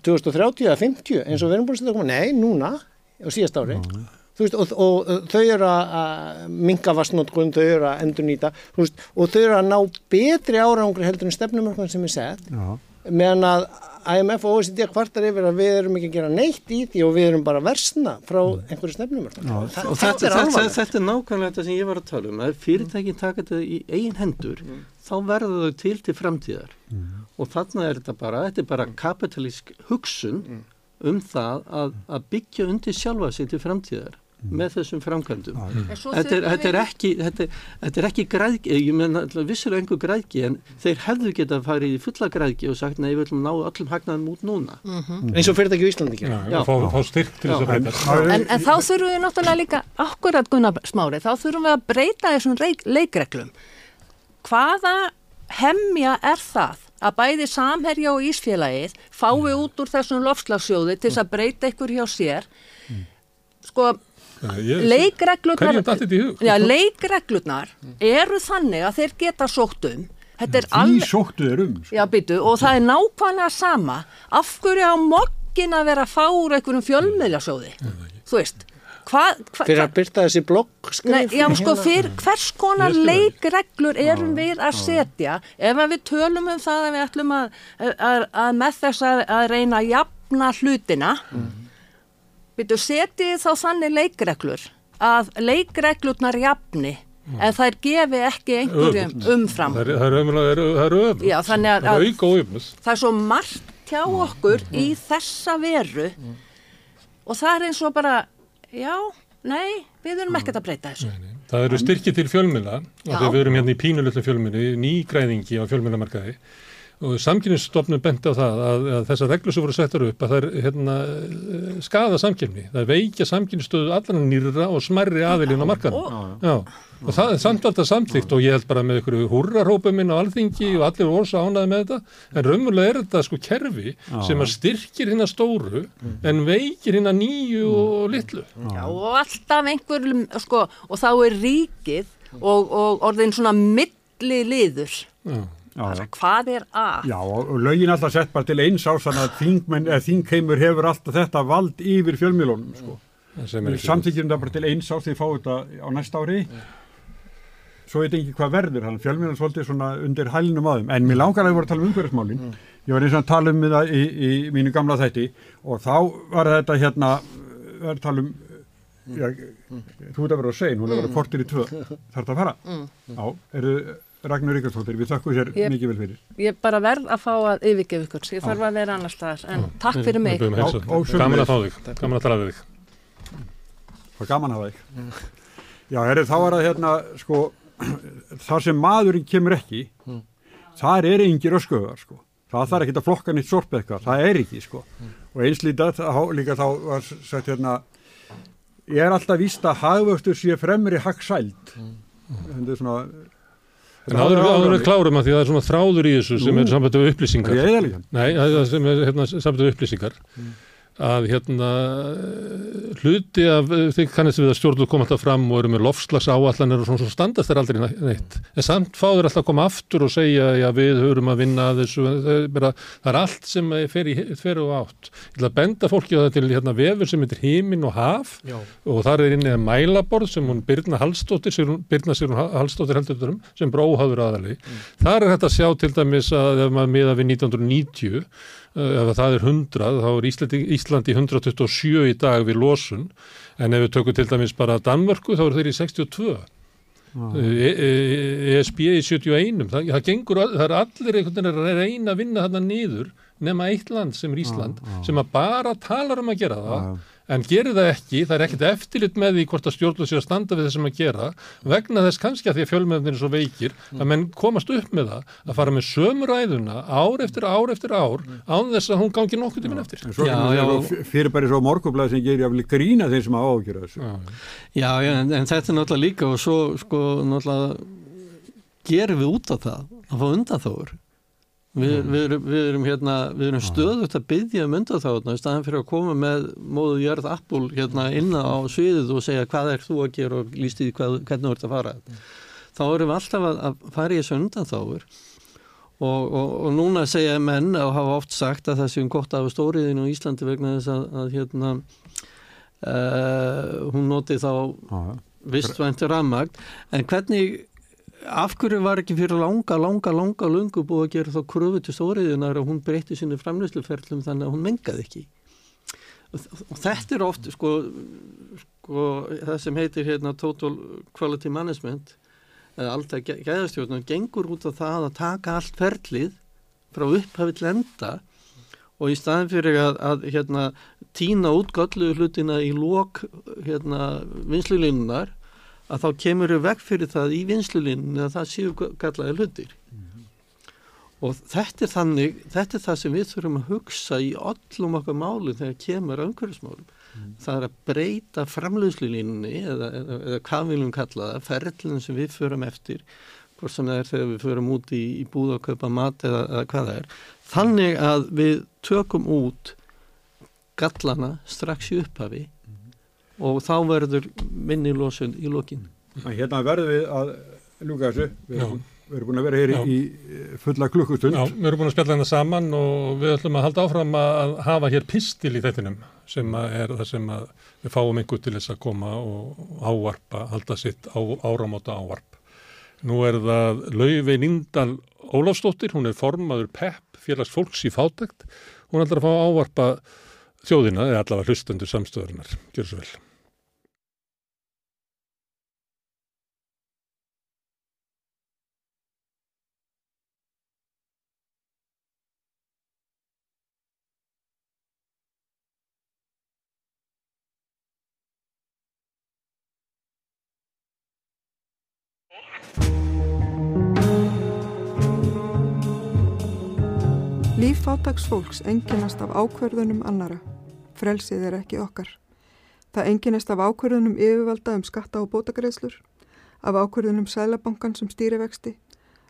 Speaker 2: 2030 eða 50 eins og við erum búin að setja koma, nei, núna á síðast ári. Mm. Veist, og, og, og þau eru að minga vastnótkun, þau eru að endur nýta veist, og þau eru að ná betri árangri heldur en stefnumörkun sem er sett Já. meðan að IMF og OECD kvartar yfir að við erum ekki að gera neitt í því og við erum bara versna frá mm. einhverju stefnumörkun
Speaker 5: og þetta, þetta, er þetta, þetta er nákvæmlega þetta sem ég var að tala um að fyrirtækinn taka þetta í eigin hendur mm. þá verður þau til til framtíðar mm. og þannig er þetta bara þetta er bara kapitalísk hugsun mm. um það að, að byggja undir sjálfa sig til framtíðar Mm. Með þessum framkvæmdum. Mm. þetta, er, þetta, er ekki, þetta, þetta er ekki græðgi, ég menna vissilega einhver græðgi en þeir hefðu geta farið í fulla græðgi og sagt nei við ætlum að ná öllum hagnaðum út núna.
Speaker 2: Mm. -hmm. eins og fyrir ekki í Íslandi
Speaker 3: en, en þá þurfum við náttúrulega líka akkurat Gunnar Smári, þá þurfum við að breyta þessum leikreglum. Hvaða hemmja er það að bæði samherja og ísfélagið fái út úr þessum lofslagsjóði til þess að breyta ykkur hjá sér? Sko leikreglurnar já, leikreglurnar eru þannig að þeir geta sótt um.
Speaker 1: Því alveg, sóttu þeir um
Speaker 3: sko. já, byttu, og það er nákvæmlega sama. Af hverju á mokkin að vera að fá úr einhverjum fjölmiðlasjóði? Þú veist hva,
Speaker 2: hva, fyrir að byrta þessi blogg
Speaker 3: já, sko, fyr, hvers konar leikreglur erum við að setja? Ef við tölum um það að við ætlum að, að, að með þess að, að reyna að jafna hlutina mm Býtu, setið þá þannig leikreglur að leikreglurnar jafni mm. en þær gefi ekki einhverjum umfram.
Speaker 4: Það er öfnum. Er auka og öfnus.
Speaker 3: Það er svo margt hjá okkur mm. í þessa veru mm. og það er eins og bara, já, nei, við erum ekkert að breyta þessu. Nei, nei.
Speaker 4: Það eru styrkið til fjölmjöla og þegar við erum hérna í pínulöldu fjölmjölu, nýgræðingi á fjölmjölamarkaði og samkynningsstofnum benti á það að, að þessar reglur sem voru settar upp að það er hérna, skada samkynni það veikja samkynningsstöðu allan nýra og smerri aðilinn á markanum og það er samtvalda samtlíkt og ég held bara með einhverju húrarhópuminn á alþingi og allir voru svo ánaði með þetta. En raunverulega er þetta sko kerfi sem að styrkir hérna stóru en veikir hérna nýju og litlu.
Speaker 3: Já. Og alltaf einhver sko og þá er ríkið og, og orðin svona milli liður Já Já, hvað er að?
Speaker 1: Já, og lögin alltaf sett bara til eins ás þannig að þingheimur hefur alltaf þetta vald yfir fjölmjölunum sko. samtíkjum það bara til eins ás því að fá þetta á næsta ári ja. svo veit ekki hvað verður hann fjölmjölun svolítið svona undir hælnum aðum en mér langar að við vorum að tala um umhverfismálin mm. ég var eins og að tala um það í, í mínu gamla þætti og þá var þetta hérna erum að tala um já, mm. þú ert að vera á sein, hún er að vera kortir í tvö [LAUGHS] þarf það að fara? Mm. Já, eru Ragnar Ríkarstóttir, við þakkum sér ég, mikið vel fyrir.
Speaker 3: Ég bara verð að fá að yfirgefa ykkur, ég þarf að vera annar staðar, en á. takk fyrir mig.
Speaker 4: Á, á, gaman að fá þig, gaman að tala við þig.
Speaker 1: Það er gaman að hafa þig. Já, herri, þá er það hérna, sko, [CLEARS THROAT] þar sem maðurinn kemur ekki, mm. þar er yngir öskuðar, sko. Það þarf ekki að flokka nýtt sorp eitthvað, það er ekki, sko. Mm. Og einslítið líka þá var sagt hérna, ég er alltaf víst að hagvöxtur sé fremri hagsæld. Mm. Þetta er svona
Speaker 4: En áður við klárum að því að það er svona þráður í þessu sem er samband af upplýsingar.
Speaker 1: Ég er líka.
Speaker 4: Nei, það er hérna, af upplýsingar. Mm að hérna hluti af því kannast við að stjórnlu koma alltaf fram og eru með lofslags áallanir og svona svo standast þeir aldrei neitt. En samt fáður alltaf að koma aftur og segja já við höfum að vinna að þessu. Það er allt sem fer, í, fer og átt. Ég ætla að benda fólki á það til hérna, vefur sem heitir Hímin og Haf. Já. og þar er innið mælaborð sem hún Birna Hallstóttir Birna Sýrún Hallstóttir heldur um sem bróháður aðali. Mm. þar er þetta að sjá til dæmis að ef maður miða við 1990 Eh, ef það er 100 þá er Íslandi, Íslandi 127 í dag við losun. En ef við tökum til dæmis bara Danmörku þá er þeir í 62 ESB í 71 það, það gengur, það er allir einhvern veginn að reyna að vinna þarna niður nema eitt land sem er Ísland sem að bara talar um að gera það en gerir það ekki, það er ekkert eftirlit með því hvort að stjórnlega sé að standa við þessum að gera vegna þess kannski að því að fjölmöðunir er svo veikir að menn komast upp með það að fara með sömuræðuna ár eftir ár eftir ár án þess að hún gangi nokkuð tíminn eftir.
Speaker 1: Já, já, fyrir bara svo morgublaði sem gerir jáfnvel grína þeim sem ágjör þessu.
Speaker 5: Já, já en, en þetta er náttúrulega líka og svo sko náttúrulega gerum við út á það að fá undan þóður Við, mm. við, erum, við erum, hérna, erum stöðut að byggja um undanþáðuna í staðan fyrir að koma með móðu jörð appul hérna inna á sviðið og segja hvað er þú að gera og líst í hvað, hvernig þú ert að fara. Mm. Þá erum við alltaf að, að fara í þessu undanþáður og, og, og núna segja menn og hafa oft sagt að það séum gott af stóriðinu í Íslandi vegna þess að, að hérna, uh, hún noti þá vistvæntur rammagt en hvernig af hverju var ekki fyrir langa, langa, langa lungu búið að gera þá kröfu til stóriðunar og hún breytti sinni framlýsluferlum þannig að hún mengaði ekki? Og, þetta er oft sko, sko það sem heitir hérna total quality management eða alltaf gæðastjórnum gengur út á það að taka allt ferlið frá upphafið lenda og í staðin fyrir að, að hérna, tína út göllu hlutina í lók hérna, vinslulinnar að þá kemur við veg fyrir það í vinslulinu að það séu gallaði hlutir mm -hmm. og þetta er þannig þetta er það sem við þurfum að hugsa í öllum okkar málum þegar kemur umhverfismálum, mm -hmm. það er að breyta framlöðslulinni eða, eða, eða hvað viljum kalla það, ferlinu sem við förum eftir, hvort sem það er þegar við förum út í, í búð og kaupa mat eða, eða hvað það er, þannig að við tökum út gallana strax í upphafi og þá verður minni losun í lokin.
Speaker 1: Hérna verður við að ljúka þessu, við erum, við erum búin að vera hér Já. í fulla klukkustund.
Speaker 4: Já, við erum búin að spjalla hérna saman og við ætlum að halda áfram að hafa hér pistil í þettinum sem er það sem við fáum einhver til þess að koma og ávarpa, halda sitt á, áramóta ávarp. Nú er það Laufey Nindal Ólafsdóttir, hún er formaður PEP, félags fólks í fátækt. Hún ætlar að fá ávarpa þjóðina, eða allavega hlustendur samstöðurinnar. Gjör svo vel.
Speaker 6: Líf fátags fólks enginast af ákverðunum annara. Frelsið er ekki okkar. Það enginast af ákverðunum yfirvalda um skatta og bótagreðslur, af ákverðunum sælabankan sem stýrivexti,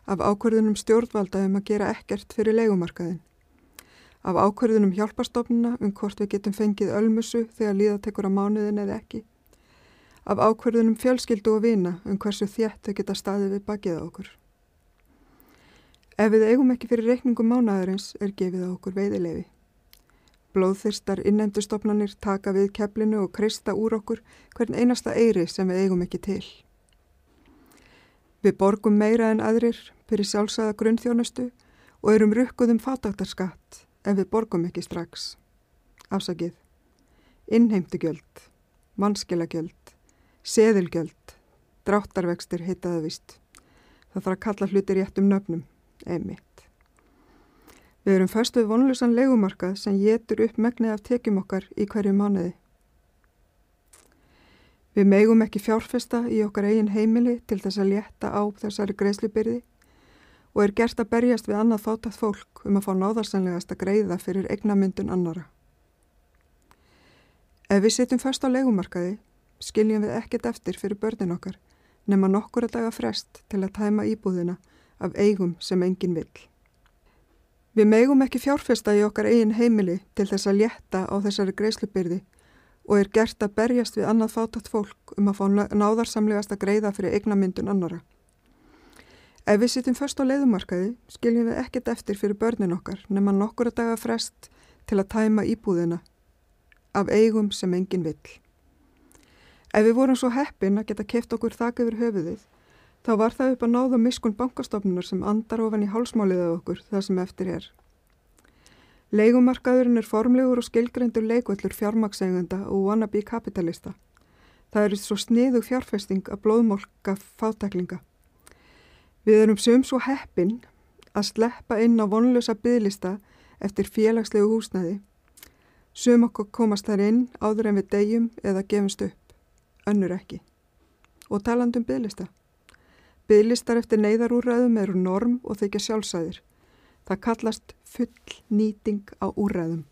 Speaker 6: af ákverðunum stjórnvalda um að gera ekkert fyrir leikumarkaðin, af ákverðunum hjálpastofnuna um hvort við getum fengið ölmusu þegar líða tekur á mánuðin eða ekki, af ákverðunum fjölskyldu og vina um hversu þjætt þau geta staðið við bakið okkur. Ef við eigum ekki fyrir reikningum mánaðarins er gefið á okkur veiðilefi. Blóðþyrstar innendustofnanir taka við keflinu og kreista úr okkur hvern einasta eiri sem við eigum ekki til. Við borgum meira en aðrir fyrir sjálfsæða grunnþjónustu og erum rukkuðum fataktarskatt en við borgum ekki strax. Afsakið. Innheimtugjöld, mannskilagjöld, seðilgjöld, dráttarvextir heitaða vist. Það þarf að kalla hluti rétt um nöfnum einmitt. Við erum först við vonlusan legumarkað sem getur upp megnið af tekjum okkar í hverju mánuði. Við megum ekki fjárfesta í okkar eigin heimili til þess að létta á þessari greiðslubyrði og er gert að berjast við annað fátað fólk um að fá náðarsanlegast að greiða fyrir eignamyndun annara. Ef við sittum först á legumarkaði skiljum við ekkert eftir fyrir börnin okkar nema nokkura daga frest til að tæma íbúðina af eigum sem engin vill. Við megum ekki fjárfesta í okkar eigin heimili til þess að létta á þessari greiðslubyrði og er gert að berjast við annað fátat fólk um að fá náðarsamlegast að greiða fyrir eignamyndun annara. Ef við sittum först á leiðumarkaði skiljum við ekkert eftir fyrir börnin okkar nema nokkur að daga frest til að tæma íbúðina af eigum sem engin vill. Ef við vorum svo heppin að geta keft okkur þak yfir höfuðið Þá var það upp að náða miskun bankastofnunar sem andar ofan í hálsmáliða okkur það sem eftir er. Leigumarkaðurinn er formlegur og skilgrendur leikvöldur fjármaksegunda og wannabe kapitalista. Það eru svo sniðug fjárfesting að blóðmólka fátaklinga. Við erum sum svo heppin að sleppa inn á vonlösa bygglista eftir félagslegu húsnæði. Sum okkur komast þar inn áður en við degjum eða gefumst upp, önnur ekki. Og talandum bygglista. Bygglistar eftir neyðarúræðum eru norm og þykja sjálfsæðir. Það kallast full nýting á úræðum.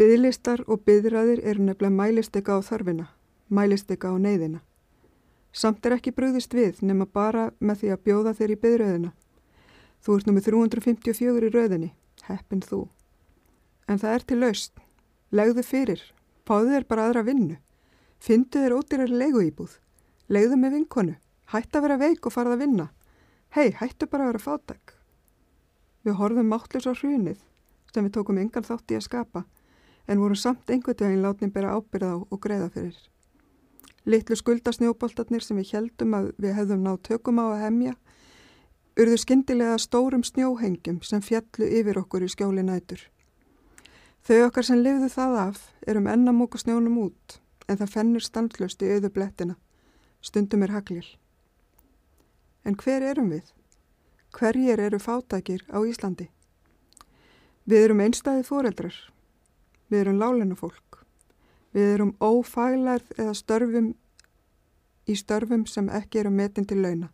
Speaker 6: Bygglistar og byggræðir eru nefnilega mælistega á þarfina, mælistega á neyðina. Samt er ekki brúðist við nema bara með því að bjóða þér í byggræðina. Þú ert nummið 354 í rauðinni, heppin þú. En það er til laust. Legðu fyrir, fáðu þér bara aðra vinnu. Fyndu þér ódýrar legu íbúð. Legðu með vinkonu. Hætt að vera veik og farað að vinna. Hei, hættu bara að vera fátak. Við horfum máttlis á hrunið sem við tókum engan þátt í að skapa en vorum samt einhvern veginn látni bera ábyrð á og greiða fyrir. Littlu skuldasnjóboltarnir sem við heldum að við hefðum náð tökum á að hemja urðu skindilega stórum snjóhengjum sem fjallu yfir okkur í skjóli nætur. Þau okkar sem lifðu það af erum ennamóka snjónum út en það fennur standlust í auðu blettina. Stundum er haglil. En hver erum við? Hverjir eru fátækir á Íslandi? Við erum einstæði fóreldrar. Við erum lálennu fólk. Við erum ófælærð eða störfum í störfum sem ekki eru metin til launa.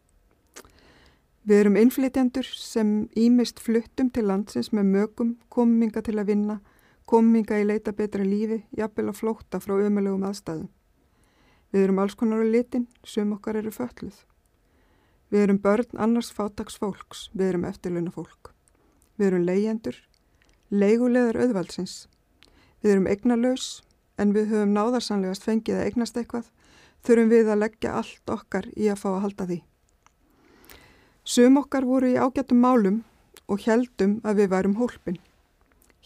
Speaker 6: Við erum innflytjandur sem ímist fluttum til landsins með mögum, kominga til að vinna, kominga í leita betra lífi, jafnvel að flóta frá ömulegum aðstæðum. Við erum alls konar á litin, sem okkar eru fölluð. Við erum börn annars fátags fólks, við erum eftirluna fólk. Við erum leyendur, leigulegar auðvaldsins. Við erum eignalaus, en við höfum náðarsanlegast fengið að eignast eitthvað, þurfum við að leggja allt okkar í að fá að halda því. Sum okkar voru í ágættum málum og heldum að við værum hólpin.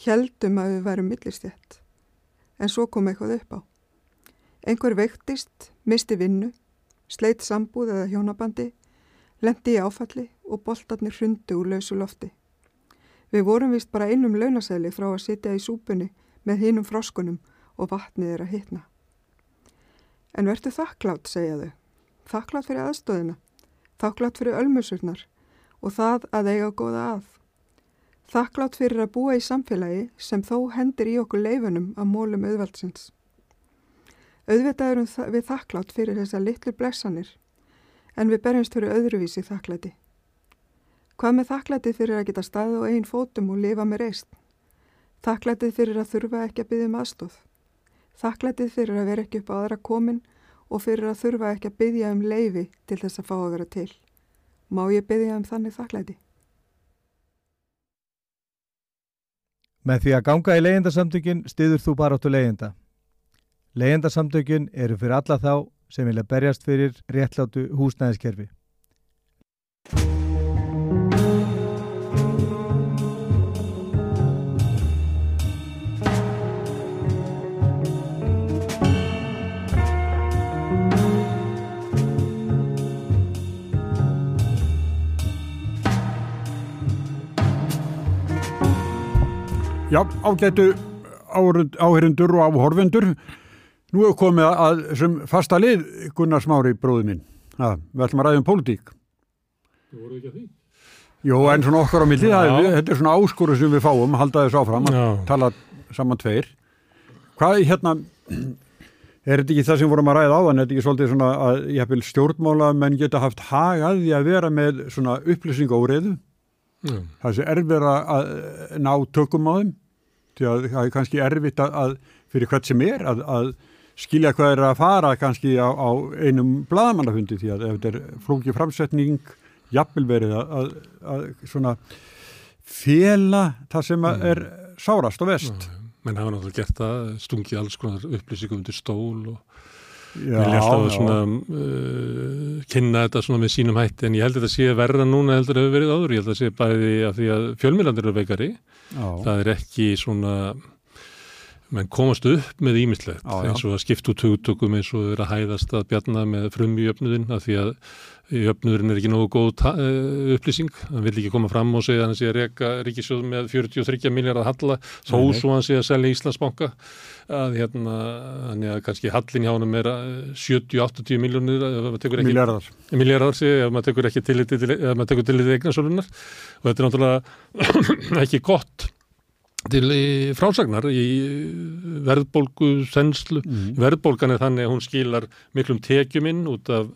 Speaker 6: Heldum að við værum millistjætt. En svo kom eitthvað upp á. Einhver veiktist, misti vinnu, sleitt sambúð eða hjónabandi lendi í áfalli og boltarnir hrundu úr lausu lofti. Við vorum vist bara einum launasæli frá að sitja í súpunni með hinum froskunum og vatnið er að hitna. En verður þakklátt, segja þau. Þakklátt fyrir aðstöðina, þakklátt fyrir ölmusurnar og það að eiga góða að. Þakklátt fyrir að búa í samfélagi sem þó hendir í okkur leifunum að mólum auðvaldsins. Auðvitaðurum við þakklátt fyrir þessa litlu blessanir en við berjumst fyrir öðruvísi þakklæti. Hvað með þakklætið fyrir að geta staðið á einn fótum og lifa með reist? Þakklætið fyrir að þurfa ekki að byggja um aðstóð. Þakklætið fyrir að vera ekki upp á aðra komin og fyrir að þurfa ekki að byggja um leifi til þess að fá að vera til. Má ég byggja um þannig þakklæti?
Speaker 7: Með því að ganga í leyendasamtökin stiður þú bara áttu leyenda. Leyendasamtökin eru fyrir alla þá sem vilja berjast fyrir réttlátu húsnæðiskerfi.
Speaker 1: Já, ágætu áherindur og áhorfendur Nú hefur komið að sem fasta lið Gunnar Smári bróðu minn. Ha, við ætlum að ræða um pólitík.
Speaker 4: Þú voru ekki að því?
Speaker 1: Jó, en svona okkar á millið, þetta er svona áskóru sem við fáum, halda þess áfram að tala saman tveir. Hvað er hérna, er þetta ekki það sem vorum að ræða á þann, er þetta ekki svolítið svona að ég hef stjórnmála menn geta haft hagað í að vera með svona upplýsing óreiðu? Það sé erfir að ná tökum á þeim, því að það er kannski erfitt að, að fyrir hvert sem er að, að skilja hvað er að fara kannski á, á einum bladamannafundi því að ef þetta er flókið framsetning jafnvel verið að, að, að svona fjela það sem mm. er sárast og vest.
Speaker 4: Já, menn hafa náttúrulega gert það, stungið alls konar upplýsingum undir stól og Já, vilja alltaf svona uh, kynna þetta svona með sínum hætti en ég held að þetta sé verða núna heldur að hefur verið áður, ég held að þetta sé bæði af því að fjölmjölandir eru veikari, já. það er ekki svona menn komast upp með ímislegt eins og að skipta út hugtökum eins og vera að hæðast að bjarna með frumjöfnuðin af því að jöfnuðurinn er ekki nógu góð uh, upplýsing, hann vil ekki koma fram og segja að hann sé að reyka ríkisjóð með 43 miljardar halla, þó svo hann sé að selja Íslandsbanka. Að hérna, hann er kannski hallin hjá hann er 70-80 miljónir
Speaker 1: miljardar,
Speaker 4: miljardar sé, ef maður tekur ekki til þetta eignasólunar og þetta er náttúrulega [CLEARS THROAT] ekki gott til frásagnar í verðbólgu senslu, mm. verðbólgan er þannig að hún skilar miklum tekjuminn út af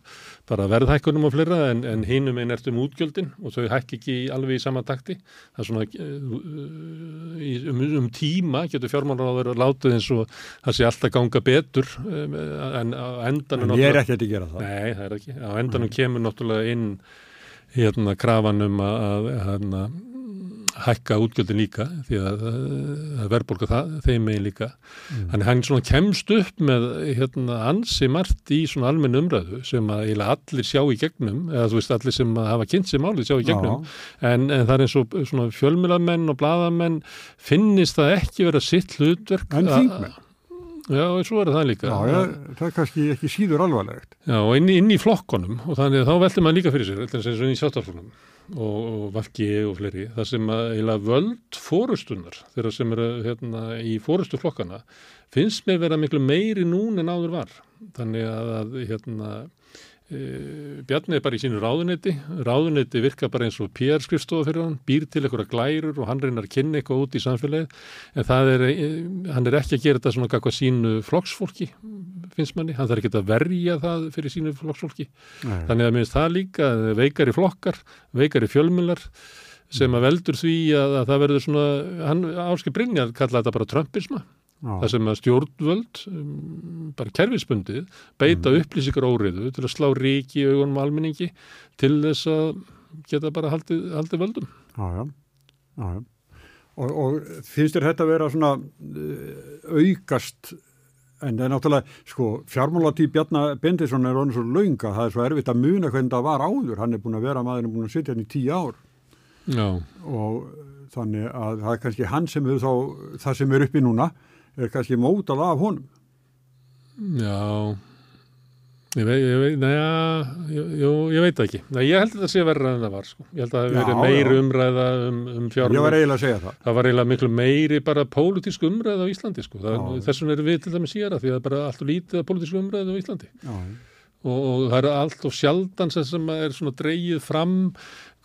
Speaker 4: bara verðhækkunum og fleira en, en hinum einn ertum útgjöldin og þau hækki ekki alveg í sama takti það er svona uh, um, um tíma getur fjármálar á þeirra látið eins og það sé alltaf ganga betur um, en á endanum
Speaker 1: en ég er ekki að gera það
Speaker 4: nei það er ekki, á endanum mm. kemur náttúrulega inn hérna krafanum að, að, að hérna, hækka útgjöldin líka því að, að verðbólka það, þeim megin líka mm. þannig hann svona kemst upp með hérna ansi margt í svona almenn umræðu sem að eiginlega allir sjá í gegnum eða þú veist allir sem hafa kynnt sem álið sjá í gegnum en, en það er eins og svona fjölmjölamenn og bladamenn finnist það ekki verið að sitt hlutverk
Speaker 1: en þingmenn
Speaker 4: Já, svo er það líka.
Speaker 1: Já, ja, það er kannski ekki síður alvarlegt.
Speaker 4: Já, og inn, inn í flokkonum og þannig að þá veldur maður líka fyrir sér, eins og inn í sjáttarflokkonum og, og Valki og fleiri það sem að völd fórustunar þeirra sem eru hérna í fórustu flokkana finnst með vera miklu meiri nún en áður var. Þannig að hérna e, Bjarni er bara í sínu ráðunetti ráðunetti virka bara eins og PR-skrifstofa fyrir hann, býr til einhverja glærur og hann reynar að kynna eitthvað út í samfélagið. En er, e, hann er ekki að gera þetta svona kakvað sínu flokksfólki finnst manni, hann þarf ekki að verja það fyrir sínu flokksfólki Nei. þannig að minnst það líka veikari flokkar veikari fjölmjölar sem að veldur því að, að það verður svona, hann áskil Brynjar kalla þetta bara trömpisma það sem að stjórnvöld um, bara kerfisbundið beita mm. upplýsingar óriðu til að slá ríki í augunum almenningi til þess að geta bara haldið, haldið völdum
Speaker 1: Já, já, já, já. Og, og finnst þér þetta að vera svona uh, aukast en það er náttúrulega, sko, fjármálatí Bjarnar Bendisson er orðin svo launga það er svo erfitt að muna hvernig það var áður. Hann er búin að vera, maður er búin að sitja hann í tíu ár.
Speaker 4: Já.
Speaker 1: Og þannig að það er kannski hann sem er þá, það sem er uppi núna er kannski mótal af honum.
Speaker 4: Já, ég veit, ég veit, næja, jú, ég veit ekki. Næ, ég held að það sé verra en það var, sko. Ég held að það hefur verið meiri umræða um, um fjármjög.
Speaker 1: Ég var eiginlega að segja það.
Speaker 4: Það var eiginlega miklu meiri bara pólitísk umræða á Íslandi, sko. Þessum er við til dæmis síra því að það er bara allt og lítið pólitísk umræða á Íslandi. Já. Og, og það er allt og sjaldan sem er svona dreyið fram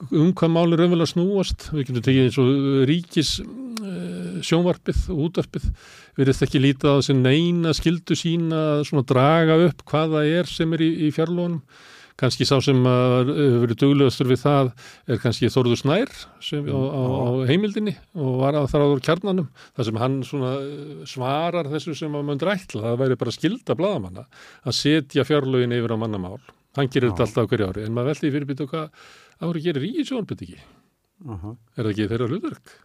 Speaker 4: um hvað málur raunverulega snúast. Við getum tekið eins og ríkis uh, sjónvarpið og útvarpið. Verðist ekki lítið á þessi neina skildu sína að draga upp hvaða er sem er í, í fjarlónum kannski sá sem hefur verið duglegastur við það er kannski Þorður Snær sem, á, á, á heimildinni og var að þráður kjarnanum. Þar sem hann svarar þessu sem að maður drætla, það væri bara skilda bladamanna að setja fjárlögin yfir á mannamál hann gerir þetta alltaf hverju ári en maður veldi fyrirbyrtu hvað ári gerir í sjónbytt ekki uh -huh. er það ekki þeirra hlutverk?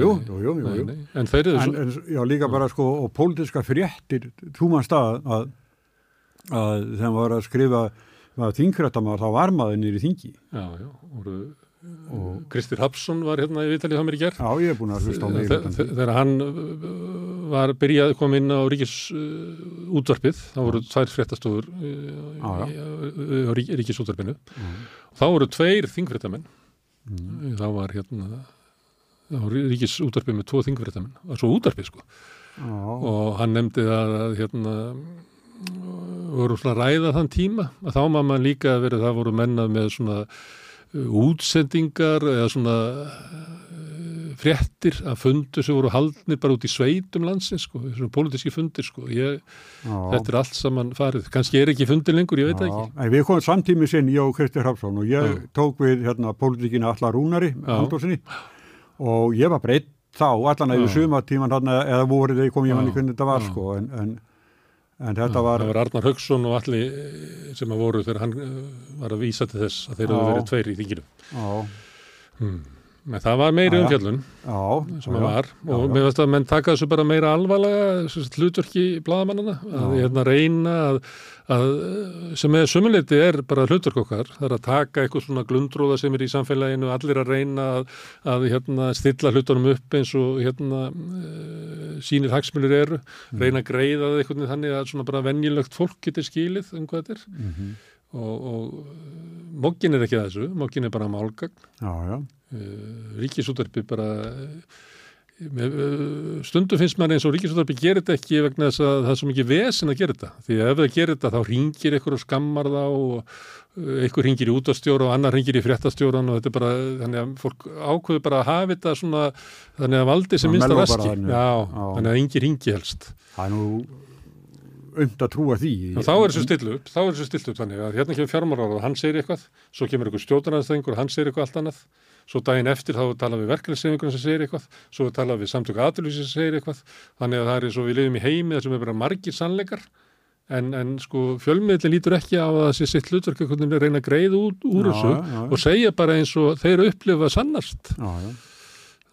Speaker 1: Jú, jú, jú, jú.
Speaker 4: En þeir eru
Speaker 1: svo... En, já, líka bara sko, og pólitiska fréttir, maður stað að, að þeim var að skrifa þingrættamar, þá var maður nýri þingi.
Speaker 4: Já, já, voru... Og Kristir Hapsson var hérna í Vitalið það mér í gerð.
Speaker 1: Já, ég er búin að hlusta á mig.
Speaker 4: Þegar hann uh, var byrjað að koma inn á Ríkis uh, útvarpið, þá voru tvær fréttastofur uh, á Ríkis útvarpinu. Þá voru tveir þingrættamenn. Mm. Þá var hérna ríkis útarpið með tvo þingverðamenn það var svo útarpið sko oh. og hann nefndi að, að hérna voru svona ræða þann tíma að þá maður líka verið það voru mennað með svona útsendingar eða svona uh, fréttir að fundur sem voru haldnir bara út í sveitum landsins sko, svona pólitíski fundir sko. Ég, þetta er allt saman farið. Kannski er ekki fundir lengur, ég veit Já. ekki.
Speaker 1: En Við komum samtímið sinn, ég og Kristi Hrafsson og ég Já. tók við hérna pólitíkina Allar Rúnari Halldórsinni og ég var breytt þá allan eða sumatíman eða voruð þegar ég kom í manni hvernig þetta var sko en, en, en þetta var
Speaker 4: Það var Arnar Högson og allir eh, sem að voru þegar hann eh, var að vísa til þess að þeir eru verið tveir í þinginu.
Speaker 1: Já. Hmm.
Speaker 4: Men það var meiri umfjöllun sem það var. Og mér finnst að menn taka þessu bara meira alvarlega hlutverki bladamannana að hérna reyna að, að sem er sumuleiti er bara hlutverk okkar það er að taka eitthvað svona glundrúða sem er í samfélaginu, allir að reyna að, að hérna, stilla hlutunum upp eins og hérna uh, sínir hagsmjölur eru, mm. reyna að greiða það eitthvað þannig að svona bara venjulegt fólk getur skilið um hvað þetta er mm -hmm. og, og mokkin er ekki þessu, mokkin er bara málgagn Eh, ríkisúttarpi bara eh, stundum finnst maður eins og ríkisúttarpi gerir þetta ekki vegna þess að það er svo mikið vesen að gera þetta. Því að ef það gerir þetta þá ringir ykkur og skammar þá og ykkur eh, ringir í útastjóra og annar ringir í fréttastjóran og þetta er bara, þannig að fólk ákveður bara að hafa þetta svona þannig að valdi sem minnst að raski já, þannig að yngi ringi helst.
Speaker 1: Það er nú umt að trúa því.
Speaker 4: Og þá er þessu stillu upp, þá er þessu stillu upp þannig að hérna kemur fjármárar og hann segir eitthvað, svo kemur einhver stjóðanæðstengur svo daginn eftir þá tala við verkefnisefingunum sem segir eitthvað, svo tala við samtöku aðlýsi sem segir eitthvað, þannig að það er eins og við lifum í heimi þar sem er bara margir sannleikar en, en sko fjölmiðli lítur ekki á að það sé sitt hlutverk að reyna að greið út úr já, þessu já, já. og segja bara eins og þeir upplifa sannast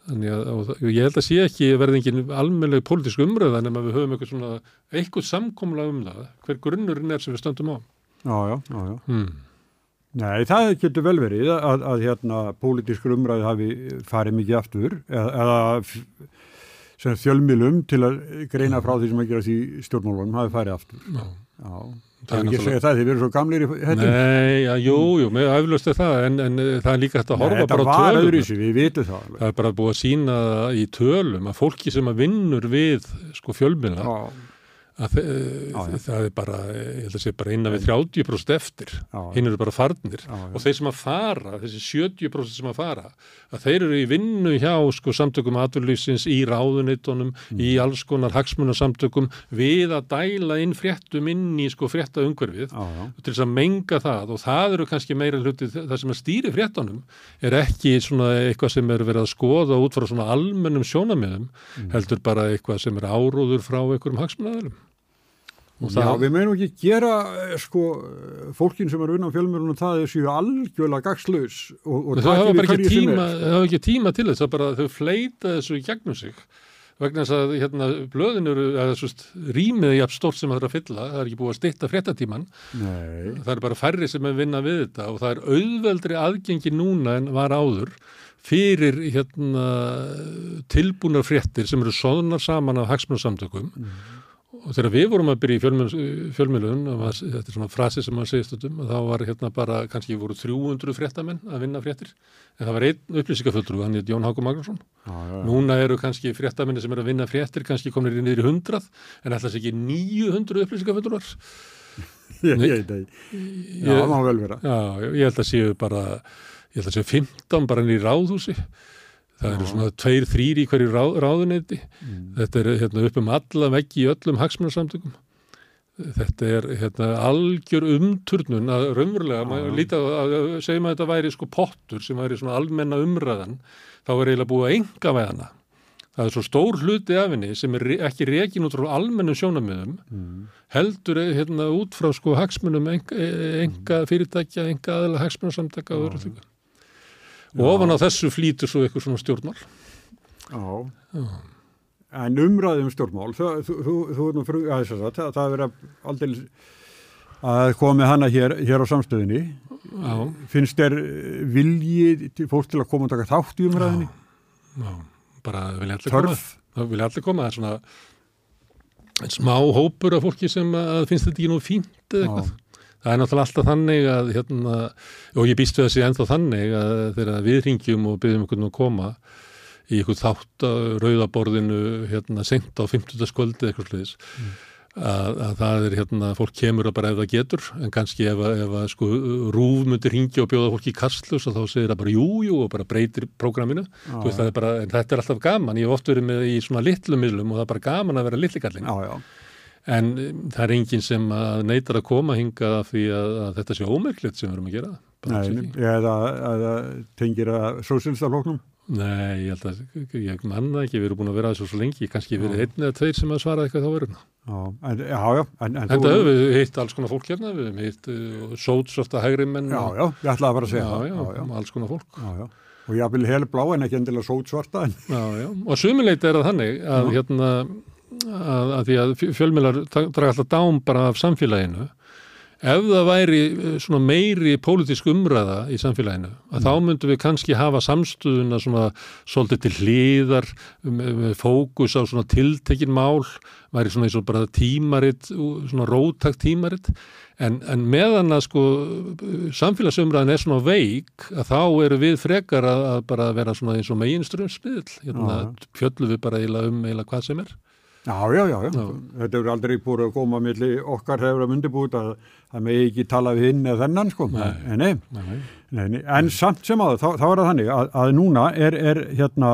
Speaker 4: þannig að ég held að sé ekki verðingin almeinlega pólitísk umröða en við höfum eitthvað svona eitthvað samkomla um það hver grunnurinn er sem við stöndum á
Speaker 1: Já, já, já, já. Hmm. Nei, það getur vel verið að, að hérna pólitískur umræði hafi farið mikið aftur eða, eða fjölmilum til að greina frá því sem að gera því stjórnmálunum hafi farið aftur. Já. Já. Það er ekki að segja það, þið verður svo gamlir í
Speaker 4: hættum. Nei, já, jú, jú, með aflöstu það, en, en það er líka hægt að horfa Nei, bara á tölum.
Speaker 1: Þetta var öðru í sig, við vitum það.
Speaker 4: Það er bara búið að sína í tölum að fólki sem að vinnur við sko fjölmila, að já, já. það er bara, ég held að sé bara innan við 30% eftir, hinn eru bara farnir. Já, og þeir sem að fara, þessi 70% sem að fara, að þeir eru í vinnu hjá sko samtökum aturlýfsins í ráðunitunum, mm. í alls konar hagsmunarsamtökum við að dæla inn fréttum inn í sko frétta umhverfið til þess að menga það. Og það eru kannski meira hluti, það sem að stýri fréttanum er ekki svona eitthvað sem er verið að skoða út frá svona almennum sjónamiðum, mm. heldur bara eitthvað sem er áróður frá einhverjum hagsmunaröðlum
Speaker 1: Já, við meðum ekki gera eh, sko, fólkin sem er unna á fjölmjörnum það er síðan algjörlega gagslaus
Speaker 4: og, og það hafa bara ekki tíma, ekki tíma til þess að bara þau fleita þessu í gegnum sig. Vegna þess að hérna, blöðin eru rýmið í apstórt sem það er að fylla. Það er ekki búið að stitta fréttatíman
Speaker 1: Nei.
Speaker 4: það er bara færri sem er vinna við þetta og það er auðveldri aðgengi núna en var áður fyrir hérna, tilbúnar fréttir sem eru soðnar saman af hagsmunarsamtökum mm og þegar við vorum að byrja í fjölmjölun þetta er svona frasi sem maður segist um þá var hérna bara, kannski voru 300 fréttamenn að vinna fréttir. En það var einn upplýsingaföldru, hann er Jón Háko Magnússon. Núna eru kannski fréttamenni sem er að vinna fréttir, kannski komir inn yfir 100 en alltaf ekki 900 upplýsingaföldruar [LAUGHS]
Speaker 1: Ég veit það Já, það má vel vera.
Speaker 4: Já, ég held að séu bara ég held að séu 15 bara inn í ráðhúsi það eru svona tveir, þrýr í hverju ráð, ráðuneyti. Mm. þetta er hérna, upp um alla veggi í öllum hagsmunarsamtökum þetta er hérna, algjör umturnun að raunverulega, líti að, segjum að þetta væri sko pottur sem væri svona almenna umræðan, þá er eiginlega búið að enga veðana það er svo stór hluti af henni sem er ekki reygin út frá almennum sjónamöðum mm. heldur hérna út frá sko hagsmunum enga, enga fyrirtækja, enga aðla hagsmunarsamtaka og öðru því og ofan á þessu flýtur svo eitthvað svona stjórnmál.
Speaker 1: Já, Já. En umræðum stjórnmál þú, er nú frú að þess að það er verið aldrei að komi hana hér, hér á samstöðinni. Já. finnst þér vilji til fólk til að koma og taka þátt í umræðinni?
Speaker 4: Já, bara vilja allir Törf. koma það vilja allir koma, það er svona smá hópur af fólki sem finnst þetta ekki nú fínt eða eitthvað Það er náttúrulega alltaf þannig að, hérna, og ég býstu þessi ennþá þannig að þegar við ringjum og byggjum einhvern veginn að koma í einhvern þátt að rauðaborðinu hérna, sent á 50. skvöldi eitthvað sluðis, mm. að, að það er hérna, fólk kemur að bara ef það getur, en kannski ef, ef að sko rúf myndir ringja og bjóða fólki í kastlus og þá segir það bara jújú og bara breytir prógraminu, ah, veist, bara, en þetta er alltaf gaman, ég hef oft verið með í svona litlu miðlum og það er bara gaman að vera litlikalling.
Speaker 1: Já, já.
Speaker 4: En um, það er enginn sem neytar að koma hinga því að, að þetta sé ómerklitt sem við erum að gera.
Speaker 1: Nei, eða, eða tengir að sósélstafloknum?
Speaker 4: Nei, ég held að, ég manna ekki, við erum búin að vera þessu svo lengi, kannski verið einn eða tveir sem að svara eitthvað þá verðurna.
Speaker 1: Já, en, já, já. En,
Speaker 4: en þetta hefur við hitt alls konar fólk hérna, við hefum hitt uh, sótsofta hægri menn.
Speaker 1: Já, já, ég ætlaði bara að segja
Speaker 4: það. Já, já, alls konar fólk.
Speaker 1: Já, já. Og ég vil hel blá en ekki endilega sót svarta.
Speaker 4: Já, já, og sumileit er það þannig að, hérna, að, að því að fjölmiðlar draga alltaf dám bara af samfélaginu. Ef það væri eh, svona meiri pólitísk umræða í samfélaginu að mm. þá myndum við kannski hafa samstöðuna svona svolítið til hliðar fókus á svona tiltekin mál, væri svona eins og bara tímaritt, svona rótakt tímaritt en, en meðan að sko samfélagsumræðin er svona veik að þá eru við frekar að, að bara vera svona eins og meginströmsmiðl hérna fjöllum við bara eiginlega um eiginlega hvað sem er
Speaker 1: Já, já, já, já. Þetta eru aldrei búið að koma millir okkar hefur að myndi búið að það með ekki tala við hinn eða þennan sko. Nei. Nei. Nei. Nei. En samt sem að þá, þá er það þannig að, að núna er, er hérna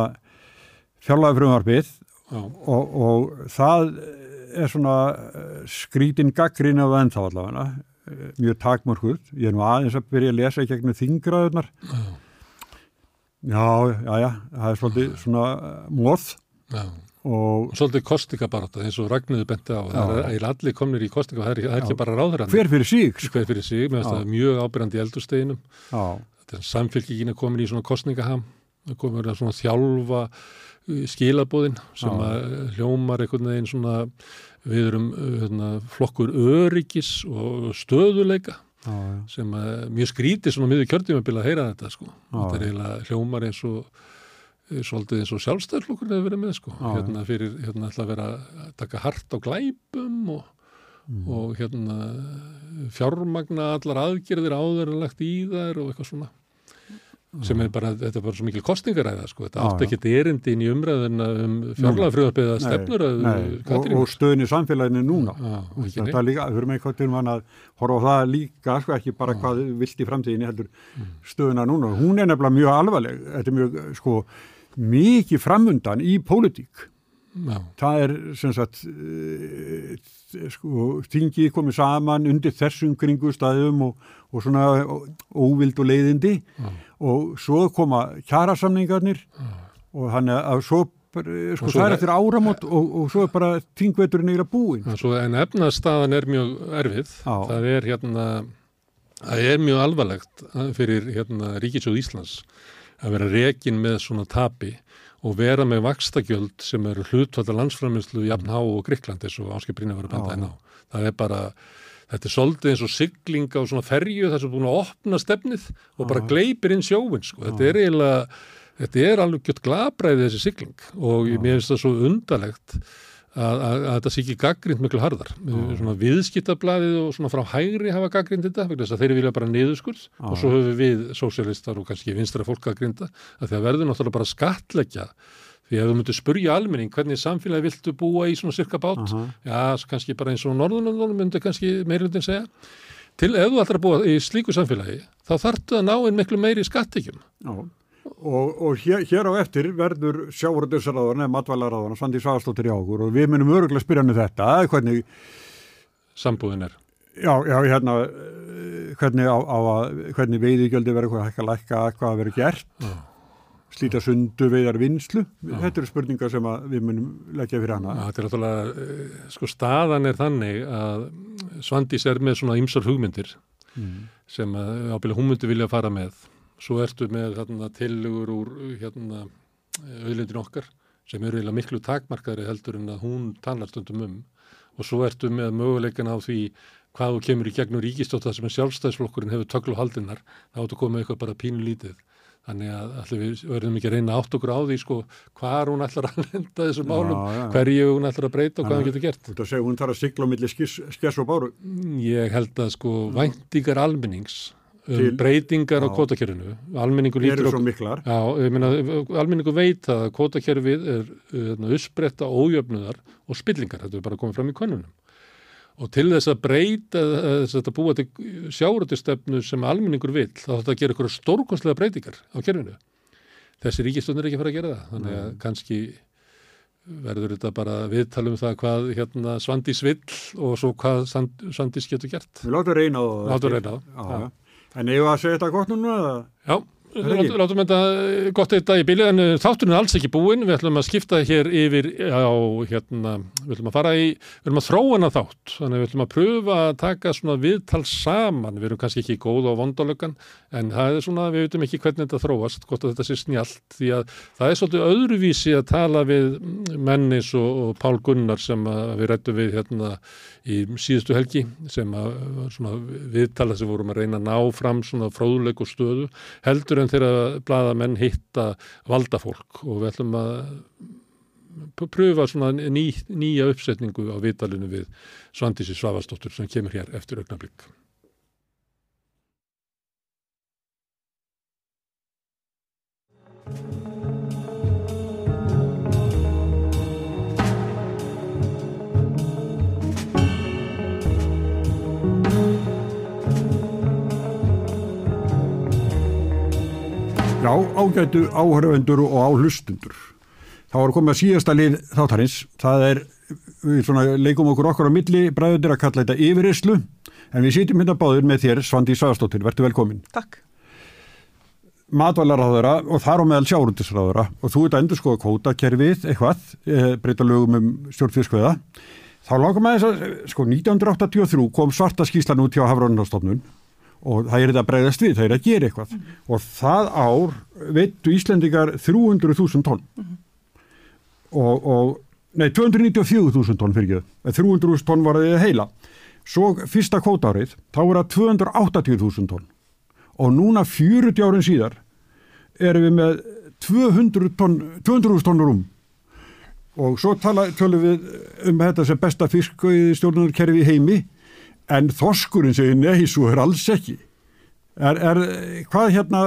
Speaker 1: fjárlæði frumarfið og, og það er svona eh, skrítin gaggrín af ennþá allavega, eh, mjög takmörkuð. Ég er nú aðeins að byrja að lesa í gegnum þingraðunar. Já, já, já, það er svolítið svona móð. Já.
Speaker 4: Og svolítið kostikabaráta eins og Ragnarður benti á, það er eiginlega allir komnir í kostika, það er, ekki bara ráður
Speaker 1: Hver fyrir síg?
Speaker 4: Hver fyrir síg, mér finnst það mjög ábyrgandi í eldursteginum. Þetta er samfélkingin að komin í svona kostningaham, það komur að svona þjálfa uh, skilabóðin sem að hljómar einhvern veginn svona, við erum uh, hérna, flokkur öryggis og stöðuleika. Já, sem að mjög skríti svona miður kjörðjum að heyra þetta sko. Já, þetta er eiginlega hljómar eins og svolítið eins og sjálfstæðarflokkur hefur verið með sko, ah, hérna fyrir hérna ætla að vera að taka hart á glæpum og, mm. og hérna fjármagna allar aðgerðir áður en lagt í þær og eitthvað svona sem er bara, þetta er bara svo mikil kostingaræða sko, þetta átt ekki erindi inn í umræðina um fjárlagafröðarpið að stefnur að
Speaker 1: og, og stöðin í samfélaginu núna á, þetta er líka, eitthvað til mann að horfa á það líka, sko, ekki bara á. hvað vilt í framtíðinni heldur mm. stöðina núna, hún er nefnilega mjög alvarleg þetta er mjög, sko mikið framundan í pólitík. Já. Það er sem sagt uh, sko, þingið komið saman undir þessum kringu staðum og, og svona óvild og leiðindi Já. Og svo koma kjærasamningarnir og þannig að svo sko það er eftir áramót og, og svo er bara þingveturinn eira búin.
Speaker 4: Svo en efnastaðan er mjög erfið. Já. Það er hérna, það er mjög alvarlegt fyrir hérna Ríkisjóð Íslands að vera rekin með svona tapi og vera með vakstakjöld sem eru hlutvölda landsframinslu jafn há og Gríkland eins og áskiprinni var að benda einn á. Það er bara, þetta er soldið eins og sigling á svona ferju þar sem er búin að opna stefnið og bara gleipir inn sjóvinn sko. Þetta er eiginlega, þetta er alveg gött glabræðið þessi sigling og mér finnst það svo undarlegt að, að, að þetta sé ekki gaggrind miklu harðar. Svona viðskiptablaðið og svona frá hægri hafa gaggrind þetta, þeir vilja bara niðurskurð og svo höfum við sósialistar og kannski vinstra fólk gaggrinda að það verður náttúrulega bara skatleggja því að þú myndir spurja almenning hvernig samfélagi viltu búa í svona cirka bát, uh -huh. já, kannski bara eins og Norðunandónum myndir kannski meirundin segja til ef þú ætlar að búa í slíku samfélagi þá þartu að ná einn miklu meiri skattekjum. Já.
Speaker 1: Og, og hér, hér á eftir verður sjáurðursaráðan eða matvælaráðan Svandi Svagastóttir í águr og við munum öruglega spyrja henni um þetta hvernig
Speaker 4: sambúðin er
Speaker 1: já, já, hérna hvernig, á, á, hvernig veiðigöldi verður eitthvað hækka lækka hvað verður gert já. Slíta sundu veiðar vinslu já. þetta eru spurningar sem við munum leggja fyrir hana.
Speaker 4: Já, Þetta er alltaf, eh, sko staðan er þannig að Svandis er með svona ymsar hugmyndir mm. sem ábyrlega hún myndi vilja fara með. Svo ertu með hérna, tillugur úr hérna, auðlindin okkar sem eru eiginlega miklu takmarkaðri heldur en að hún talar stundum um. Og svo ertu með möguleikan á því hvað þú kemur í gegnum ríkistóta sem er sjálfstæðsflokkurinn hefur töklu haldinar þá að koma eitthvað bara pínu lítið þannig að allir við verðum ekki að reyna átt okkur á því sko hvað hún ætlar að [LAUGHS] lenda þessum málum, hverju hún ætlar að breyta og hvað hún getur gert.
Speaker 1: Þú ert að segja hún þarf að sigla á milli skess og báru?
Speaker 4: Ég held að sko væntingar almennings um breytingar á kvotakerfinu almenningu lítur
Speaker 1: á
Speaker 4: já, meina, almenningu veit að kvotakerfið er uh, uppspretta ójöfnuðar og spillingar, þetta er bara komið fram í konunum og til þess að breyta þess að þetta búa til sjáuröldistefnu sem almenningur vil, þá þetta gerir ykkur stórkonslega breytingar á kerfinu. Þessi ríkistöndin er ekki að fara að gera það þannig að kannski verður þetta bara viðtalum það hvað hérna, Svandís vill og svo hvað Svandís getur gert.
Speaker 1: Við látum reyna á
Speaker 4: það En
Speaker 1: ég var að segja þetta gott núna?
Speaker 4: Já, Látum þetta eh, gott þetta í bíli en eh, þátturinn er alls ekki búinn, við ætlum að skipta hér yfir á, hérna, við ætlum að fara í, við ætlum að þróana þátt, þannig við ætlum að pröfa að taka svona viðtal saman, við erum kannski ekki góð á vondalökan, en það er svona, við veitum ekki hvernig þetta þróast, gott að þetta sé snjált, því að það er svolítið öðruvísi að tala við mennis og, og Pál Gunnar sem við rættum við hérna í síðustu helgi, sem að svona viðtala sem vorum að reyna að ná fram svona fróðleg og stöðu, heldur en þegar bladamenn hitta valdafólk og við ætlum að pröfa svona ný, nýja uppsetningu á vitalinu við Svandísi Svavastóttur sem kemur hér eftir augnablík.
Speaker 1: Já, ágætu áhörvendur og áhlustundur. Það var komið að síðasta lið þáttarins. Það er, við svona leikum okkur okkar á milli bræður að kalla þetta yfirislu, en við sýtum hérna báður með þér, Svandi Svæðastóttir. Vertu velkomin.
Speaker 8: Takk.
Speaker 1: Matvælaráðura og þar á meðal sjárundisráðura og þú ert að endur skoða kótakerfið eitthvað, eh, breyta lögum um stjórnfískveða. Þá langar maður þess að, sko, 1983 kom svarta skíslan út hjá Hafránarstofnun og það er þetta að bregðast við, það er að gera eitthvað. Mm -hmm. og það ár veittu Íslendingar 300.000 tonn. Mm -hmm. og, og nei, 294.000 tonn fyrir ekki 300.000 tonn var það heila. Svo fyrsta kvótárið þá var það 280.000 tonn. Og núna 40 árin síðar erum við með 200.000 tonn, 200 tonnur um og svo tala, tölum við um þetta sem besta fiskauði stjórnarkerfi heimi en þoskurinn segir nei, svo er alls ekki. Er, er, hvað hérna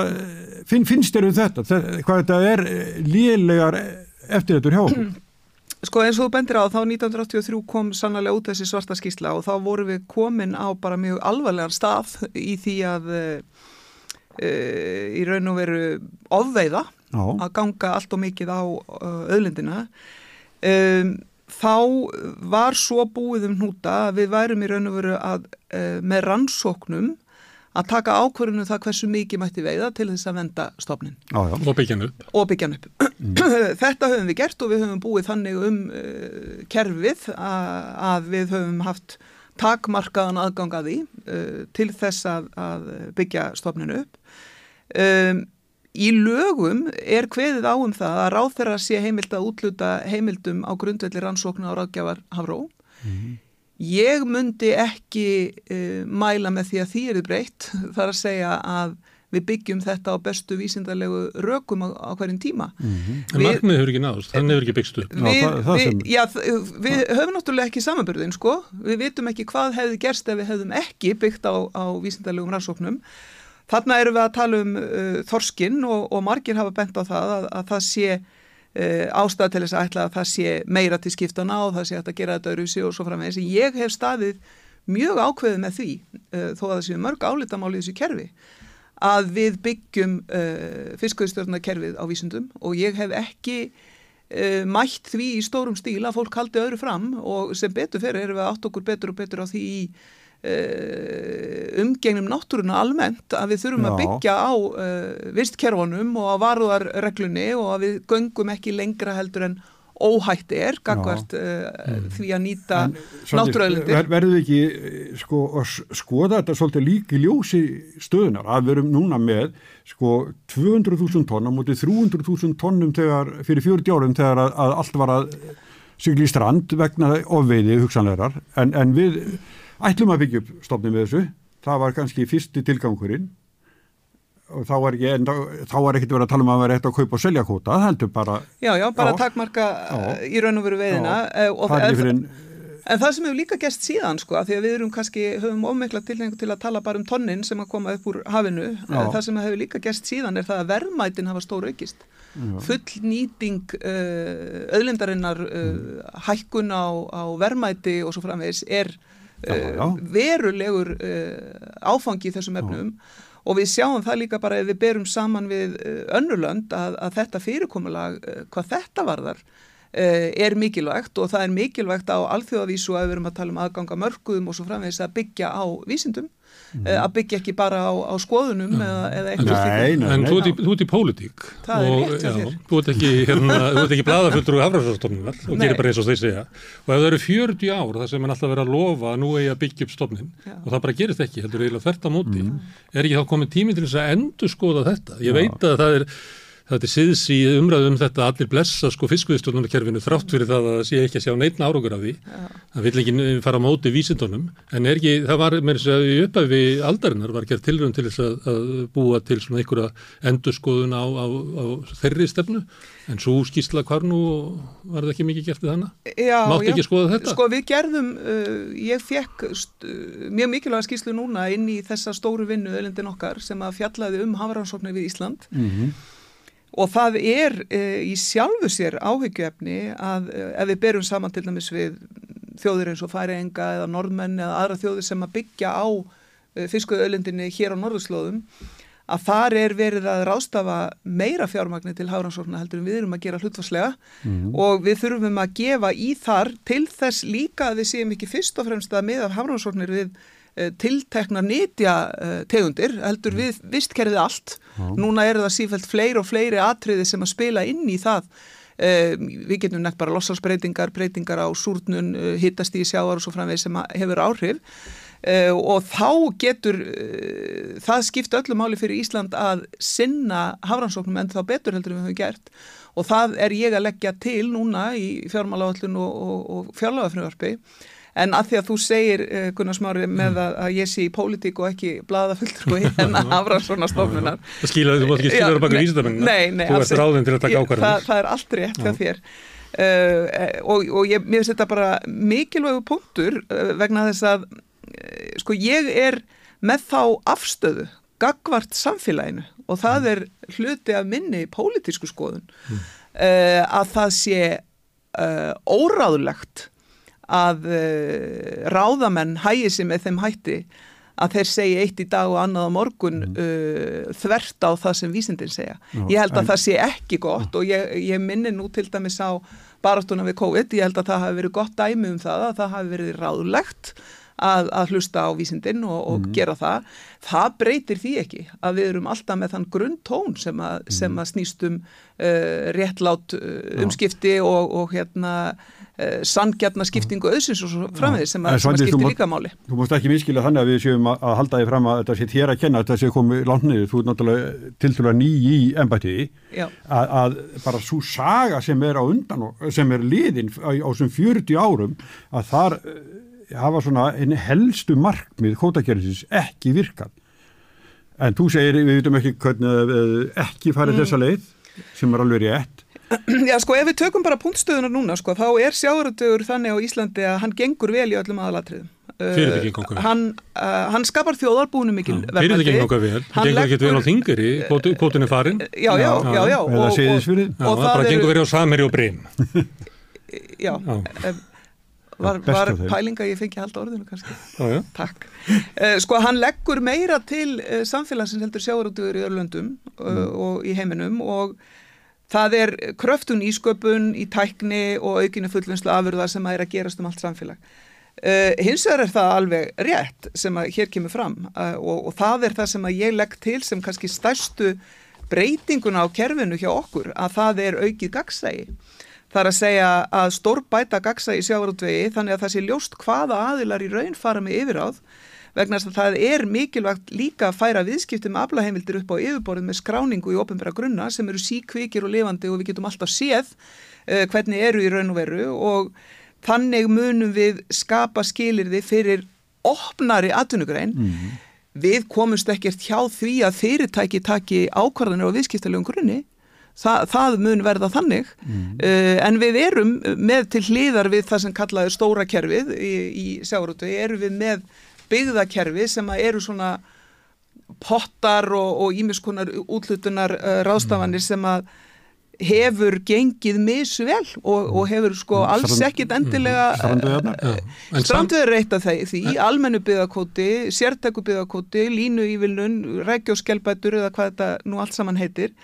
Speaker 1: finn, finnst þér um þetta? Hvað þetta er lélegar eftir þetta hjá okkur? [CLEARS THROAT]
Speaker 8: Sko eins og þú bendir á þá 1983 kom sannlega út þessi svarta skísla og þá voru við komin á bara mjög alvarlegan stað í því að uh, í raun og veru ofveiða Já. að ganga allt og mikið á öðlindina um þá var svo búið um hnúta að við værum í raun og veru að uh, með rannsóknum að taka ákvörðinu um það hversu mikið mætti veiða til þess að venda stofnin.
Speaker 4: Já, já. Og byggjan upp.
Speaker 8: Og byggjan upp. Mm. [CLEARS THROAT] Þetta höfum við gert og við höfum búið þannig um uh, kerfið að, að við höfum haft takmarkaðan aðgangaði uh, til þess að, að byggja stofninu upp. Um, Í lögum er hveðið á um það að ráð þeirra sé heimild að útluta heimildum á grundvelli rannsóknu á ráðgjafar Havró. Mm -hmm. Ég myndi ekki uh, mæla með því að því er þið breytt [LAUGHS] þar að segja að við byggjum þetta á bestu vísindarlegu rökum á, á hverjum tíma.
Speaker 4: Mm -hmm. En markmið hefur ekki náðust, þannig hefur ekki byggst upp.
Speaker 8: Við, já, það, það við, já, við höfum náttúrulega ekki samanbyrðin sko, við vitum ekki hvað hefði gerst ef við hefðum ekki byggt á, á vísindarlegum rannsóknum Þarna erum við að tala um uh, þorskinn og, og margir hafa bent á það að, að það sé uh, ástæða til þess að ætla að það sé meira til skiptana og það sé að gera þetta öruðsi og svo framvegis. Ég hef staðið mjög ákveðið með því uh, þó að það séu mörg álitamáli í þessu kerfi að við byggjum uh, fiskauðstjórnakerfið á vísundum og ég hef ekki uh, mætt því í stórum stíl að fólk haldi öðru fram og sem betur fyrir erum við átt okkur betur og betur á því í umgengnum náttúruna almennt að við þurfum Já. að byggja á uh, vistkerfunum og á varðarreglunni og að við göngum ekki lengra heldur en óhætt er gagvart uh, mm. því að nýta náttúröðlindir.
Speaker 1: Ver, verður ekki sko að skoða þetta svolítið líki ljósi stöðunar að við erum núna með sko 200.000 tonn á móti 300.000 tonnum þegar, fyrir 40 árum þegar að, að allt var að sigli í strand vegna ofveiði hugsanlegar en, en við ætlum að byggja upp stofnum með þessu. Það var kannski fyrsti tilgangurinn. Og þá var ekki enda, þá var ekkert verið að tala um að vera eitt að kaupa og selja kóta, það heldur bara
Speaker 8: Já, já, bara já, takmarka já, í raun og veru veðina já, og það fyrir En það sem hefur líka gæst síðan sko, því að við erum kannski, höfum ómikla tilhengu til að tala bara um tonnin sem að koma upp úr hafinu, það sem hefur líka gæst síðan er það að verðmætin hafa stóru aukist. Full nýting öðlindarinnar, uh, hækkun á, á verðmæti og svo framvegis er já, já. verulegur uh, áfangi í þessum efnum. Og við sjáum það líka bara ef við berum saman við uh, önnurlönd að, að þetta fyrirkomulag hvað þetta varðar er mikilvægt. Og það er mikilvægt á alþjóðavísu að við erum að tala um aðganga mörgum og svo framvegis að byggja á vísindum mm. að byggja ekki bara á, á skoðunum mm. eða, eða eitthvað
Speaker 4: stík En þú ert í, í pólitík
Speaker 8: Það er rétt
Speaker 4: þér Þú ert ekki, hérna, ekki bladaföldur og hafrafstofnunar og gerir bara eins og þeir segja og ef það eru 40 ár þar sem mann alltaf verið að lofa að nú eigi að byggja upp stofnin Já. og það bara gerist ekki, heldur eiginlega þert að móti mm. er ekki þá komið tími til þess að endur skoða þetta ég veit að það er þetta er síðs í umræðum um þetta allir blessa sko fiskviðstjórnarkerfinu þrátt fyrir það að það sé ekki að sjá neitt árugur af því Já. það vil ekki fara á móti vísindunum en er ekki, það var með þess að uppæfi aldarinnar var gert tilrönd til þess að, að búa til svona einhverja endurskoðun á, á, á þeirri stefnu en svo skýrsla hvar nú var það ekki mikið gert við hana?
Speaker 8: Já,
Speaker 4: Mátt ekki skoða þetta?
Speaker 8: Sko við gerðum, uh, ég fekk mjög mikilvæga skýrslu núna inn í þessa stóru vinnu öllindin okkar sem að fjallaði um hafaransóknar við Ísland mm -hmm og það er e, í sjálfu sér áhyggjöfni að e, ef við berum saman til dæmis við þjóðir eins og færienga eða norðmenn eða aðra þjóðir sem að byggja á e, fiskuðöldinni hér á norðurslóðum að þar er verið að rástafa meira fjármagnir til háransórna heldur en við erum að gera hlutvarslega mm. og við þurfum að gefa í þar til þess líka að við séum ekki fyrst og fremst að með af háransórnir við Eh, tiltekna nýtja eh, tegundir heldur mm. við vistkerfið allt Já. núna er það sífælt fleiri og fleiri atriði sem að spila inn í það uh, við getum nefnt bara lossalsbreytingar breytingar á súrnun, uh, hittast í sjáar og svo framvegð sem hefur áhrif uh, og þá getur það skipta öllu máli fyrir Ísland að sinna hafransóknum en þá betur heldur við höfum gert og það er ég að leggja til núna í fjármáláallun og, og, og fjárlagafröðarpi En að því að þú segir, uh, Gunnar Smári, með mm. að, að ég sé í pólitík og ekki blaðaföldru [LAUGHS] og hérna afra svona stofnunar.
Speaker 4: Það skiljaði, þú mátt ekki skiljaði baka vísindamennina.
Speaker 8: Nei, nei.
Speaker 4: Þú ert ráðinn til að taka ákvarðanir.
Speaker 8: Það, það er allt rétt hjá þér. Uh, og, og ég, mér finnst þetta bara mikilvægu punktur uh, vegna þess að, sko, ég er með þá afstöðu, gagvart samfélaginu og það er hluti af minni pólitísku skoðun, mm. að það sé óráðulegt að uh, ráðamenn hægi sig með þeim hætti að þeir segja eitt í dag og annað á morgun mm. uh, þvert á það sem vísindin segja. Já, ég held að en... það sé ekki gott og ég, ég minni nú til dæmis á baratuna við COVID, ég held að það hafi verið gott dæmi um það að það hafi verið ráðlegt að, að hlusta á vísindin og, og mm. gera það. Það breytir því ekki að við erum alltaf með þann grunntón sem að, mm. sem að snýstum uh, réttlát uh, umskipti og, og hérna uh, sangjarnar skiptingu auðsins og svo framvegir sem að, að skipti líka máli.
Speaker 1: Þú múst ekki miskila þannig að við séum að, halda því fram að þetta sé þér að kenna, þetta sé komið langt niður, þú er náttúrulega til dæla ný í embætiði, að, að bara svo saga sem er á undan og sem er liðin á, sem 40 árum að þar hafa svona einu helstu markmið kótakerfisins ekki virkað. En þú segir, við veitum ekki hvernig ekki farið mm. þessa leið sem er alveg rétt [CLEARS THROAT]
Speaker 8: Já sko ef við tökum bara punktstöðunar núna sko þá er sjáuröldögur þannig á Íslandi að hann gengur vel í öllum aðalatriðum.
Speaker 4: Vel.
Speaker 8: Hann, uh, hann skapar þjóðarbúinu mikil
Speaker 4: verðmætti Fyrirtækinn konga vel, hann gengur ekki vel á þingari kvotin er farin
Speaker 8: Já, já, já, já
Speaker 1: Eða séðisfyrir
Speaker 4: Já, það bara gengur verið á samhæri og breym
Speaker 8: Já, já. Var, var pælinga ég fengi halda orðinu kannski?
Speaker 4: Já, já.
Speaker 8: takk. Uh, sko hann leggur meira til uh, samfélagsins heldur sjáarútuður í Örlöndum uh, mm. og í heiminum og það er kröftun ísköpun í tækni og aukinu fullvinslu afurðar sem að er að gerast um allt samfélag. Hins vegar er það alveg rétt sem að hér kemur fram og, og það er það sem að ég legg til sem kannski stærstu breytinguna á kerfinu hjá okkur að það er aukið gagsægi Það er að segja að stór bæta gagsa í sjávarútvegi þannig að það sé ljóst hvaða aðilar í raun fara með yfiráð vegna að það er mikilvægt líka að færa viðskipti með aflaheimildir upp á yfirborðin með skráningu í ofinbæra grunna sem eru síkvikir og lifandi og við getum alltaf séð uh, hvernig eru í raun og veru og þannig munum við skapa skilirði fyrir opnari atvinnugrein. Mm -hmm. Við komumst ekkert hjá því að fyrirtæki taki ákvarðanir á viðskiptalegum grunni Þa, það mun verða þannig mm. uh, en við erum með til hlýðar við það sem kallaður stóra kerfið í, í sjáurútu, erum við með byggðakerfi sem eru svona pottar og ímiskonar útlutunar uh, ráðstafanir mm. sem að hefur gengið misvel og, og hefur sko mm. alls ekkit endilega strandveður reyta því í almennu byggakóti, sértæku byggakóti línu ívilnun, regjóskjálpætur eða hvað þetta nú allt saman heitir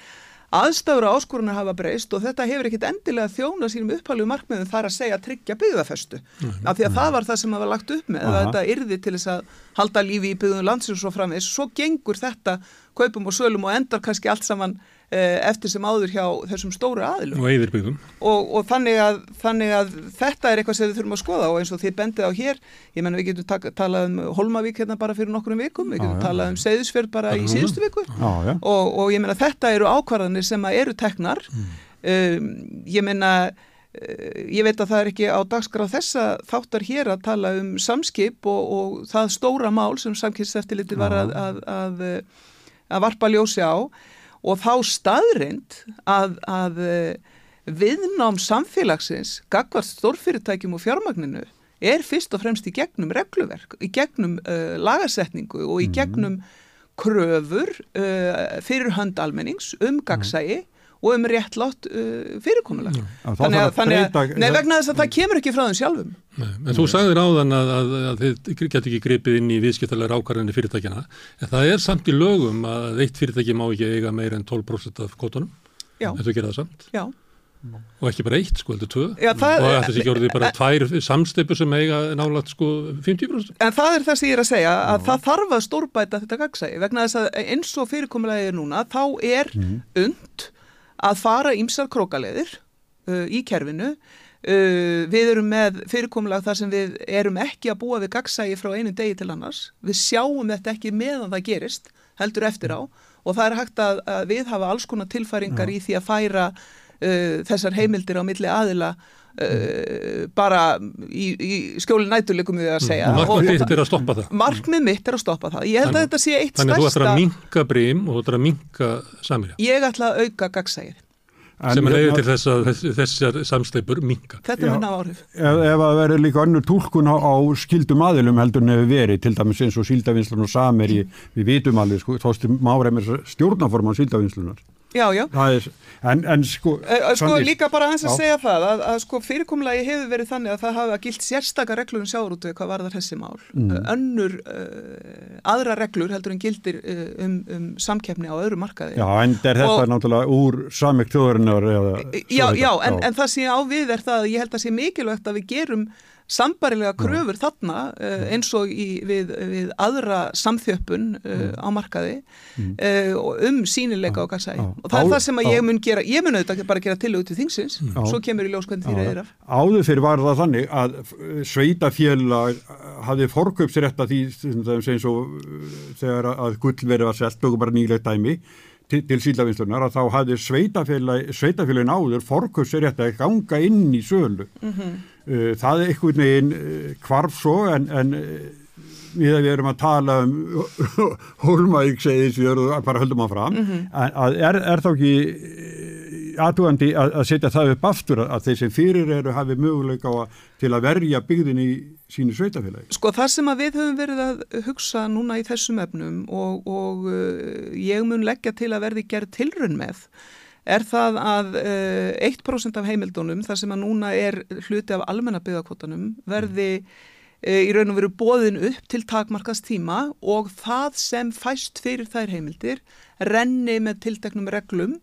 Speaker 8: aðstafur og áskorunar hafa breyst og þetta hefur ekkit endilega þjóna sínum upphælu markmiðum þar að segja tryggja byggðafestu. Mm. af því að það var það sem var lagt upp með að þetta yrði til þess að halda lífi í byggðum landsins og framvegs, svo gengur þetta kaupum og sölum og endar kannski allt saman eftir sem áður hjá þessum stóru aðilum.
Speaker 4: Og.
Speaker 8: Og, og þannig, að, þannig að þetta er eitthvað sem við þurfum að skoða og eins og þið bendið á hér, ég menna við getum talað um Holmavík hérna bara fyrir nokkur um vikum, við getum já, talað um Seyðisfjörð bara í síðustu viku. Já, og, og ég menna þetta eru ákvarðanir sem eru teknar, mm. um, ég menna eh, ég veit að það er ekki á dagsgráð þessa þáttar hér að tala um samskip og, og það stóra mál sem samkynnseftiliti var að, að, að að varpa ljósi á og þá staðrind að, að eh, viðnám samfélagsins, gagvart stórfyrirtækjum og fjármagninu er fyrst og fremst í gegnum regluverk, í gegnum uh, lagasetningu og í mhm. gegnum kröfur uh, fyrir hönd almennings um gagsægi og um réttlátt uh, fyrirkomulega. Mm. Þannig að, þannig að nei, vegna þess að það kemur ekki frá þeim sjálfum.
Speaker 4: Nei, en þú sagðir áðan að, að, að þið getur ekki gripið inn í viðskiptalega ákvarðinni fyrirtækjana, en það er samt í lögum að eitt fyrirtæki má ekki eiga meir en 12% af kvotunum, en þú gera það samt.
Speaker 8: Já.
Speaker 4: Og ekki bara eitt sko, heldur tvö. Já, það, og sé ekki orðið bara tvær samsteipur sem eiga nálagt sko 50%.
Speaker 8: En það er það sem ég er að segja, að Já. það þarf að stórbæta þetta gagsægi, vegna þess að eins og fyrirkomulega er núna, þá er mm. und að fara ímsar krókaleðir uh, í kerfinu. Uh, við erum með fyrirkomulag þar sem við erum ekki að búa við gagsægi frá einu degi til annars. Við sjáum þetta ekki meðan það gerist, heldur eftir á og það er hægt að, að við hafa alls konar tilfæringar Já. í því að færa uh, þessar heimildir á milli aðila Uh, bara í, í skjóli nættuleikum við að segja.
Speaker 4: Markmið mitt er að stoppa það.
Speaker 8: Markmið mitt er að stoppa það. Ég held að þetta sé eitt
Speaker 4: stærsta Þannig að þú ætlar að minka brím og þú ætlar að minka samirja
Speaker 8: Ég ætla að auka gagsægir
Speaker 4: sem er leiðið til þess að þessar samsteipur minka.
Speaker 8: Þetta er minna áhrif.
Speaker 1: Ef, ef að verður líka önnur tólkun á, á skildum aðilum heldur nefnir verið, til dæmis eins og síldavinslan og samir, við vitum alveg, sko, þóstum máreimir stjórnaforman síldavinslunar.
Speaker 8: Já, já.
Speaker 1: Er, en, en sko...
Speaker 8: Uh, sko þannig, líka bara hans að já. segja það að, að sko fyrirkomlagi hefur verið þannig að það hafa gilt sérstakar reglur um sjáurútu hvað var það þessi mál. Mm. Önnur uh, aðra reglur heldur en gildir uh, um, um samkeppni á öðru markaði.
Speaker 1: Já, en er þetta og, náttúrulega úr samveikt þjóðurinnar eða...
Speaker 8: Já, já, en, en það sé á við er það að ég held að sé mikilvægt að við gerum sambarilega kröfur Já. þarna uh, eins og í, við, við aðra samþjöppun uh, á markaði uh, um sínileika og gassæði og það er það sem ég mun gera ég mun auðvitað bara gera til auðvitað þingsins og svo kemur í ljóskvæðin því reyðir af.
Speaker 1: Áður fyrir var það þannig að sveitafélag hafði forköpsrætt að því sem svo þegar að gull verið var selt og bara nýlegt dæmi til, til sílavinslunar að þá hafði sveitafélagin áður forköpsrætt að ganga inn í sölu. Mm -hmm það er einhvern veginn kvarf uh, svo en, en uh, við, við erum að tala um [LAUGHS] hólmavík segis við erum bara höldum á fram mm -hmm. að er, er þá ekki aðtúandi að, að setja það upp aftur að þeir sem fyrir eru hafi möguleika á til að verja byggðin í sínu sveitafélagi.
Speaker 8: Sko það sem að við höfum verið að hugsa núna í þessum efnum og, og ég mun leggja til að verði gerð tilrun með er það að 1% eh, af heimildunum, þar sem að núna er hluti af almennabyggðakvotanum, verði eh, í raun og veru bóðin upp til takmarkast tíma og það sem fæst fyrir þær heimildir renni með tilteknum reglum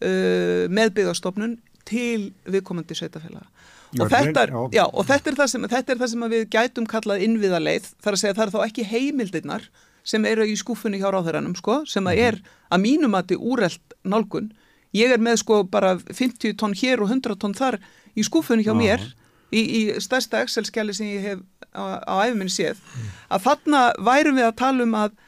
Speaker 8: uh, með byggðastofnun til viðkomandi sveitafélaga. Og, já, og þetta, er sem, þetta er það sem við gætum kallað innviðaleið, þar að segja það er þá ekki heimildirnar sem eru í skúfunni hjá ráðherranum, sko, sem að mhm. er að mínumati úrelt nálgun, ég er með sko bara 50 tonn hér og 100 tonn þar í skúfunni hjá mér í, í stærsta Excel-skjali sem ég hef á, á æfuminni séð mm. að þarna værum við að tala um að,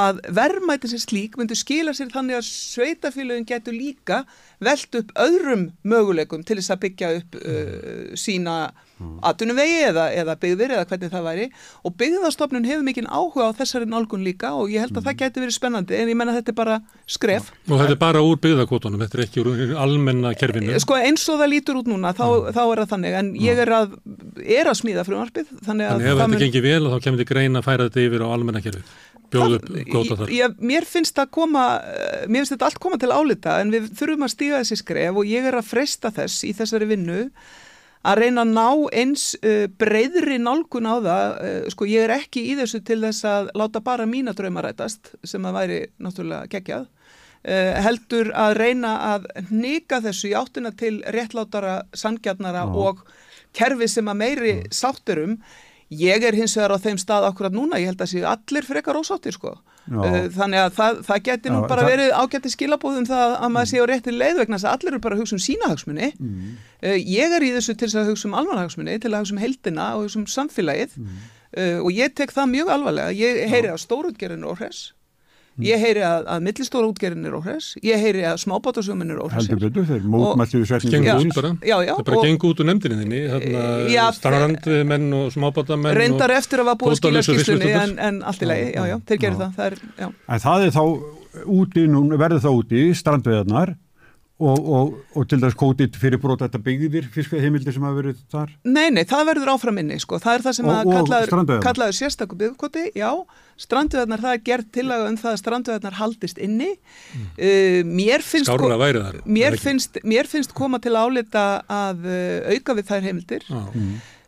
Speaker 8: að verðmætin sem slík myndur skila sér þannig að sveitafélagin getur líka veld upp öðrum möguleikum til þess að byggja upp uh, sína aðtunumvegi eða, eða byggðir eða hvernig það væri. Og byggðarstofnun hefur mikinn áhuga á þessari nálgun líka og ég held að mm. það geti verið spennandi. En ég menna að þetta er bara skref.
Speaker 4: Og þetta er bara úr byggðarkvotunum, þetta er ekki úr almenna kerfinu.
Speaker 8: Sko eins og það lítur út núna, þá, mm. þá er það þannig. En ég er að, er að smíða frumarpið
Speaker 4: Þannig að ef þetta gengir vel þá kemur þið greina að færa þetta yfir á almenna kerfið. Bjóðu þar.
Speaker 8: ég, Mér finnst það koma, mér finnst þetta allt koma til álita en við þurfum að stíga þessi skref og ég er að freysta þess í þessari vinnu að reyna að ná eins uh, breyðri nálgun á það, uh, sko ég er ekki í þessu til þess að láta bara mína drauma rætast sem að væri náttúrulega geggjað, uh, heldur að reyna að nýka þessu í áttina til réttlátara, sangjarnara og kerfi sem að meiri sátturum ég er hins vegar á þeim stað akkurat núna, ég held að séu allir frekar ósáttir sko
Speaker 1: Já.
Speaker 8: Uh, þannig að það, það geti nú
Speaker 1: Já,
Speaker 8: bara
Speaker 1: það-
Speaker 8: verið ágætti skilabóðum það að maður sé á rétti leið vegna þess að allir eru bara að hugsa um sína hagsmunni
Speaker 1: Mm.
Speaker 8: uh, ég er í þessu til að hugsa um almanhagsmunni til að hugsa um heldina og hugsa um samfélagið
Speaker 1: Mm.
Speaker 8: uh, og ég tek það mjög alvarlega ég heyri að stórútgerðin er óhress
Speaker 1: Mm.
Speaker 8: Ég heyri að, að millistóra útgerðin er óhress ég heyri að smábátasjómin er óhress
Speaker 1: heldur betur þeir
Speaker 8: já, já,
Speaker 4: Það er bara
Speaker 8: og
Speaker 4: gengur út úr nefndinni þinni,
Speaker 8: Eh, já,
Speaker 4: hérna, strandvið menn og smábátamenn
Speaker 8: reyndar eftir að var búið að skýslunni
Speaker 4: fiskveiðarnar.
Speaker 8: en, en allt í lagi, já, já, þeir gerir
Speaker 1: Já.
Speaker 8: það, það er, já.
Speaker 1: en það er þá úti, nú verður það úti strandveðarnar og, og, og til þess kótið fyrir brot þetta byggðir fiskheimildir sem hafa verið þar?
Speaker 8: Nei, nei, það verður áfram inni, sko, það er það sem
Speaker 1: Og-
Speaker 8: að kallaður, kallaður sérstakur byggkoti, já, strandveðarnar, það er gert tillaga um það að strandveðarnar haldist inni, uh, mér finnst,
Speaker 4: Skárra
Speaker 8: ko-
Speaker 4: væri þar.
Speaker 8: mér finnst, mér finnst koma til álita að uh, auka við þær heimildir,
Speaker 4: Já.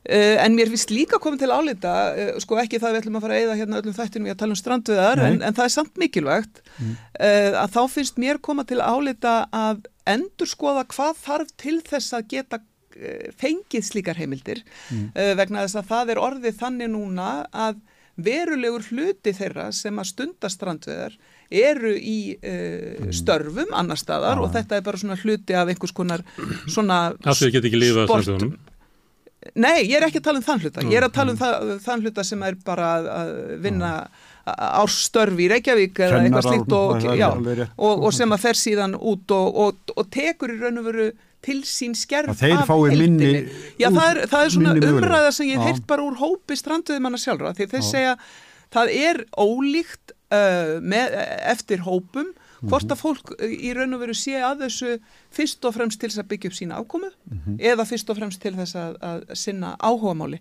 Speaker 8: Uh, en mér finnst líka komið til álita, uh, sko ekki það við ætlum að fara að eyða hérna öllum þættinum í að tala um strandveðar, en, en það er samt mikilvægt uh, að þá finnst mér koma til álita að endur skoða hvað þarf til þess að geta fengið slíkar heimildir uh, vegna þess að það er orðið þannig núna að verulegur hluti þeirra sem að stunda strandveðar eru í uh, störfum annar staðar
Speaker 1: Já.
Speaker 8: og þetta er bara svona hluti af einhvers konar svona
Speaker 4: Af
Speaker 8: Nei, ég er ekki að tala um þann hluta. Ég er að tala um það, þann hluta sem er bara að- vinna árstörfi í Reykjavík eða eitthvað slíkt og, já, og, og sem að fer síðan út og, og, og tekur í raun og veru til sín skerf af heildinni. Já, það er, það er svona umræða sem ég
Speaker 1: Já.
Speaker 8: heirt bara úr hópi stranduðumanna sjálfra því þeir segja það er ólíkt uh, með, eftir hópum. Hvort að fólk uh, í raun og veru sé að þessu fyrst og fremst til þess að byggja upp sína ákomu
Speaker 1: Mhm.
Speaker 8: eða fyrst og fremst til þess að, að sinna áhugamáli.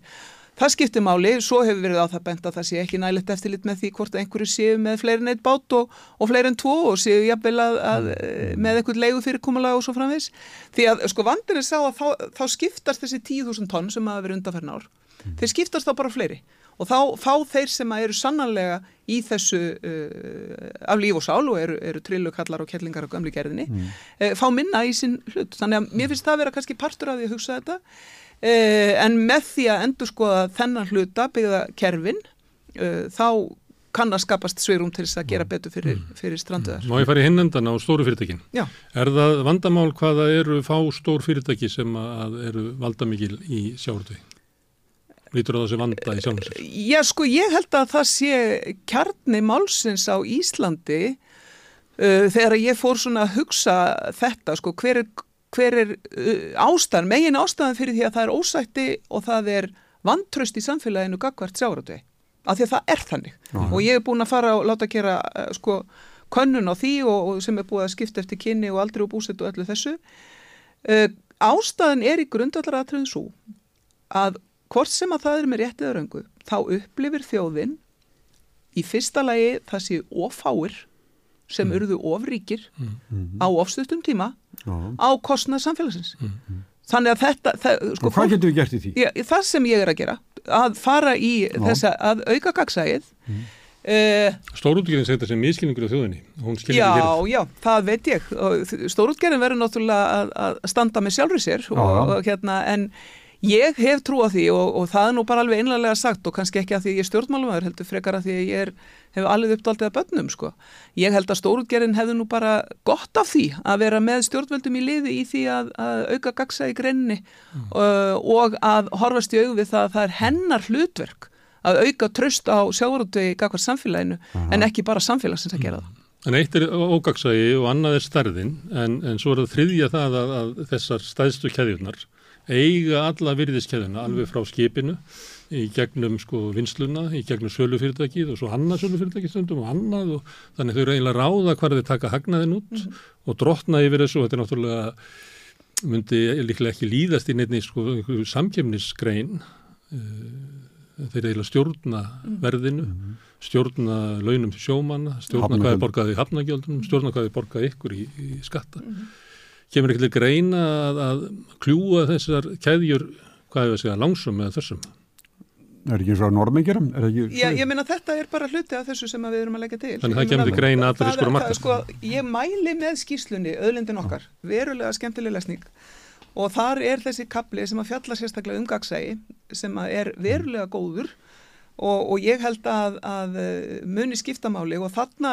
Speaker 8: Það skiptir máli, svo hefur verið á það bent að það sé ekki nælegt eftirlit með því hvort einhverju séu með fleirin eitt bát og, og fleirin tvo og séu jafnvel að, að
Speaker 1: Mhm.
Speaker 8: með eitthvað leigu fyrirkomulega og svo framvis. Því að sko vandin er sá að þá, þá skiptast þessi 10.000 tonn sem hafa verið undanferna ár. Þeir skiptast þá bara fleiri og þá fá þeir sem að eru sannanlega í þessu uh, af líf og sál og eru, eru trillukallar og kettlingar og gömli gerðinni uh, fá minna í sinn hlut. Þannig að mér finnst það vera kannski partur af því að hugsa þetta uh, en með því að endur skoða þennan hluta byggða kerfin uh, þá kann að skapast sveirum til þess að gera betur fyrir, fyrir stranduðar.
Speaker 4: Má ég fara í hinnendan á stóru fyrirtækin?
Speaker 8: Já.
Speaker 4: Er það vandamál hvaða eru fá stór fyrirtæki sem að eru valdamikil í sjáurtvegi? Lítur á þessi vanda í sjálfum sér?
Speaker 8: Já, sko, ég held að það sé kjarni málsins á Íslandi uh, þegar ég fór svona að hugsa þetta, sko, hver er, hver er uh, ástæðan, megin ástæðan fyrir því að það er ósætti og það er vantraust í samfélaginu gagvart sjáratvegi, af því að það er þannig. Og ég er búin að fara og láta gera uh, sko, könnun á því og, og sem er búið að skipta eftir kynni og aldrei og búsett og öllu þessu. Uh, ástæðan er í grundvallaratriðin svo að hvort sem að það er með réttið eða röngu, þá upplifir þjóðin í fyrsta lagi það séu ofáir sem urðu ofríkir á ofstuttum tíma
Speaker 1: Já.
Speaker 8: á kostnað samfélagsins. Þannig að þetta, það, sko,
Speaker 1: hvað getum við gert í því?
Speaker 8: Já, það sem ég er að gera, að fara í þessa, að auka gagsægið, mm.
Speaker 4: Stórútgerðin segir þetta sem miskilningur á þjóðinni.
Speaker 8: Já, já, það veit ég. Stórútgerðin verður náttúrulega að, að standa með sjálfur sér og,
Speaker 1: Já.
Speaker 8: og hérna, en ég hef trú á því og, og það er nú bara alveg einlega sagt og kannski ekki að því ég er stjórnmálumæður heldur frekar að því ég er, hef alveg uppdaldið að bönnum sko. Ég held að stórútgerðin hefði nú bara gott af því að vera með stjórnvöldum í liði í því að, að auka gagsa í greinni uh, og að horfast í augu við það að það er hennar hlutverk að auka tröst á sjávarútvegi gagvart samfélaginu en ekki bara samfélagsins að gera það.
Speaker 4: En eitt er ógagsægi og annað er stærðin en, en svo er það þriðja það að, að þessar stæðstu keðjurnar eiga alla virðiskeðjuna alveg frá skipinu í gegnum sko vinsluna, í gegnum sölufyrirtækið og svo annað sölufyrirtækið stundum og annað og þannig þau eru eiginlega ráða hvar þeir taka hagnaðin út og drotna yfir þessu og þetta er náttúrulega myndi líklega ekki líðast í neittni sko samkemnisgrein uh, þeir eiginlega stjórna verðinu stjórna launum sjómanna, stjórna hvað er
Speaker 1: Hafnagjöldum.
Speaker 4: borgað í hafnagjöldunum, stjórna hvað er borgað ykkur í, í skatta. Kemur ekki til greina að, að kljúa þessar keðjur, hvað er að segja, langsum með þessum?
Speaker 1: Er ekki eins og normingirum?
Speaker 8: Já, ég meina þetta er bara hluti af þessu sem við erum að leggja til.
Speaker 4: Þannig það kemur grein að það er skor markað.
Speaker 8: Sko, ég mæli með skýslunni, öðlindin okkar, verulega skemmtileg lesning og þar er þessi kapli sem að fjalla sérstaklega umgagsægi sem að er verulega góður og, og ég held að, að eh, muni skiptamáli og þarna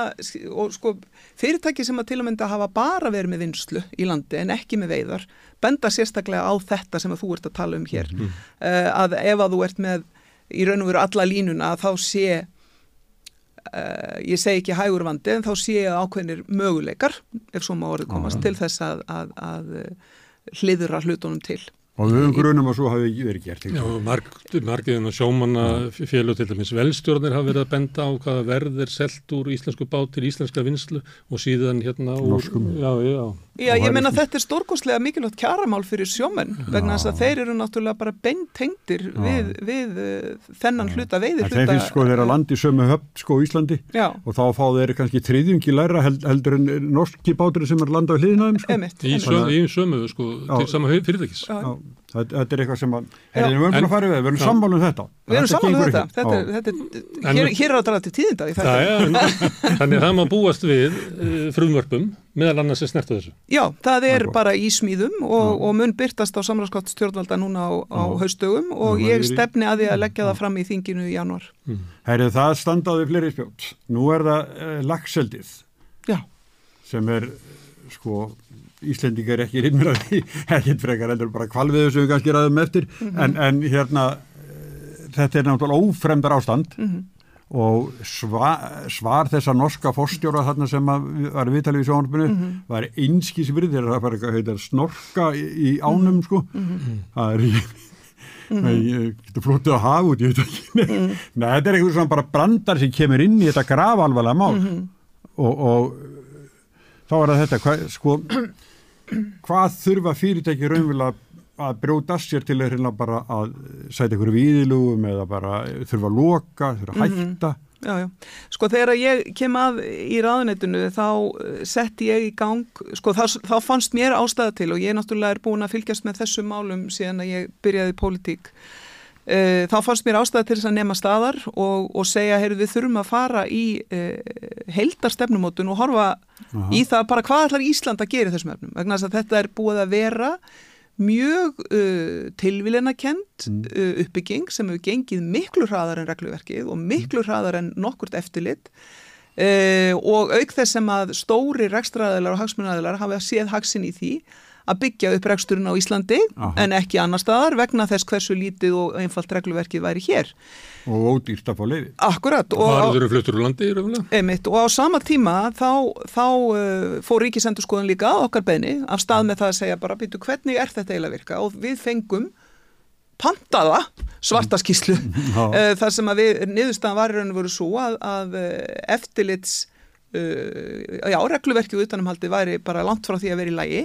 Speaker 8: og sko fyrirtæki sem að til að mynda hafa bara verið með vinslu í landi en ekki með veiðar benda sérstaklega á þetta sem að þú ert að tala um hér mm. uh, að ef að þú ert með í raun og veru alla línuna að þá sé uh, ég segi ekki hægur vandi en þá sé að ákveðinir möguleikar ef svo má orðið komast ah. til þess að, að, að hliðra hlutunum til
Speaker 1: Og við höfum grunum að svo hafi verið gert.
Speaker 4: Já, marg, margiðin og sjómanna félag til dæmis velstjórnir hafa verið að benda á hvaða verð er selt úr íslensku bát til íslenska vinslu og síðan hérna úr...
Speaker 1: Norskum.
Speaker 4: Já, já.
Speaker 8: Já, ég menna þetta er stórkoslega mikilvægt kjaramál fyrir sjómenn vegna þess að þeir eru náttúrulega bara beintengtir við, við uh, þennan hluta veiði hluta.
Speaker 1: Þeir finnst sko þeirra landi sömu höfn sko Íslandi
Speaker 8: já.
Speaker 1: og þá fá þeir kannski triðjungi læra held, heldur en norski bátur sem er landa á hliðinaðum sko.
Speaker 8: Emitt,
Speaker 4: í, söm, í sömu sko til sama fyrirtækis.
Speaker 1: Já. Þetta er eitthvað sem að, herri, við verðum að fara við, við verðum sammálu um þetta.
Speaker 8: Við verðum sammálu um þetta, þetta, þetta, þetta hér, hér er að tala til tíðindag.
Speaker 4: Þannig að það má búast við uh, frumvörpum meðal annars er snertu þessu.
Speaker 8: Já, það er bara í smíðum og, og mun byrtast á samræðskott stjórnvalda núna á, á haustögum og ég stefni að því að leggja það fram í þinginu í januar.
Speaker 1: Mm. Herri, það standaði fleiri spjót. Nú er það uh, lagseldið sem er sko Íslendingar ekki rinnur að því [LAUGHS] ekkert frekar endur bara kvalviðu sem við kannski ræðum eftir. Mm -hmm. en, en hérna þetta er náttúrulega ófremdar ástand mm -hmm. og sva, svar þessa norska fórstjóra þarna sem var viðtalið í sjónarpinu mm -hmm. var einskísvrið þegar það var eitthvað snorka í, í ánum sko. Það er ég getur flótið að hafa út ég veit ekki. [LAUGHS] Nei, þetta er eitthvað svona bara brandar sem kemur inn í þetta gravalvala mál. Og, og þá er þetta hvað, sko hvað þurfa fyrirtæki raunverulega að brjóta sér til að hérna bara að sæta ykkur viðilugum eða bara þurfa að loka, þurfa að mhm. hætta
Speaker 8: Já, já. Sko þegar ég kem að í ráðunetinu þá eh, setti ég í gang, sko þá, þá fannst mér ástæða til og ég náttúrulega er búin að fylgjast með þessum málum síðan að ég byrjaði í pólitík þá fannst mér ástæða til þess að nema staðar og, og segja, heyrðu við þurfum að fara í uh, heildarstefnumótun og horfa Aha. í það bara hvað ætlar Ísland að gera þessum efnum vegna þess að þetta er búið að vera mjög uh, tilvílinakent mm. uppbygging sem hefur gengið miklu hraðar en regluverkið og miklu mm. hraðar en nokkurt eftirlit og auk þess sem að stóri rekstraðilar og hagsmunæðilar hafa séð hagsin í því að byggja upp reksturinn á Íslandi Aha. en ekki annar staðar vegna þess hversu lítið og einfalt regluverkið væri hér.
Speaker 1: Og ódýrt að fá leiði.
Speaker 8: Akkurat.
Speaker 4: Og það eru fluttur úr landi,
Speaker 8: einmitt, og á sama tíma þá, þá uh, fór Ríkisendurskoðun líka okkar beini af stað með það að segja bara býtu hvernig er þetta eiginlega virka og við fengum pantaða svarta skíslu [LAUGHS] uh, þar sem að við, niðurstaðan var í rauninu voru svo að, að uh, eftirlits uh, já, regluverkið utanumhaldi væri bara langt frá því að vera í lægi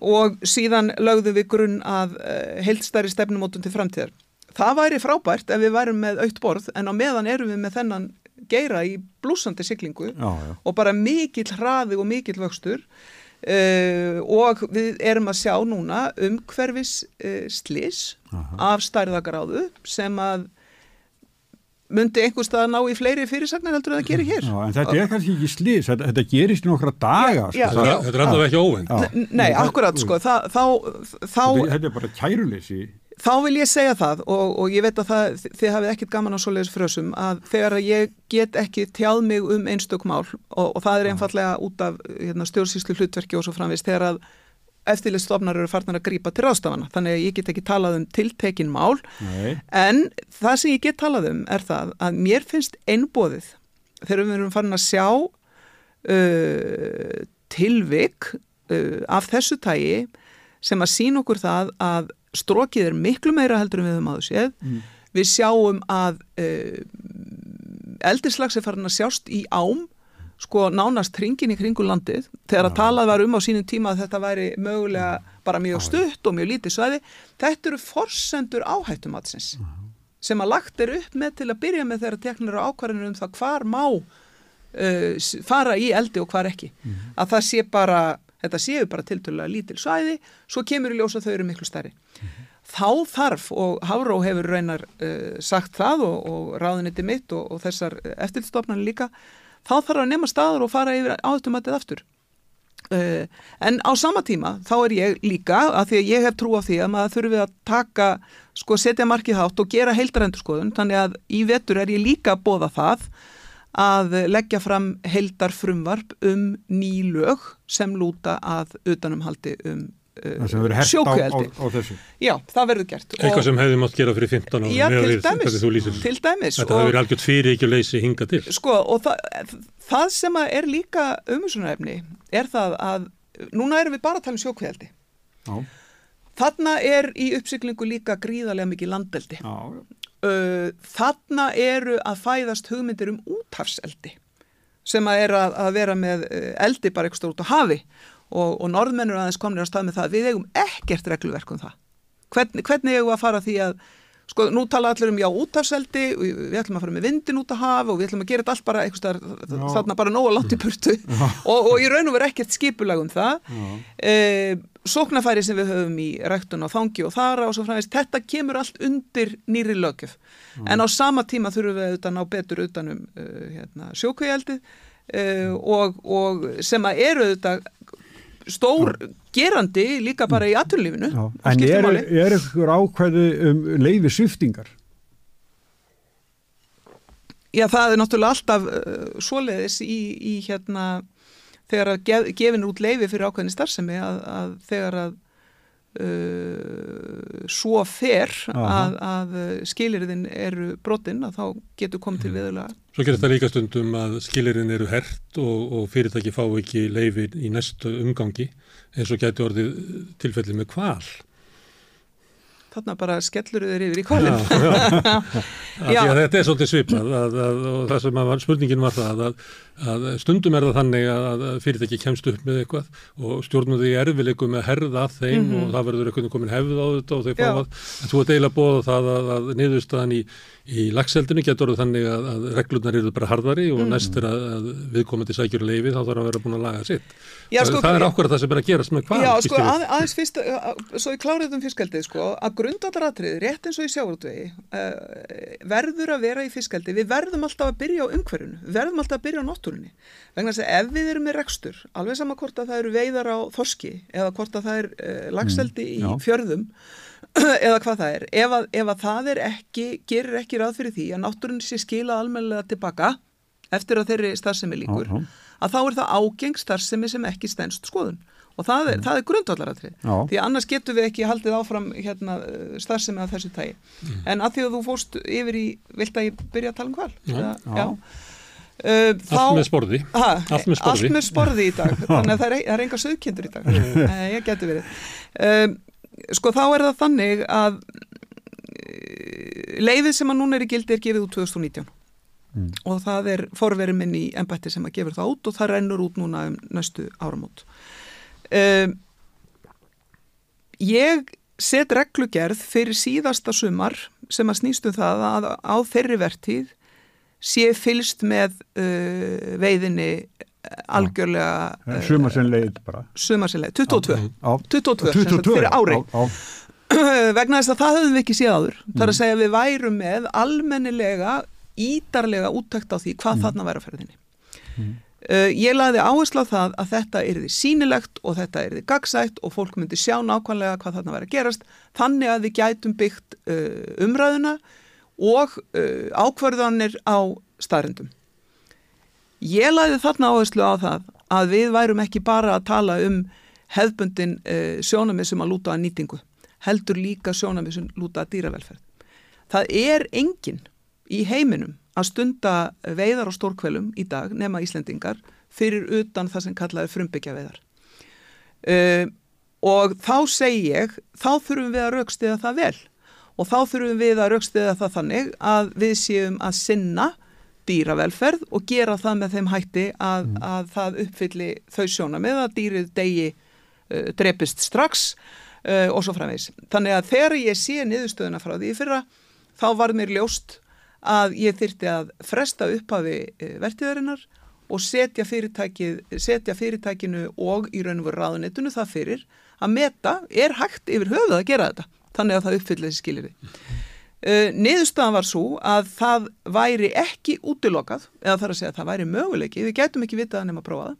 Speaker 8: og síðan lögðum við grunn að eh, heildstæri stefnumótun til framtíðar. Það væri frábært ef við værum með aukt borð en á meðan erum við með þennan geira í blúsandi siglingu
Speaker 1: já, já.
Speaker 8: og bara mikill hraði og mikill vöxtur uh, og við erum að sjá núna um hverfis uh, slis Aha. af stærðagaráðu sem að myndi einhverstað að ná í fleiri fyrirsagnar heldur að það gerir hér.
Speaker 1: Já, en þetta er kannski ekki slís, þetta, þetta gerist nokkra daga.
Speaker 8: Já,
Speaker 1: sko.
Speaker 8: já,
Speaker 4: þetta er alltaf ekki óvend.
Speaker 8: Nei, akkurat, sko, þá... þá
Speaker 1: þetta er bara kæruleysi.
Speaker 8: Þá vil ég segja það og, og ég veit að það, þið hafið ekkert gaman á svoleiðis frösum að þegar ég get ekki tjáð mig um einstök mál og, og það er einfallega út af hérna, stjórnsýslu hlutverki og svo framvist þegar að eftirlistofnar eru farnar að grípa til ráðstafana þannig að ég get ekki talað um tiltekin mál
Speaker 1: Nei.
Speaker 8: en það sem ég get talað um er það að mér finnst einbóðið þegar við erum farin að sjá uh, tilvik uh, af þessu tægi sem að sín okkur það að strókið er miklu meira heldur en við höfum aðu séð mm. við sjáum að uh, eldrislags er farin að sjást í ám sko nánast hringin í kringu landið þegar að talað var um á sínum tíma að þetta væri mögulega bara mjög stutt og mjög lítið svæði þetta eru forsendur áhættumatsins sem að lagt er upp með til að byrja með þeirra teknir á ákvarðinu um það hvar má uh, fara í eldi og hvar ekki. Mm. Að það sé bara, þetta séu bara tiltölulega lítil svæði, svo kemur í ljósa þau eru miklu stærri. Mm -hmm. þá þarf og Háró hefur reynar uh, sagt það og, og ráðuniti mitt og, og þessar eftirstofnarnir líka þá þarf að nema staður og fara yfir áðutumatið aftur. Uh, en á sama tíma þá er ég líka að því að ég hef trú á því að maður þurfi að taka sko setja markið hátt og gera heildarendurskoðun. Þannig að í vetur er ég líka að bóða það að leggja fram heildar frumvarp um ný lög sem lúta að utanumhaldi um
Speaker 1: sjókveðaldi.
Speaker 8: Já, það verður gert.
Speaker 4: Eitthvað sem hefði mátt gera fyrir 15 ára.
Speaker 8: Já, til dæmis. Til dæmis.
Speaker 4: Þetta hefur algjört fyrir ekki að leysi hinga til.
Speaker 8: Sko, og það, það sem er líka umhersunarefni er það að núna erum við bara að tala um sjókveðaldi. Já. Þarna er í uppsyklingu líka gríðarlega mikið landeldi. Já. Uh, þarna eru að fæðast hugmyndir um úthafseldi sem að er að, að vera með eldi bara eitthvað út á hafi og, og norðmennur aðeins komnir á stað með það við eigum ekkert regluverk um það. Hvernig, hvernig eigum við að fara því að sko nú tala allir um já útafseldi við ætlum að fara með vindin út að hafa og við ætlum að gera þetta allt bara eitthvað þarna bara nóga látt í purtu [LAUGHS] og, og í raun og veru ekkert skipulag um það. E, sóknafæri sem við höfum í ræktun og þangi og þara og svo fræðist þetta kemur allt undir nýri lögjöf en á sama tíma þurfum við auðvitað ná betur utanum uh, hérna, sjókvægjaldið uh, og, og sem að eru auðvitað stór gerandi líka bara í aturlífinu
Speaker 1: En er, er ykkur ákvæði um leifi sviftingar?
Speaker 8: Já, það er náttúrulega alltaf uh, svoleiðis í, í hérna þegar að gef, gefin út leifi fyrir ákvæðinni starfsemi að, að þegar að uh, svo fer að, að skilirðin eru brotinn að þá getur komið til viðlega.
Speaker 4: Svo gerir þetta líka stundum að skilirðin eru hert og, og fyrirtæki fá ekki leifi í næstu umgangi eins og getur orðið tilfelli með kval.
Speaker 8: Þarna bara skellur þau yfir í kvalin.
Speaker 4: Já, [LAUGHS] já. Þetta er svolítið svipað að, að, og það sem var, spurningin var það að, að stundum er það þannig að fyrirtæki kemst upp með eitthvað og stjórnum því erfileiku með að herða að þeim mm -hmm. og það verður einhvern veginn komin hefð á þetta og þau fá að, en þú ert eiginlega bóða það að niðurstaðan í Í lagseldinu getur það þannig að, að reglurnar eru bara hardari og mm. næst er að, að viðkomandi sækjur leifi þá þarf að vera búin að laga sitt. Já, sko, það er ákveður það sem er að gerast með hvað.
Speaker 8: Já, sko, að, aðeins fyrst, svo ég klárið um fiskaldið, sko, að grundvallaratrið, rétt eins og í sjáurútvegi, uh, verður að vera í fiskaldi. Við verðum alltaf að byrja á umhverjunu, verðum alltaf að byrja á náttúrunni. Vegna þess að ef við erum með rekstur, alveg sama hvort að það eru veiðar á þorski eða hvort að það er uh, lagseldi mm, í fjörðum, [CLEARS THROAT] eða hvað það er ef að, ef að það er ekki, gerir ekki ráð fyrir því að náttúrun sé skila almenlega tilbaka eftir að þeirri starfsemi líkur uh -huh. að þá er það ágeng starfsemi sem ekki stennst skoðun. Og það er, -huh. er grundvallaratrið því annars getur við ekki haldið áfram hérna, starfsemi af þessu tægi mm. en að því að þú fóst yfir í vilt að ég byrja að tala um hval? Já.
Speaker 4: Uh, þá, allt með sporði.
Speaker 8: Ha, allt, með sporði. allt með sporði í dag. [LAUGHS] Þannig að það er, er enga sögkindur í dag. Uh, ég getur verið. Uh, sko þá er það þannig að eh, leiðið sem að núna er í gildi er gefið út 2019 mm. og það er forverið minn í ennbætti sem að gefur það út og það rennur út núna um næstu áramót. Um, ég set reglugerð fyrir síðasta sumar sem að snýstu um það að á þeirri vertíð sé fylst með uh, veiðinni algjörlega
Speaker 1: uh, sumarsinnleið bara.
Speaker 8: Sumarsinnleið, 22 á, 22, 22 fyrir ári. Á, á. [CLEARS THROAT] vegna þess að það höfum við ekki séð áður. Mm. það er að segja við værum með almennilega ídarlega úttækt á því hvað mm. þarna væri að ferðinni. Mm. uh, ég laði áherslu á það að þetta er því sínilegt og þetta er því gagsætt og fólk myndi sjá nákvæmlega hvað þarna væri að gerast þannig að við gætum byggt uh, umræðuna og uh, ákvarðanir á staðrendum Ég læði þarna áherslu á það að við værum ekki bara að tala um hefðbundin uh, sjónamið sem að lúta að nýtingu, heldur líka sjónamið sem lúta að dýravelferð. Það er enginn í heiminum að stunda veiðar á stórkvelum í dag, nema Íslendingar, fyrir utan það sem kallaði frumbyggja veiðar. Uh, og þá segi ég, þá þurfum við að raukstiða það vel og þá þurfum við að raukstiða það þannig að við séum að sinna dýravelferð og gera það með þeim hætti að, mm. að það uppfylli þau sjóna með að dýrið degi uh, drepist strax uh, og svo framvegs. Þannig að þegar ég sé niðurstöðuna frá því fyrra þá var mér ljóst að ég þyrti að fresta upphafi uh, vertiðarinnar og setja, setja fyrirtækinu og í raun og veru ráðunitunu það fyrir að meta er hægt yfir höfuð að gera þetta. Þannig að það uppfyllir þessi skilirði. Uh, niðurstaðan var svo að það væri ekki útilokað, eða þarf að segja að það væri möguleiki, við gætum ekki vitað að nema að prófa það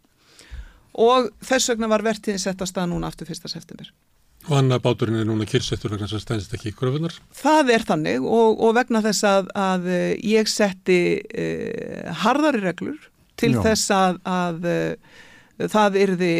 Speaker 8: og þess vegna var vertiðin sett að stað núna aftur 1. september.
Speaker 4: Og annar báturinn er núna kyrsettur vegna sem stænst ekki í kröfunar?
Speaker 8: Það er þannig og, og vegna þess að, að ég setti uh, harðari reglur til Já. þess að, að uh, það erði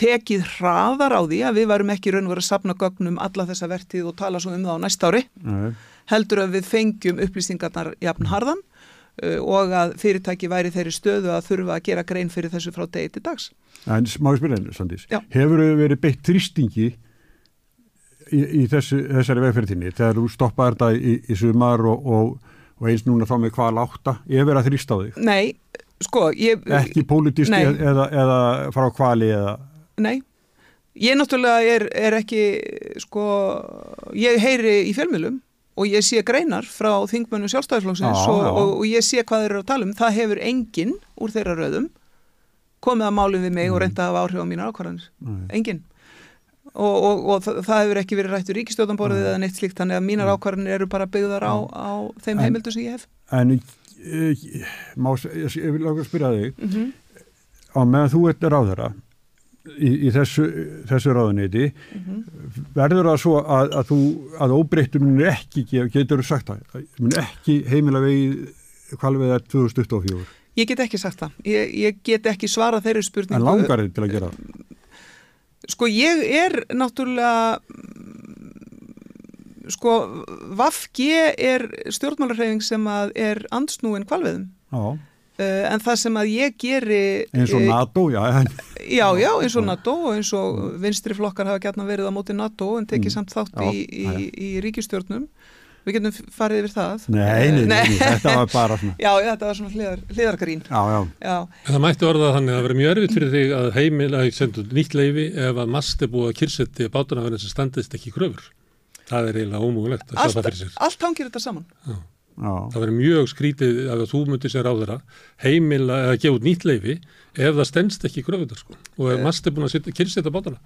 Speaker 8: tekið hraðar á því að við varum ekki raun og verið að sapna gögnum alla þessa vertið og tala svo um það á næsta ári. Nei. Heldur að við fengjum upplýsingarnar jafn harðan uh, og að fyrirtæki væri þeirri stöðu að þurfa að gera grein fyrir þessu frá degi til dags.
Speaker 1: En má ég spila einu, Sandís, hefur þau verið beitt þrýstingi í, í þessu, þessari vegferðinni þegar þú stoppaði þetta í, í sumar og, og, og eins núna þá með hvað láta, ég verið að þrýsta á þig?
Speaker 8: Nei, sko, ég...
Speaker 1: Ekki pólitísti eða, eða frá kvali eða...
Speaker 8: Nei, ég náttúrulega er, er ekki, sko, ég heyri í fjölmjölum og ég sé greinar frá þingmönu sjálfstæðisflóksins og, og ég sé hvað þeir eru að tala um, það hefur enginn úr þeirra röðum komið að málum við mig mm. og reynda að hafa áhrif á mínar ákvarðanir, mm. enginn. Og, og, og það, hefur ekki verið rætt úr ríkistjóðanborðið mm. eða neitt slíkt þannig að mínar ákvarðanir eru bara byggðar á, á þeim heimildu sem ég hef.
Speaker 1: En má, ég, vil ákveð spyrja þig mm -hmm. á meðan þú ert ráðara í, í þessu, þessu ráðuniti mm -hmm. verður það svo að, að þú að óbreyttum mun ekki getur sagt það, mun ekki heimila vegið kvalvið er 2024
Speaker 8: Ég get ekki sagt það. Ég, ég get ekki svarað þeirri spurningu.
Speaker 1: En langar þið til að gera það?
Speaker 8: Sko ég er náttúrulega sko Vafg er stjórnmálarhefing sem að er andsnúin kvalviðum. Já. Uh, en það sem að ég geri
Speaker 1: eins og NATO, já
Speaker 8: já, já, eins og NATO og eins og vinstri flokkar hafa gætna verið á móti NATO en tekið mm. samt þátt já, í, í, í ríkistjórnum Við getum farið yfir það.
Speaker 1: Nei, nei, nei, [LAUGHS] þetta var bara svona.
Speaker 8: Já, þetta var svona hliðar, hliðarkarín.
Speaker 1: Já, já.
Speaker 8: já.
Speaker 4: En það mætti orða þannig að það verið mjög erfitt fyrir þig að heimil að sendu nýtt leifi ef að mast er búið að kyrsetti bátunafverðin sem standist ekki kröfur. Það er eiginlega ómúlegt að sjá það fyrir sér.
Speaker 8: Allt hangir þetta saman. Já.
Speaker 4: Já. Það verið mjög skrítið að þú myndir sér á þeirra heimil að gefa út nýtt leifi ef það stendst ekki í kröfunar sko. og ef eh. mast er búin að kyrsetja bátuna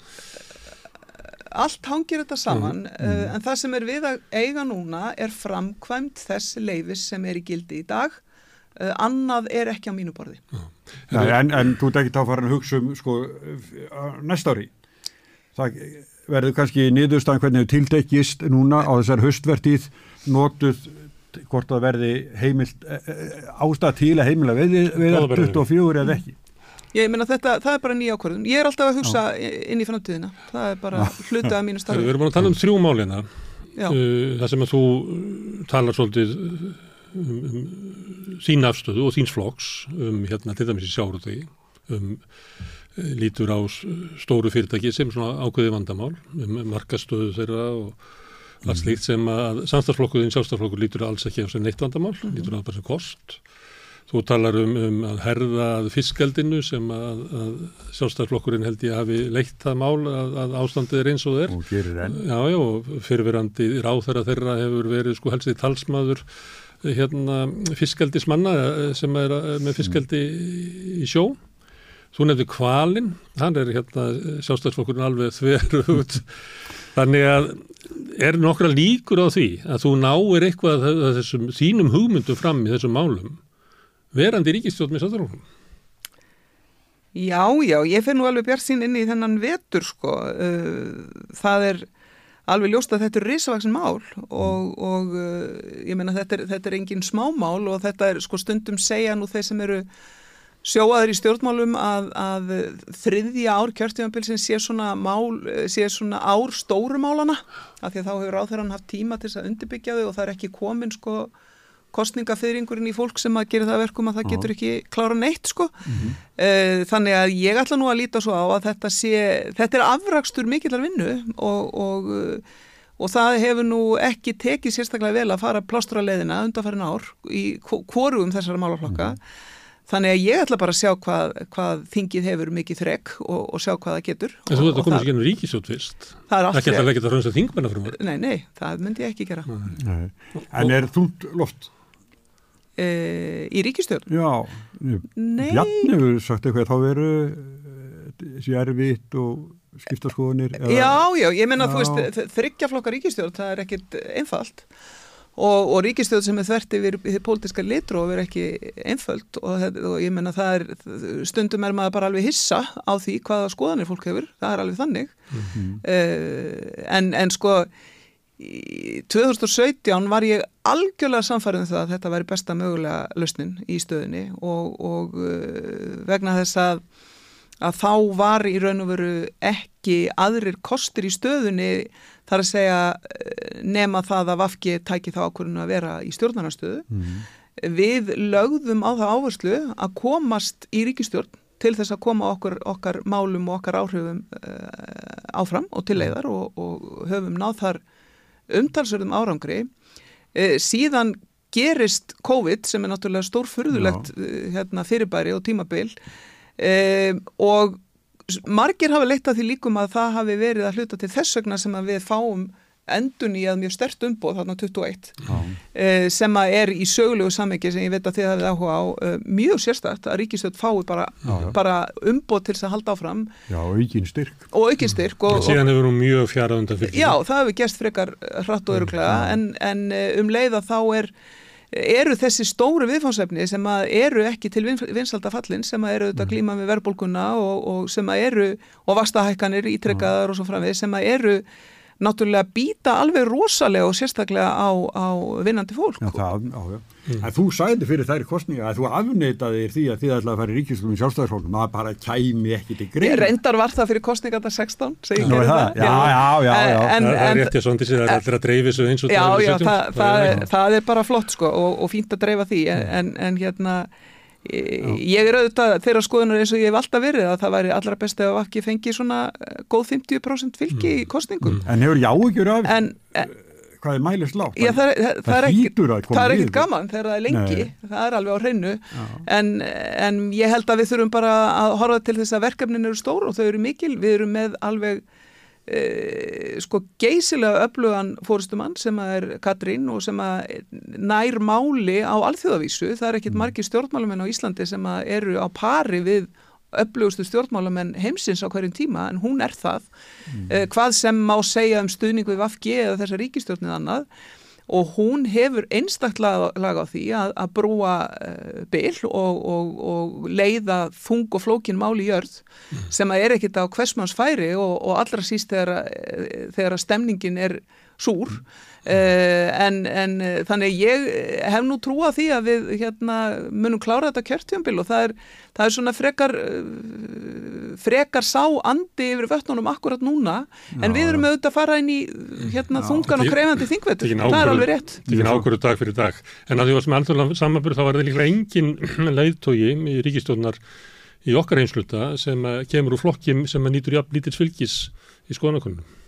Speaker 8: allt hangir þetta saman mm. uh, en það sem er við að eiga núna er framkvæmt þess leifis sem er í gildi í dag uh, annað er ekki á mínu borði
Speaker 1: mm. Nei, en, en þú ert ekki þá farin að hugsa um sko, næsta ári það verður kannski niðurstaðan hvernig þau tildekist núna á þessar höstvertið notuð hvort það verði heimilt ástað til að heimila við, við 24 eða ekki
Speaker 8: Ég meina þetta, það er bara nýja ákvörðun. Ég er alltaf að hugsa Já. inn í framtíðina. Það er bara hlutað af mínu starfi.
Speaker 4: Við erum bara að tala um þrjú málina. Uh, það sem að þú talar svolítið um, um þín afstöðu og þíns flokks um hérna til dæmis í sjáruði um uh, lítur á stóru fyrirtæki sem svona ákveði vandamál um markastöðu þeirra og allt mm. slíkt sem að samstagsflokkuðin sjálfstaflokkur lítur alls ekki á sem neitt vandamál, mm. lítur á bara sem kost Þú talar um, um að herða að fiskaldinu sem að, að sjálfstæðarflokkurinn held ég hafi leitt það mál að, að ástandið er eins og þeir.
Speaker 1: Og gerir enn.
Speaker 4: Já, já, og fyrirverandi ráþæra þeirra hefur verið sko helsið talsmaður hérna fiskaldismanna eh, sem er eh, með fiskaldi í sjó. Þú nefnir kvalinn, hann er hérna sjálfstæðarflokkurinn alveg þverju út. [LAUGHS] Þannig að er nokkra líkur á því að þú náir eitthvað að þessum þínum hugmyndum fram í þessum málum verandi ríkistjótt með sáttaflokkum?
Speaker 8: Já, já, ég finn nú alveg bjart sín inn í þennan vetur sko. Uh, það er alveg ljóst að þetta er risavaksin mál og, og uh, ég menna þetta, þetta er engin smámál og þetta er sko stundum segja nú þeir sem eru sjóaður í stjórnmálum að, að þriðja ár kjörtífambilsin sé svona mál, sé svona ár stórumálana af því að þá hefur áþæran haft tíma til þess að undirbyggja þau og það er ekki komin sko kostningafeyringurinn í fólk sem að gera það verkum að það getur ekki klára neitt sko. Mm -hmm. Þannig að ég ætla nú að líta svo á að þetta sé, þetta er afrakstur mikillar vinnu og, og, og það hefur nú ekki tekið sérstaklega vel að fara plástur að leðina undanfærin ár í kvorugum þessara málaflokka. Mm -hmm. Þannig að ég ætla bara að sjá hvað, hvað þingið hefur mikið þrekk og, og sjá hvað það getur.
Speaker 4: En þú veit að komast ekki ennum ríkisjótt fyrst.
Speaker 8: Það er alltaf.
Speaker 4: Það getur ekki að hrönsa þingmennar frá mér.
Speaker 8: Nei, nei, það myndi ég ekki gera. Nei.
Speaker 1: En er þúnt loft?
Speaker 8: Uh, í ríkistjórn?
Speaker 1: Já, Bjarni hefur sagt eitthvað þá veru þessi erfitt og skiptaskoðunir?
Speaker 8: Já, já, ég menna þú veist, þryggjaflokkar ríkistjórn, það er ekkit einfalt og, og ríkistjórn sem er þvert yfir því pólitiska litru og verið ekki einföld og, og ég menna það er stundum er maður bara alveg hissa á því hvaða skoðanir fólk hefur, það er alveg þannig mm -hmm. uh, en, en sko í 2017 var ég algjörlega samfærið um það að þetta væri besta mögulega lausnin í stöðinni og, og uh, vegna þess að að þá var í raun og veru ekki aðrir kostir í stöðunni þar að segja eh, nema það að Vafki tæki þá ákvörðinu að vera í stjórnarnastöðu. Mm. Við lögðum á það áherslu að komast í ríkistjórn til þess að koma okkur, okkar málum og okkar áhrifum uh, áfram og til leiðar og, og höfum náð þar umtalsverðum árangri. Uh, síðan gerist COVID sem er náttúrulega stórfurðulegt uh, hérna, fyrirbæri og tímabil um, og margir hafa leitt að því líkum að það hafi verið að hluta til þess vegna sem að við fáum endun í að mjög stert umbóð þarna 21 uh, sem að er í sögulegu samviki sem ég veit að þið hafið áhuga á uh, mjög sérstært að Ríkistöld fái bara, bara umbóð til þess að halda áfram.
Speaker 1: Já, aukinn styrk.
Speaker 8: Og aukinn styrk og,
Speaker 4: og síðan hefur hún mjög fjara undan fyrir
Speaker 8: Já, það hefur gerst frekar hratt og öruglega en, en uh, um leið að þá er eru þessi stóru viðfánsefni sem eru ekki til vinsaldafallin sem eru auðvitað klíma með verðbólkunna og, og sem eru, og vastahækkanir ítrekkaðar og svo framvið, sem eru náttúrulega býta alveg rosalega og sérstaklega á, á vinnandi fólk.
Speaker 1: Já, það, já, já. Mm. Þú sæði fyrir þær kostninga að þú afneitaði því að þið ætlaði að fara í ríkjustlum í sjálfstæðarsfólkum, það bara kæmi ekki til greið.
Speaker 8: Reyndar var það fyrir kostninga þetta 16,
Speaker 1: segi ég það. Já, já, já. já.
Speaker 4: En, það er réttið svona til þess að það er að dreifi þessu eins og
Speaker 8: já, það er 17. Já, já, það, það er bara flott sko og, og fínt að dreifa því en, en hérna Ég er auðvitað þeirra skoðunar eins og ég hef alltaf verið að það væri allra best ef ekki fengi svona eh, góð 50% fylgi í kostningum.
Speaker 1: En hefur jáugjur af en, hvað er mælist lágt?
Speaker 8: Já, það, það, það er ekkit gaman þegar það er lengi, Nei. það er alveg á hreinu. En, en ég held að við þurfum bara að horfa til þess að verkefnin eru stór og þau eru mikil, við erum með alveg sko geysilega öflugan fórustumann sem er Katrín og sem nær máli á alþjóðavísu, það er ekkit mm. margi stjórnmálamenn á Íslandi sem eru á pari við öflugustu stjórnmálamenn heimsins á hverjum tíma en hún er það mm. e, hvað sem má segja um stuðning við Vafgi eða þessa ríkistjórnið annað og hún hefur einstaklega laga á því að, að brúa uh, bil og, og, og leiða þung og flókin máli í jörð mm. sem að er ekkit á hversmanns færi og, og allra síst þegar, eh, þegar stemningin er súr mm. Uh, en, en þannig ég hef nú trúa því að við hérna, munum klára þetta kjörtjónbil og það er, það er svona frekar frekar sá andi yfir vötnunum akkurat núna. En Já. við erum auðvitað að fara inn í hérna, Já, þungan og krefandi þingvetur. það er alveg rétt.
Speaker 4: Það er ekki nákvæmur dag fyrir dag. En að því að sem alþjóðlega samanbyrð þá var það líka engin [CLEARS THROAT] leiðtógi í ríkistjónar í okkar einsluta sem kemur úr flokkim sem nýtur jafn lítils fylgis í skoðanakonunum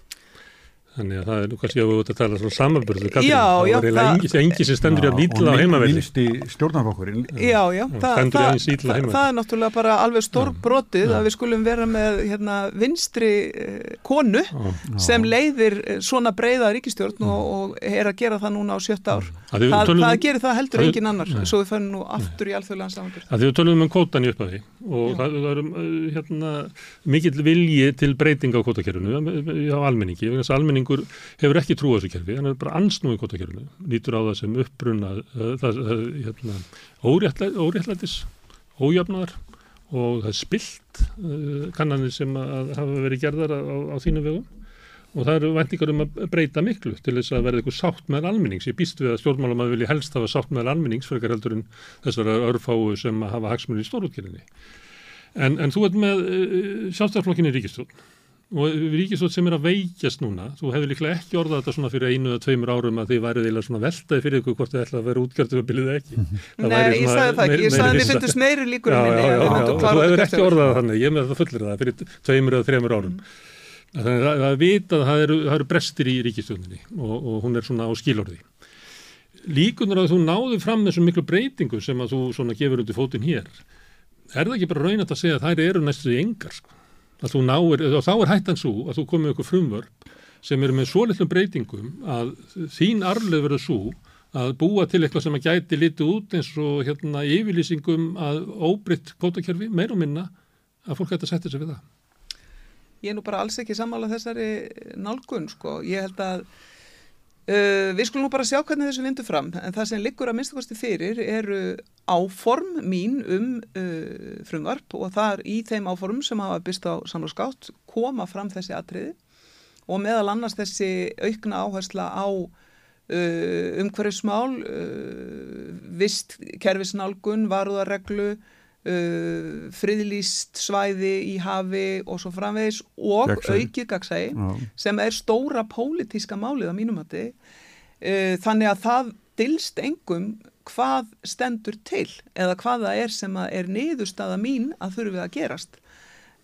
Speaker 4: Þannig að það er nú kannski að við út að tala svona samanbörðu
Speaker 8: Já, já
Speaker 4: Það var eiginlega engi sem stendur í að nýtla á heimavelli.
Speaker 1: Og minnst í stjórnarfokkurinn
Speaker 8: Já, já, það, það, það, það er náttúrulega bara alveg stór brotið að við skulum vera með hérna, vinstri eh, konu já, sem leiðir eh, svona breyða ríkistjórn og, og er að gera það núna á sjötta ár Það gerir það heldur engin annar. Svo við fannum nú aftur í alþjóðlega samanbörð
Speaker 4: Það er tölum um kótan í upphafi og það er um, hérna, mikill vilji til breytinga á kótakerfunu á almenningi, almenning almenningur hefur ekki trú á þessu kerfi, hann er bara ansnúið kvotakerfinu, lítur á það sem uppbrunna uh, það, uh, hérna, óréttlætis, ójöfnaðar og það er spilt uh, kannanir sem að hafa verið gerðar á, á þínu vegum og það eru vendingar um að breyta miklu til þess að verða eitthvað sátt með almennings. Ég býst við að stjórnmálum að vilja helst hafa sátt með almennings fyrir heldur en þessara örfáu sem hafa hagsmunni í stórútgjörðinni. En, en þú ert með sjálfstæðarflokkinni ríkistjórn og ríkisvöld sem er að veikjast núna þú hefur líklega ekki orðað þetta svona fyrir einu eða tveimur árum að þið værið eða svona veltaði fyrir ykkur hvort þið ætlaði að vera útgjörðum að byljuði ekki. [LAUGHS]
Speaker 8: Það Nei, ég sagði það ekki, ég sagði að þið finnst meiri líkur
Speaker 4: já, já, já, já, þú hefur ekki orðað þannig. Ég með það fullir það fyrir tveimur eða þreimur árum. Mm. Þannig að það vita að það eru, það eru brestir í ríkisvöldinni og, og hún er svona á skílorði líkunar að þú náðu fram þessum miklu breytingu sem að þú svona gefur í fótinn hér er það ekki bara raunat að segja að þær eru næstu í engar sko náir, þá er hættan svo að þú komið okkur frumvörp sem eru með svo litlum breytingum að þín arfleð verður svo að búa til eitthvað sem að gæti litið út eins og hérna yfirlýsingum að óbritt kvotakjörfi, meir og minna að fólk hætti að setja sig við það.
Speaker 8: Ég er nú bara alls ekki sammála þessari nálgun sko, ég held að Uh, við skulum nú bara sjá hvernig þessu vindu fram. En það sem liggur að minnstakosti fyrir eru áform mín um uh, frumvarp og það er í þeim áform sem hafa byrst á samlóðskátt koma fram þessi atriði og meðal annars þessi aukna áhersla á uh, umhverfismál vist kerfisnálgun, varúðarreglu Uh, friðlýst svæði í hafi og svo framvegis og aukið gagsægi sem er stóra pólitíska málið á mínumati uh, þannig að það dilst engum hvað stendur til eða hvaða er sem er niðurstaða mín að þurfið að gerast.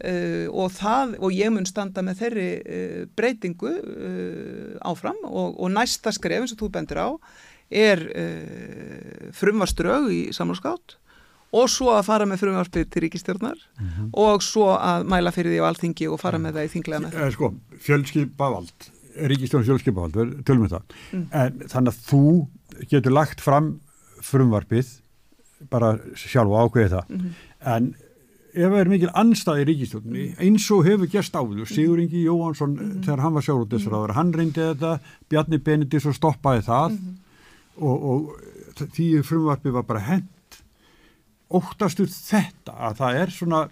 Speaker 8: Uh, og, það, og ég mun standa með þeirri uh, breytingu uh, áfram og, og næsta skref eins og þú bendir á er uh, frumvarströg í samlóðskátt og svo að fara með frumvarpið til ríkistjórnar mm -hmm. og svo að mæla fyrir því á alþingi og fara með það í þinglega með.
Speaker 1: Eh, sko, fjölskipavald, ríkistjórn fjölskipavald, tölum við það. Mm. En þannig að þú getur lagt fram frumvarpið, bara sjálf og ákveði það. Mm -hmm. En ef það er mikil anstæði í ríkistjórnni, eins og hefur gæst áður, Sigur Ingi Jóhansson, -hmm. þegar hann var sjálfróttisraður, hann reyndi þetta, Bjarni Benedis og stoppaði það mhm. og, og því frumvarpið var bara hend óttastu þetta að það er svona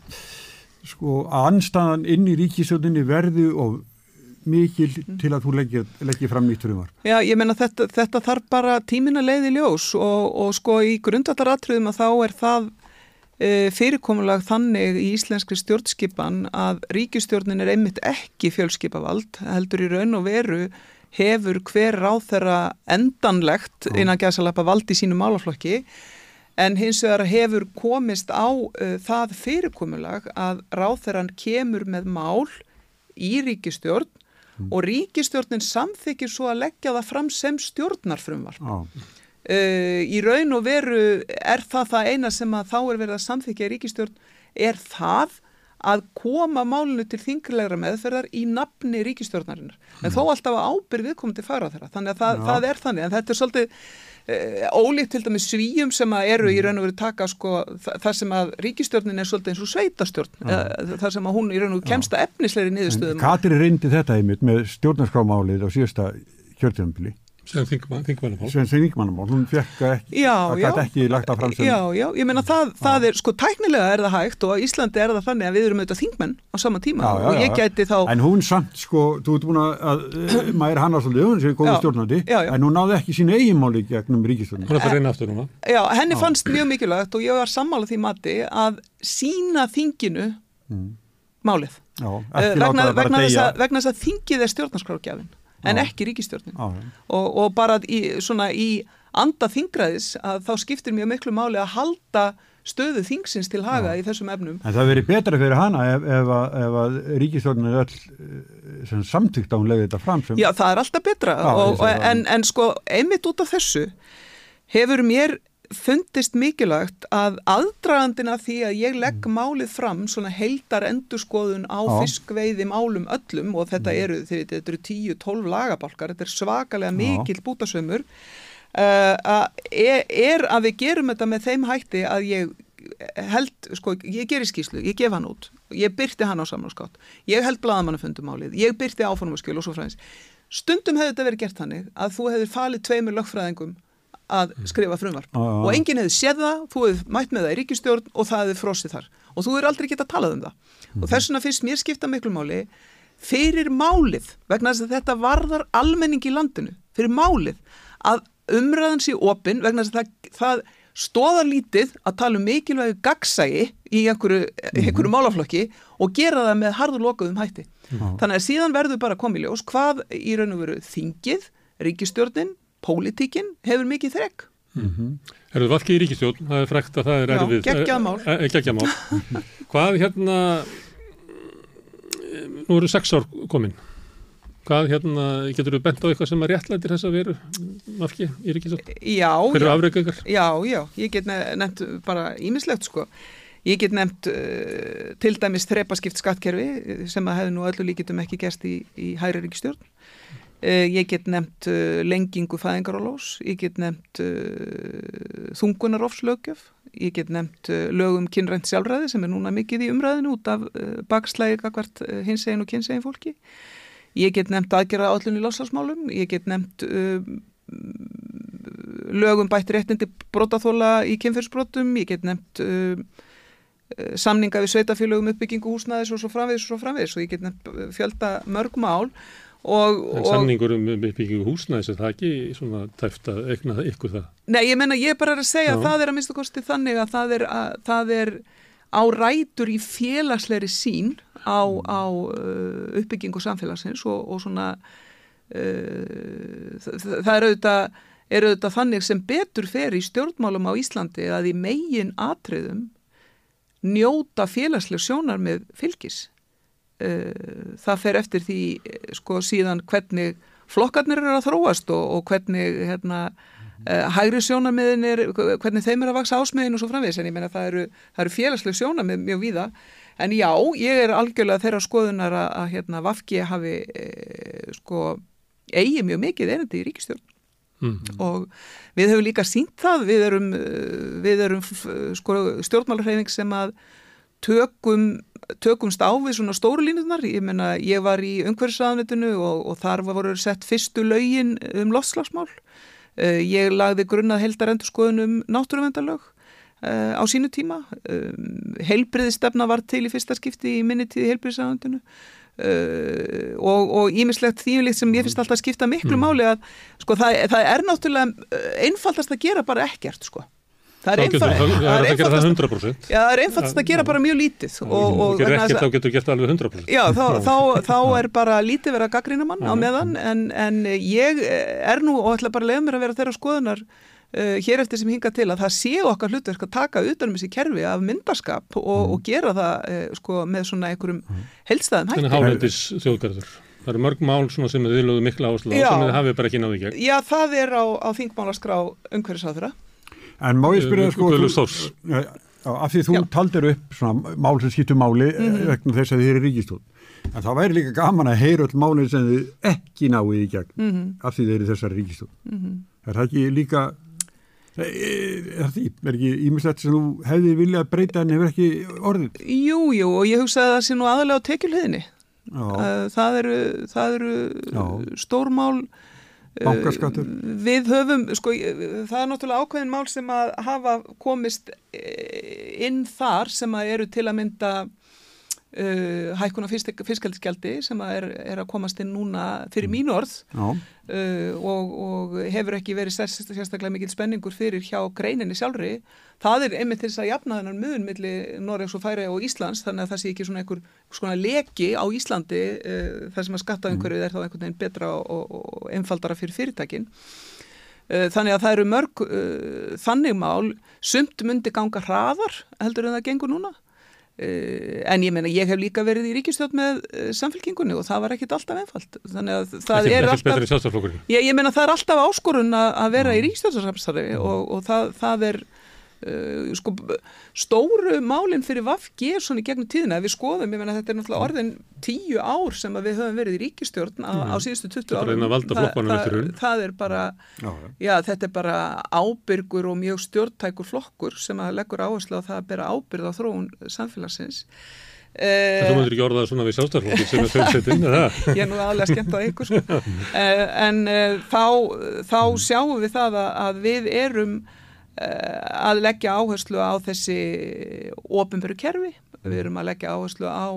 Speaker 1: sko að anstaðan inn í ríkisöldinni verði og mikil til að þú leggir, leggir fram nýtt frumvar.
Speaker 8: Já, ég menna þetta, þetta þarf bara tímin að leiði ljós og, og sko í grundvallaratriðum að þá er það e, fyrirkomulag þannig í íslenskri stjórnskipan að ríkistjórnin er einmitt ekki fjölskipavald, heldur í raun og veru hefur hver ráð þeirra endanlegt innan gæsalappa vald í sínu málaflokki en hins vegar hefur komist á uh, það fyrirkomulag að ráþeran kemur með mál í ríkistjórn mm. og ríkistjórnin samþykir svo að leggja það fram sem stjórnarfrumvarp. Ah. Uh, í raun og veru er það það eina sem að þá er verið að samþykja í ríkistjórn er það að koma málinu til þingilegra meðferðar í nafni ríkistjórnarinnar. En mm. þó alltaf ábyrð viðkomandi fara þeirra. Þannig að það, það er þannig. En þetta er svolítið ólíkt til dæmis svíjum sem eru í mhm. raun og veru taka sko þar sem að ríkistjórnin er svolítið eins og sveitastjórn ja. þar sem að hún í raun og veru kemsta efnisleiri niðurstöðum.
Speaker 1: Katri reyndi þetta einmitt með stjórnarskrámálið á síðasta kjörtjöfambili
Speaker 4: sem þingmannamál.
Speaker 1: Sem þingmannamál, hún fekk ekki já, það gæti ekki lagt að framsögum
Speaker 8: Já, já, ég meina það, það er, sko tæknilega er það hægt og Íslandi er það þannig að við erum auðvitað þingmenn á sama tíma já, já, og ég gæti þá
Speaker 1: En hún samt, sko, þú ert búin að [CLEARS THROAT] maður hann á svolítið, hún sé góða stjórnandi en hún náði ekki sín eiginmáli gegnum ríkistjórnum
Speaker 4: Hún er bara reyna aftur núna.
Speaker 8: Já, henni fannst mjög mikilvægt og ég var sammálað því mati að sína þinginu mm. málið. Eh, vegna þess að þingið er stjórnarskrákjafin en ekki ríkistjórnin og, og bara í, svona í anda þingraðis að þá skiptir mjög miklu máli að halda stöðu þingsins til haga Já. í þessum efnum.
Speaker 1: En það verið betra fyrir hana ef, ef, að, ef að ríkistjórnin er öll samtíkt að hún legði þetta fram sem...
Speaker 8: Já, það er alltaf betra. Já, og, en, en sko einmitt út af þessu hefur mér fundist mikilvægt að aðdragandina því að ég legg mm. málið fram svona heldar endurskoðun á Já. fiskveiði málum öllum og þetta mm. eru, þetta eru 10-12 lagabalkar, þetta er svakalega mikil bútasömmur uh, er, er að við gerum þetta með þeim hætti að ég held, sko, ég gerir skýslu, ég gef hann út ég byrti hann á samlátskátt ég held bladamannafundumálið, ég byrti áformaskjöl og svo fræðins stundum hefur þetta verið gert þannig að þú hefur falið tveimur lögfræðingum að mm. skrifa frumvarp ah, ah. og enginn hefði séð það, þú hefði mætt með það í ríkistjórn og það hefði frosið þar og þú hefur aldrei gett að tala um það mm. og þess vegna finnst mér skipta miklu máli fyrir málið vegna þess að þetta varðar almenning í landinu fyrir málið að umræðan sé opinn vegna þess að það, það stóða lítið að tala um mikilvægu gagsægi í einhverju, mm. einhverju málaflokki og gera það með harður lokuðum hætti. Mm. Þannig að síðan verður bara komið ljós hvað í raun og veru þingið, ríkistjórnin, pólitíkin hefur mikið þrekk.
Speaker 4: Mm -hmm. Er það valkið í ríkistjórn? Það er frekt að það er erfið.
Speaker 8: Já, geggjamál.
Speaker 4: E, e, geggjamál. Hvað hérna, nú eru sex ár komin, hvað hérna, getur þú bent á eitthvað sem er réttlættir þess að veru valkið í ríkistjórn?
Speaker 8: Já.
Speaker 4: Hver eru afreikengar?
Speaker 8: Já, já, ég get nefnt bara ímislegt sko. Ég get nefnt uh, til dæmis þrepaskipt skattkerfi sem að hefðu nú öllu líkitum ekki gerst í, í hæri ríkistjórn. Eh, ég get nefnt eh, lengingu fæðingarólós, ég get nefnt uh, þungunarofslögjöf, ég get nefnt lögum kynrænt sjálfræði sem er núna mikið í umræðinu út af bakslægi kakvart hinsegin og kynsegin fólki. Ég get nefnt aðgerða állun í lásasmálum, ég get nefnt lögum bætti réttindi brotaþóla í kynfyrsbrotum, ég get nefnt samninga við sveitafélögum uppbyggingu húsnaðis og svo framvegis og svo framvegis og ég get nefnt fjölda mörg mál
Speaker 4: Og, en samningur um uppbyggingu húsnæðis er það ekki svona tæft að ekna ykkur það?
Speaker 8: Nei, ég menna ég bara er að segja Já. að það er að minnstu kosti þannig að það er, að, það er á rætur í félagsleiri sín á, á uh, uppbyggingu samfélagsins og, og svona uh, það, er auðvitað, er auðvitað þannig sem betur fer í stjórnmálum á Íslandi að í megin atriðum njóta félagsleg sjónar með fylgis það fer eftir því eh, sko síðan hvernig flokkarnir eru að þróast og, og hvernig hérna, uh, hægri sjónamiðin er, hvernig þeim er að vaksa ásmiðin og svo framvegis. En ég menna það eru, eru félagsleg sjónamið mjög víða. En já, ég er algjörlega þeirra skoðunar að, að hérna, Vafki hafi eh, sko eigi mjög mikið einandi í ríkistjórn mm -hmm. og við höfum líka sínt það, við erum, við erum sko, stjórnmálarhefing sem að tökum tökumst á við svona stóru línuðnar, ég menna ég var í umhverfisraðanitinu og, og þar voru sett fyrstu laugin um losslagsmál, uh, ég lagði grunnað heldarendurskoðun um náttúruvendalög uh, á sínu tíma, um, heilbriðistefna var til í fyrsta skipti í minni tíði heilbriðisraðanitinu Uh, og ímislegt þýjulíkt sem ég finnst alltaf að skipta miklu mm. máli að sko það, það er náttúrulega einfaldast að gera bara ekkert sko
Speaker 4: Það er einfaldast
Speaker 8: að, að gera bara mjög lítið
Speaker 4: og, og ekkert, þá getur gert alveg 100%
Speaker 8: Já, þá, þá, þá er bara lítið verið að gaggrina mann á meðan en, en ég er nú og ætla bara að leiða mér að vera þeirra skoðunar uh, hér eftir sem hinga til að það sé okkar hlutverk að taka utanum þessi kerfi af myndarskap og, mm. og gera það uh, sko, með svona einhverjum mm. heldstæðum
Speaker 4: hætti. Þannig hálendis þjóðgarður. Það eru mörg mál sem þið lögðu mikla áslá sem þið hafið bara ekki náðu í gegn.
Speaker 8: Já, það er á, á þingmálaskrá umhverfisáðura
Speaker 1: En má ég spyrja sko, þú, af því þú Já. taldir upp svona mál sem skýttu máli mm -hmm. vegna þess að þið eru ríkistól. En það væri líka gaman að heyra öll málið sem þið ekki náðu í gegn mm -hmm. af því þið eru þessar ríkistól. Mm -hmm. Er það ekki líka, er, er það ekki ímislegt sem þú hefði viljað breyta en hefur ekki orðið?
Speaker 8: Jú, jú, og ég hugsaði að það sé nú aðalega á tekjulhiðinni. Það eru, það eru stórmál
Speaker 1: Bankaskattur?
Speaker 8: Uh, við höfum, sko, það er náttúrulega ákveðin mál sem að hafa komist eh, inn þar sem að eru til að mynda uh, hækkuna fiskaldskjaldi sem að er, er að komast inn núna fyrir mm. mín orð uh, og, og hefur ekki verið sérstaklega mikil spenningur fyrir hjá greininni sjálfri. Það er einmitt þess að jafna þennan muðun millir Norregs og Færi og Íslands þannig að það sé ekki svona einhver svona leki á Íslandi uh, þar sem að skattaðumhverfið er þá einhvern veginn betra og, og, og einfaldara fyrir fyrirtækinn. Uh, þannig að það eru mörg uh, þannig mál, sumt myndi ganga hraðar heldur en það gengur núna en ég meina ég hef líka verið í ríkistjótt með eh, samfélkingunni og það var ekkit alltaf einfalt. Þannig að það
Speaker 4: er
Speaker 8: alltaf ég, ég meina það er alltaf áskorun að vera í ríkistjóttarsamstarfi og, og það, það er Uh, sko, stóru málinn fyrir Vafgi er svona í gegnum tíðina. Ef við skoðum, ég menna þetta er náttúrulega orðin tíu ár sem við höfum verið í ríkistjórn á, á síðustu 20 árum.
Speaker 4: Þa, það,
Speaker 8: það er bara já, já, þetta er bara ábyrgur og mjög stjórntækur flokkur sem að leggur áherslu á það að bera ábyrð á þróun samfélagsins.
Speaker 4: Þú myndir ekki orðað svona við sjálfstæðarflokki sem er fjölsettinn, eða? [LAUGHS]
Speaker 8: Ég er nú aðlega skemmt á ykkur, sko. Uh, [LAUGHS] en uh, þá, þá sjáum við það að, að við erum Eh, að leggja áherslu á þessi ofinveru kerfi, við erum að leggja áherslu á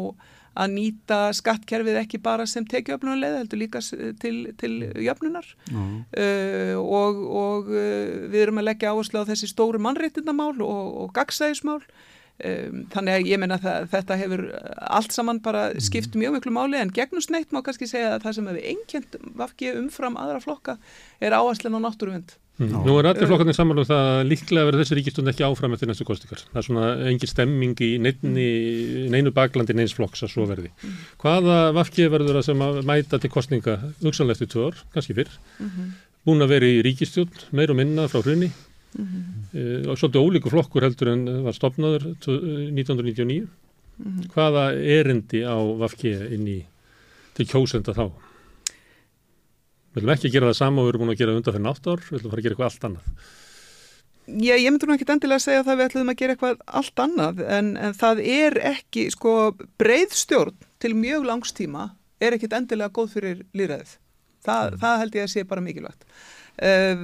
Speaker 8: að nýta skattkerfið ekki bara sem tekiöfnunuleg heldur líka til, til jöfnunar. Mm. uh, og, og uh, við erum að leggja áherslu á þessi stóru mannréttindamál og, og gagsæðismál þannig að ég menna að þetta hefur allt saman bara skipt mjög miklu máli en gegnum sneitt má kannski segja að það sem hefur einkjönd vafki umfram aðra flokka er áherslan á náttúruvend
Speaker 4: Mm. Nú er allir flokkarnir saman um það að líklega verður þessi ríkistund ekki áfram eftir næstu kostikar. Það er svona engin stemming í neinni, neinu baklandi neins flokks að svo verði. Hvaða vafkið verður það sem að mæta til kostinga hugsanlega eftir tvö ár, kannski fyrr, búin að vera í ríkistund, meir og minna frá hrunni -hmm. e, og svolítið ólíku flokkur heldur en var stopnaður 1999. -hmm. Hvaða erindi á vafkið inn í til kjósenda þá? Við viljum ekki gera það sama og við erum búin að gera undan fyrir nátt ár, við viljum fara að gera eitthvað allt annað.
Speaker 8: ég, ég myndi nú ekki endilega að segja að við ætlum að gera eitthvað allt annað en, en það er ekki, sko, breið stjórn til mjög langstíma er ekkit endilega góð fyrir líðræðið. Það, mm. það held ég að sé bara mikilvægt. Uh,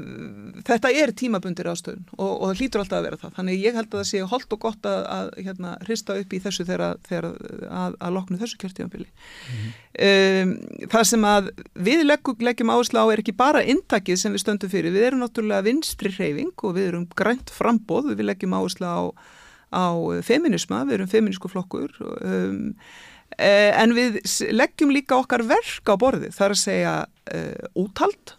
Speaker 8: þetta er tímabundir ástöðun og, og það hlýtur alltaf að vera það. Þannig ég held að það sé holdt og gott að, að hérna, hrista upp í þessu þegar, þegar að, að loknu þessu kjörtímanbili mm -hmm. um, það sem að við leggjum, leggjum áherslu á er ekki bara intakið sem við stöndum fyrir, við erum náttúrulega vinstri hreyfing og við erum grænt frambóð við leggjum áherslu á, á feminisma, við erum feminísku flokkur. Um, en við leggjum líka okkar verk á borði, það er að segja uh, úthald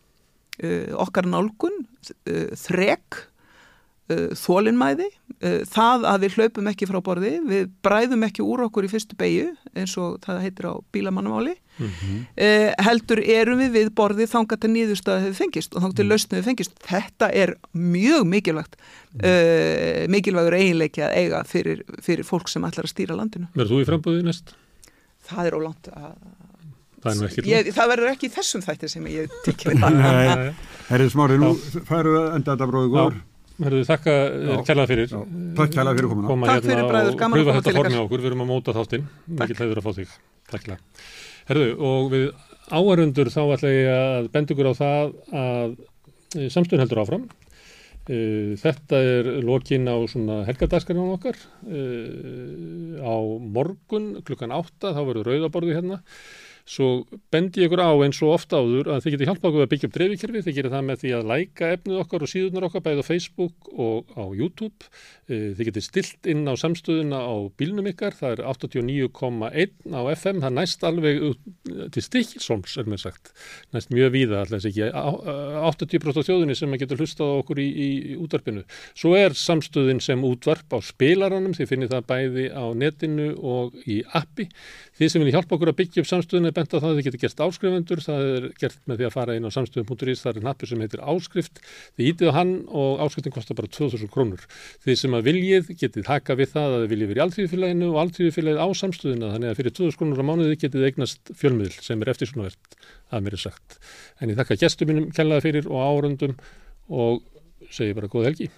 Speaker 8: okkar nálgun, uh, þrek, uh, þólinnmæði, það að við hlaupum ekki frá borði, við bræðum ekki úr okkur í fyrstu beigju eins og það heitir á bílamannamáli, mm -hmm. heldur erum við við borði þanga til nýðustöðu hefur fengist og þanga til mm. lausnu hefur fengist. Þetta er mjög mikilvægt, mm. mikilvægur eiginleiki að eiga fyrir, fyrir fólk sem ætlar að stýra landinu.
Speaker 4: Verður þú í framböðu næst?
Speaker 8: Það er ólant að
Speaker 4: Það,
Speaker 8: ég, það verður ekki þessum þætti sem ég tikk við það.
Speaker 1: Nei, herrið smári, nú færu enda þetta bróðu góður.
Speaker 4: Herruðu, þakka kjærlega fyrir.
Speaker 1: Já, takk kjærlega fyrir komuna.
Speaker 8: Koma takk fyrir bræður,
Speaker 4: gaman að koma til ykkar. Við erum að móta þáttinn, mikið hlæður að fá þig. Takk. Herruðu, og við áarundur þá ætla ég að benda ykkur á það að eh, samstöðun heldur áfram. Eh, þetta er lokin á svona helgadaskarinn á okkar. Eh, á morgun klukkan átta þá verður rauðaborði hérna. Svo bendi ég ykkur á eins og ofta áður að þið getur hjálpað okkur að byggja upp dreifikerfi, þið gerir það með því að læka efnið okkar og síðunar okkar bæðið á Facebook og á YouTube. Eh, þið getur stilt inn á samstöðuna á bílnum ykkar, það er 89,1 á FM, það næst alveg til Stikilsons er mér sagt, næst mjög víða alltaf ekki, 80% þjóðinni sem getur hlustað okkur í, í, í útvarpinu. Svo er samstöðin sem útvarp á spilaranum, þið finnir það bæði á netinu og í appi. Þið sem vilja hjálpa okkur að byggja upp samstöðuna er bent á það að þið getur gert áskrifendur, það er gert með því að fara inn á samstöðum.is, það er nappur sem heitir áskrift, þið ítið á hann og áskriftin kostar bara 2000 krónur. Þið sem að viljið getið haka við það að þið viljið verið í alltíðufélaginu og alltíðufélagið á samstöðuna, þannig að fyrir 2000 krónur á mánuði getið eignast fjölmiðl sem er eftir svona verðt, að mér er sagt. En ég þakka gestur mínum kjallaði fyrir og árundum og segi bara góð helgi.